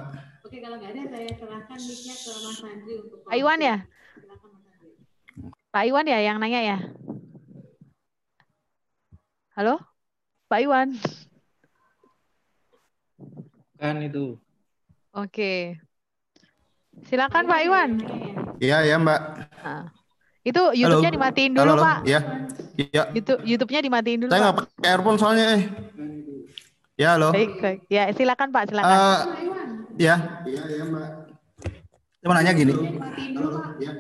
Oke, kalau nggak ada saya serahkan mic-nya ke Mas Andri untuk. Pak Iwan ya? Pak Iwan ya yang nanya ya? Halo? Pak Iwan? Kan itu. Oke. Silakan Pak Iwan. Iya, ya Mbak. Nah, itu YouTube-nya dimatiin dulu, halo, halo. Pak. Iya. Iya. YouTube YouTube-nya dimatiin dulu. Saya nggak pakai earphone soalnya eh. Ya, halo. Baik, baik. Ya, silakan Pak, silakan. Uh, ya. Iya, ya, Mbak. Mau nanya gini. Halo, ya.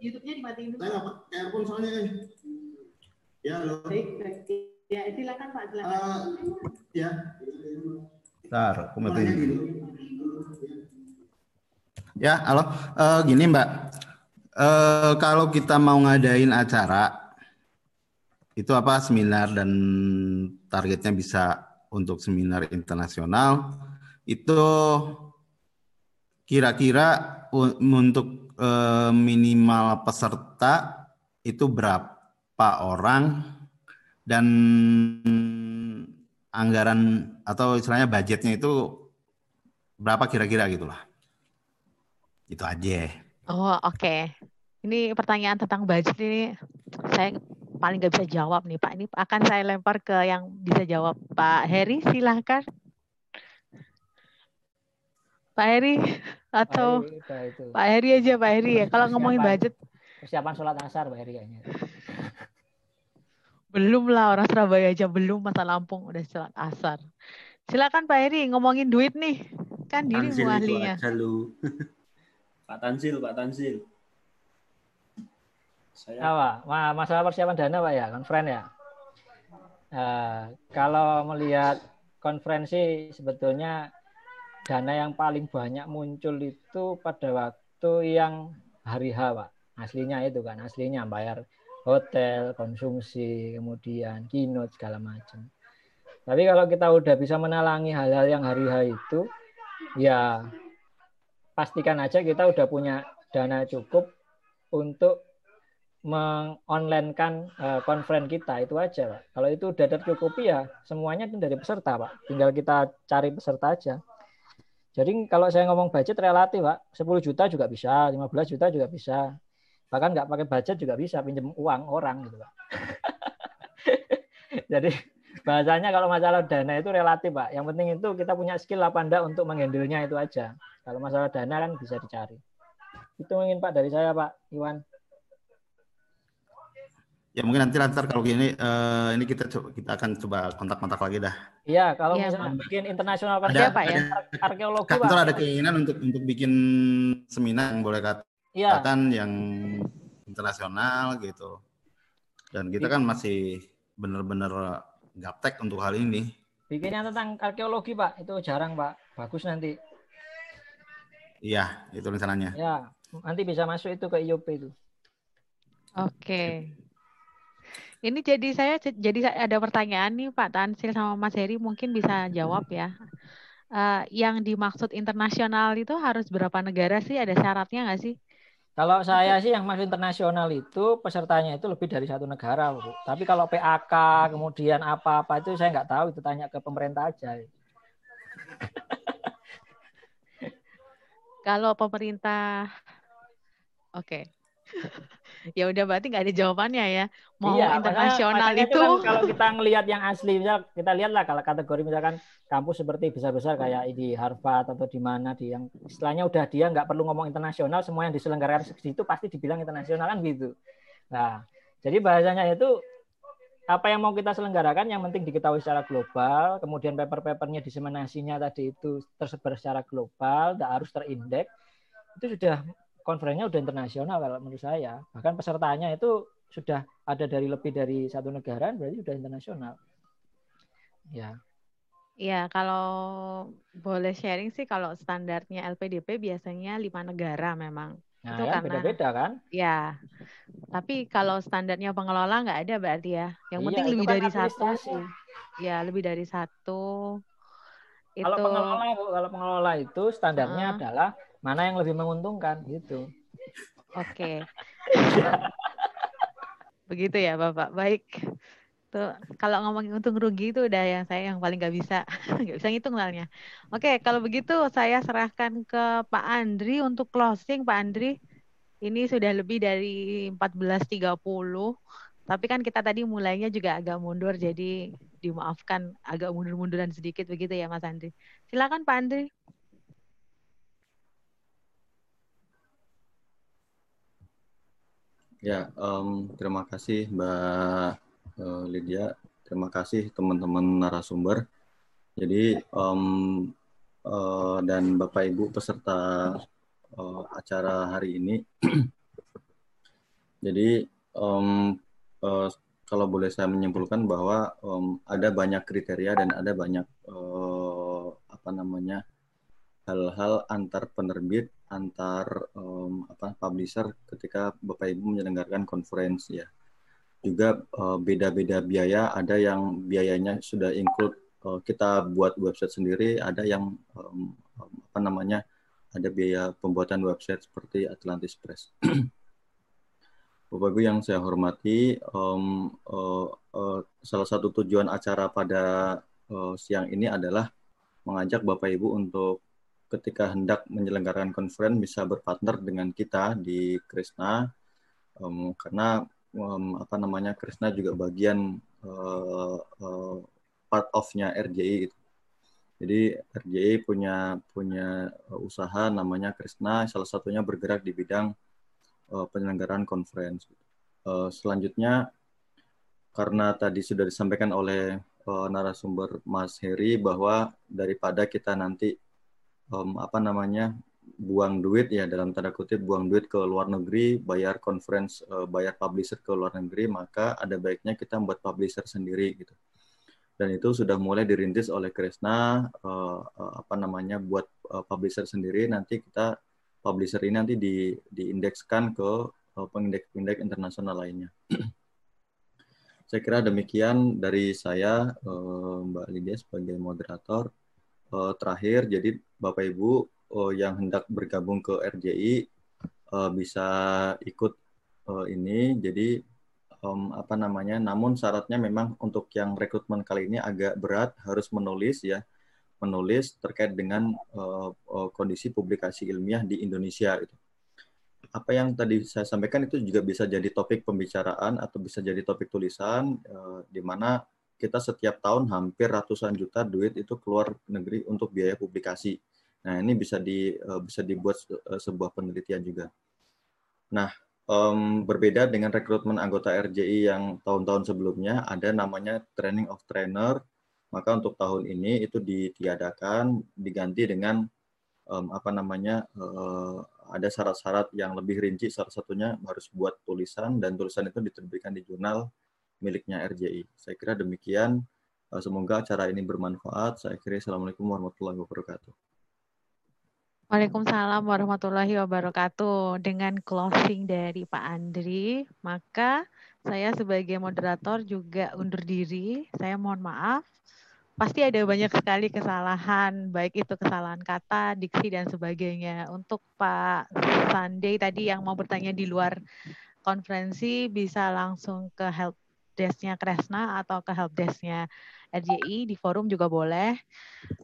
YouTube-nya dimatiin dulu. Saya nggak pakai earphone soalnya eh. Ya, halo. Baik, baik. Ya, silakan Pak, silakan. Uh, ya. Bentar, aku matiin. Ya, halo. Uh, gini Mbak, uh, kalau kita mau ngadain acara, itu apa seminar dan targetnya bisa untuk seminar internasional, itu kira-kira untuk uh, minimal peserta itu berapa orang dan anggaran atau istilahnya budgetnya itu berapa kira-kira gitulah. Itu aja. Oh, oke. Okay. Ini pertanyaan tentang budget ini saya paling nggak bisa jawab nih Pak. Ini akan saya lempar ke yang bisa jawab. Pak Heri, silahkan. Pak Heri atau Pak Heri, itu. Pak Heri aja Pak Heri ya. Kalau ngomongin budget. Persiapan sholat asar Pak Heri kayaknya. Belum lah orang Surabaya aja belum masa Lampung udah sholat asar. Silakan Pak Heri ngomongin duit nih. Kan diri ahlinya. Pak Tansil, Pak Tansil. Saya... Apa? Masalah persiapan dana Pak ya, konferen ya. Uh, kalau melihat konferensi sebetulnya dana yang paling banyak muncul itu pada waktu yang hari H Pak. Aslinya itu kan, aslinya bayar hotel, konsumsi, kemudian keynote segala macam. Tapi kalau kita udah bisa menalangi hal-hal yang hari H itu, ya pastikan aja kita udah punya dana cukup untuk mengonlinekan uh, konferen kita itu aja pak. Kalau itu udah tercukupi ya semuanya itu dari peserta pak. Tinggal kita cari peserta aja. Jadi kalau saya ngomong budget relatif pak, 10 juta juga bisa, 15 juta juga bisa. Bahkan nggak pakai budget juga bisa pinjam uang orang gitu pak. Jadi bahasanya kalau masalah dana itu relatif, Pak. Yang penting itu kita punya skill apa enggak untuk menghandle-nya itu aja. Kalau masalah dana kan bisa dicari. Itu mungkin Pak dari saya, Pak Iwan. Ya mungkin nanti lantar kalau gini uh, ini kita coba, kita akan coba kontak-kontak lagi dah. Iya, kalau ya, misalnya Pak. bikin internasional ada, Pak ya. Arkeologi Kantor Pak. ada keinginan untuk untuk bikin seminar yang boleh iya. katakan ya. yang internasional gitu. Dan kita kan masih benar-benar gaptek untuk hal ini. Bikinnya tentang arkeologi Pak, itu jarang Pak. Bagus nanti. Iya, itu rencananya. Ya, nanti bisa masuk itu ke IOP itu. Oke. Ini jadi saya jadi ada pertanyaan nih Pak Tansil sama Mas Heri mungkin bisa jawab ya. Uh, yang dimaksud internasional itu harus berapa negara sih? Ada syaratnya nggak sih? Kalau saya sih yang masuk internasional itu pesertanya itu lebih dari satu negara, Bu. Tapi kalau PAK kemudian apa-apa itu saya nggak tahu, itu tanya ke pemerintah aja. kalau pemerintah, oke. Okay. Ya udah berarti nggak ada jawabannya ya. Mau iya, internasional itu, itu. kan kalau kita ngelihat yang asli misal kita lihatlah kalau kategori misalkan kampus seperti besar-besar kayak di Harvard atau di mana di yang istilahnya udah dia nggak perlu ngomong internasional semua yang diselenggarakan di situ pasti dibilang internasional kan gitu. Nah jadi bahasanya itu apa yang mau kita selenggarakan yang penting diketahui secara global kemudian paper-papernya diseminasinya tadi itu tersebar secara global tidak harus terindeks itu sudah konferensinya udah internasional kalau menurut saya. Bahkan pesertanya itu sudah ada dari lebih dari satu negara, berarti sudah internasional. Ya. Ya, kalau boleh sharing sih kalau standarnya LPDP biasanya lima negara memang. Nah, itu ya, karena beda-beda kan? Ya. Tapi kalau standarnya pengelola nggak ada berarti ya. Yang iya, penting lebih kan dari satu. Ya, lebih dari satu. Kalau pengelola kalau pengelola itu standarnya uh. adalah mana yang lebih menguntungkan gitu. Oke. Begitu ya Bapak. Baik. Tuh, kalau ngomongin untung rugi itu udah yang saya yang paling nggak bisa nggak bisa ngitung soalnya. Oke, kalau begitu saya serahkan ke Pak Andri untuk closing Pak Andri. Ini sudah lebih dari 14.30. Tapi kan kita tadi mulainya juga agak mundur jadi dimaafkan agak mundur-munduran sedikit begitu ya Mas Andri. Silakan Pak Andri. Ya, um, terima kasih Mbak uh, Lydia. Terima kasih teman-teman narasumber. Jadi um, uh, dan Bapak Ibu peserta uh, acara hari ini. Jadi um, uh, kalau boleh saya menyimpulkan bahwa um, ada banyak kriteria dan ada banyak uh, apa namanya hal-hal antar penerbit, antar um, apa publisher ketika Bapak Ibu menyelenggarakan konferensi ya. Juga uh, beda-beda biaya, ada yang biayanya sudah include uh, kita buat website sendiri, ada yang um, apa namanya ada biaya pembuatan website seperti Atlantis Press. Bapak Ibu yang saya hormati, um, uh, uh, salah satu tujuan acara pada uh, siang ini adalah mengajak Bapak Ibu untuk ketika hendak menyelenggarakan conference bisa berpartner dengan kita di Krishna um, karena um, apa namanya Krishna juga bagian uh, uh, part of-nya RJI gitu. Jadi RJI punya punya usaha namanya Krishna salah satunya bergerak di bidang uh, penyelenggaraan conference. Uh, selanjutnya karena tadi sudah disampaikan oleh narasumber Mas Heri bahwa daripada kita nanti um, apa namanya buang duit ya dalam tanda kutip buang duit ke luar negeri bayar conference uh, bayar publisher ke luar negeri maka ada baiknya kita membuat publisher sendiri gitu. Dan itu sudah mulai dirintis oleh Kresna uh, uh, apa namanya buat uh, publisher sendiri. Nanti kita publisher ini nanti di diindekskan ke uh, pengindeks-pengindeks internasional lainnya. Saya kira demikian dari saya uh, Mbak Lydia sebagai moderator uh, terakhir, jadi Bapak Ibu uh, yang hendak bergabung ke RJI uh, bisa ikut uh, ini. Jadi um, apa namanya? Namun syaratnya memang untuk yang rekrutmen kali ini agak berat, harus menulis ya, menulis terkait dengan uh, uh, kondisi publikasi ilmiah di Indonesia itu. Apa yang tadi saya sampaikan itu juga bisa jadi topik pembicaraan atau bisa jadi topik tulisan uh, di mana kita setiap tahun hampir ratusan juta duit itu keluar negeri untuk biaya publikasi. Nah, ini bisa di uh, bisa dibuat uh, sebuah penelitian juga. Nah, um, berbeda dengan rekrutmen anggota RJI yang tahun-tahun sebelumnya, ada namanya training of trainer. Maka untuk tahun ini itu ditiadakan, diganti dengan um, apa namanya uh, ada syarat-syarat yang lebih rinci. Salah satunya harus buat tulisan dan tulisan itu diterbitkan di jurnal miliknya RJI. Saya kira demikian. Eh, semoga acara ini bermanfaat. Saya kira Assalamualaikum warahmatullahi wabarakatuh. Waalaikumsalam warahmatullahi wabarakatuh. Dengan closing dari Pak Andri, maka saya sebagai moderator juga undur diri. Saya mohon maaf. Pasti ada banyak sekali kesalahan, baik itu kesalahan kata, diksi, dan sebagainya. Untuk Pak Sunday tadi yang mau bertanya di luar konferensi, bisa langsung ke help desknya Kresna atau ke helpdesknya RJI di forum juga boleh.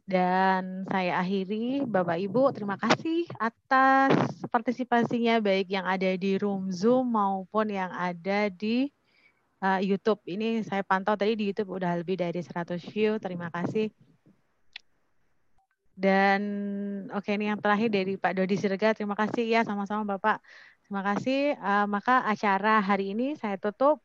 Dan saya akhiri, Bapak Ibu, terima kasih atas partisipasinya baik yang ada di room Zoom maupun yang ada di uh, YouTube. Ini saya pantau tadi di YouTube udah lebih dari 100 view. Terima kasih. Dan oke okay, ini yang terakhir dari Pak Dodi Sirga. Terima kasih ya sama-sama Bapak. Terima kasih. Uh, maka acara hari ini saya tutup.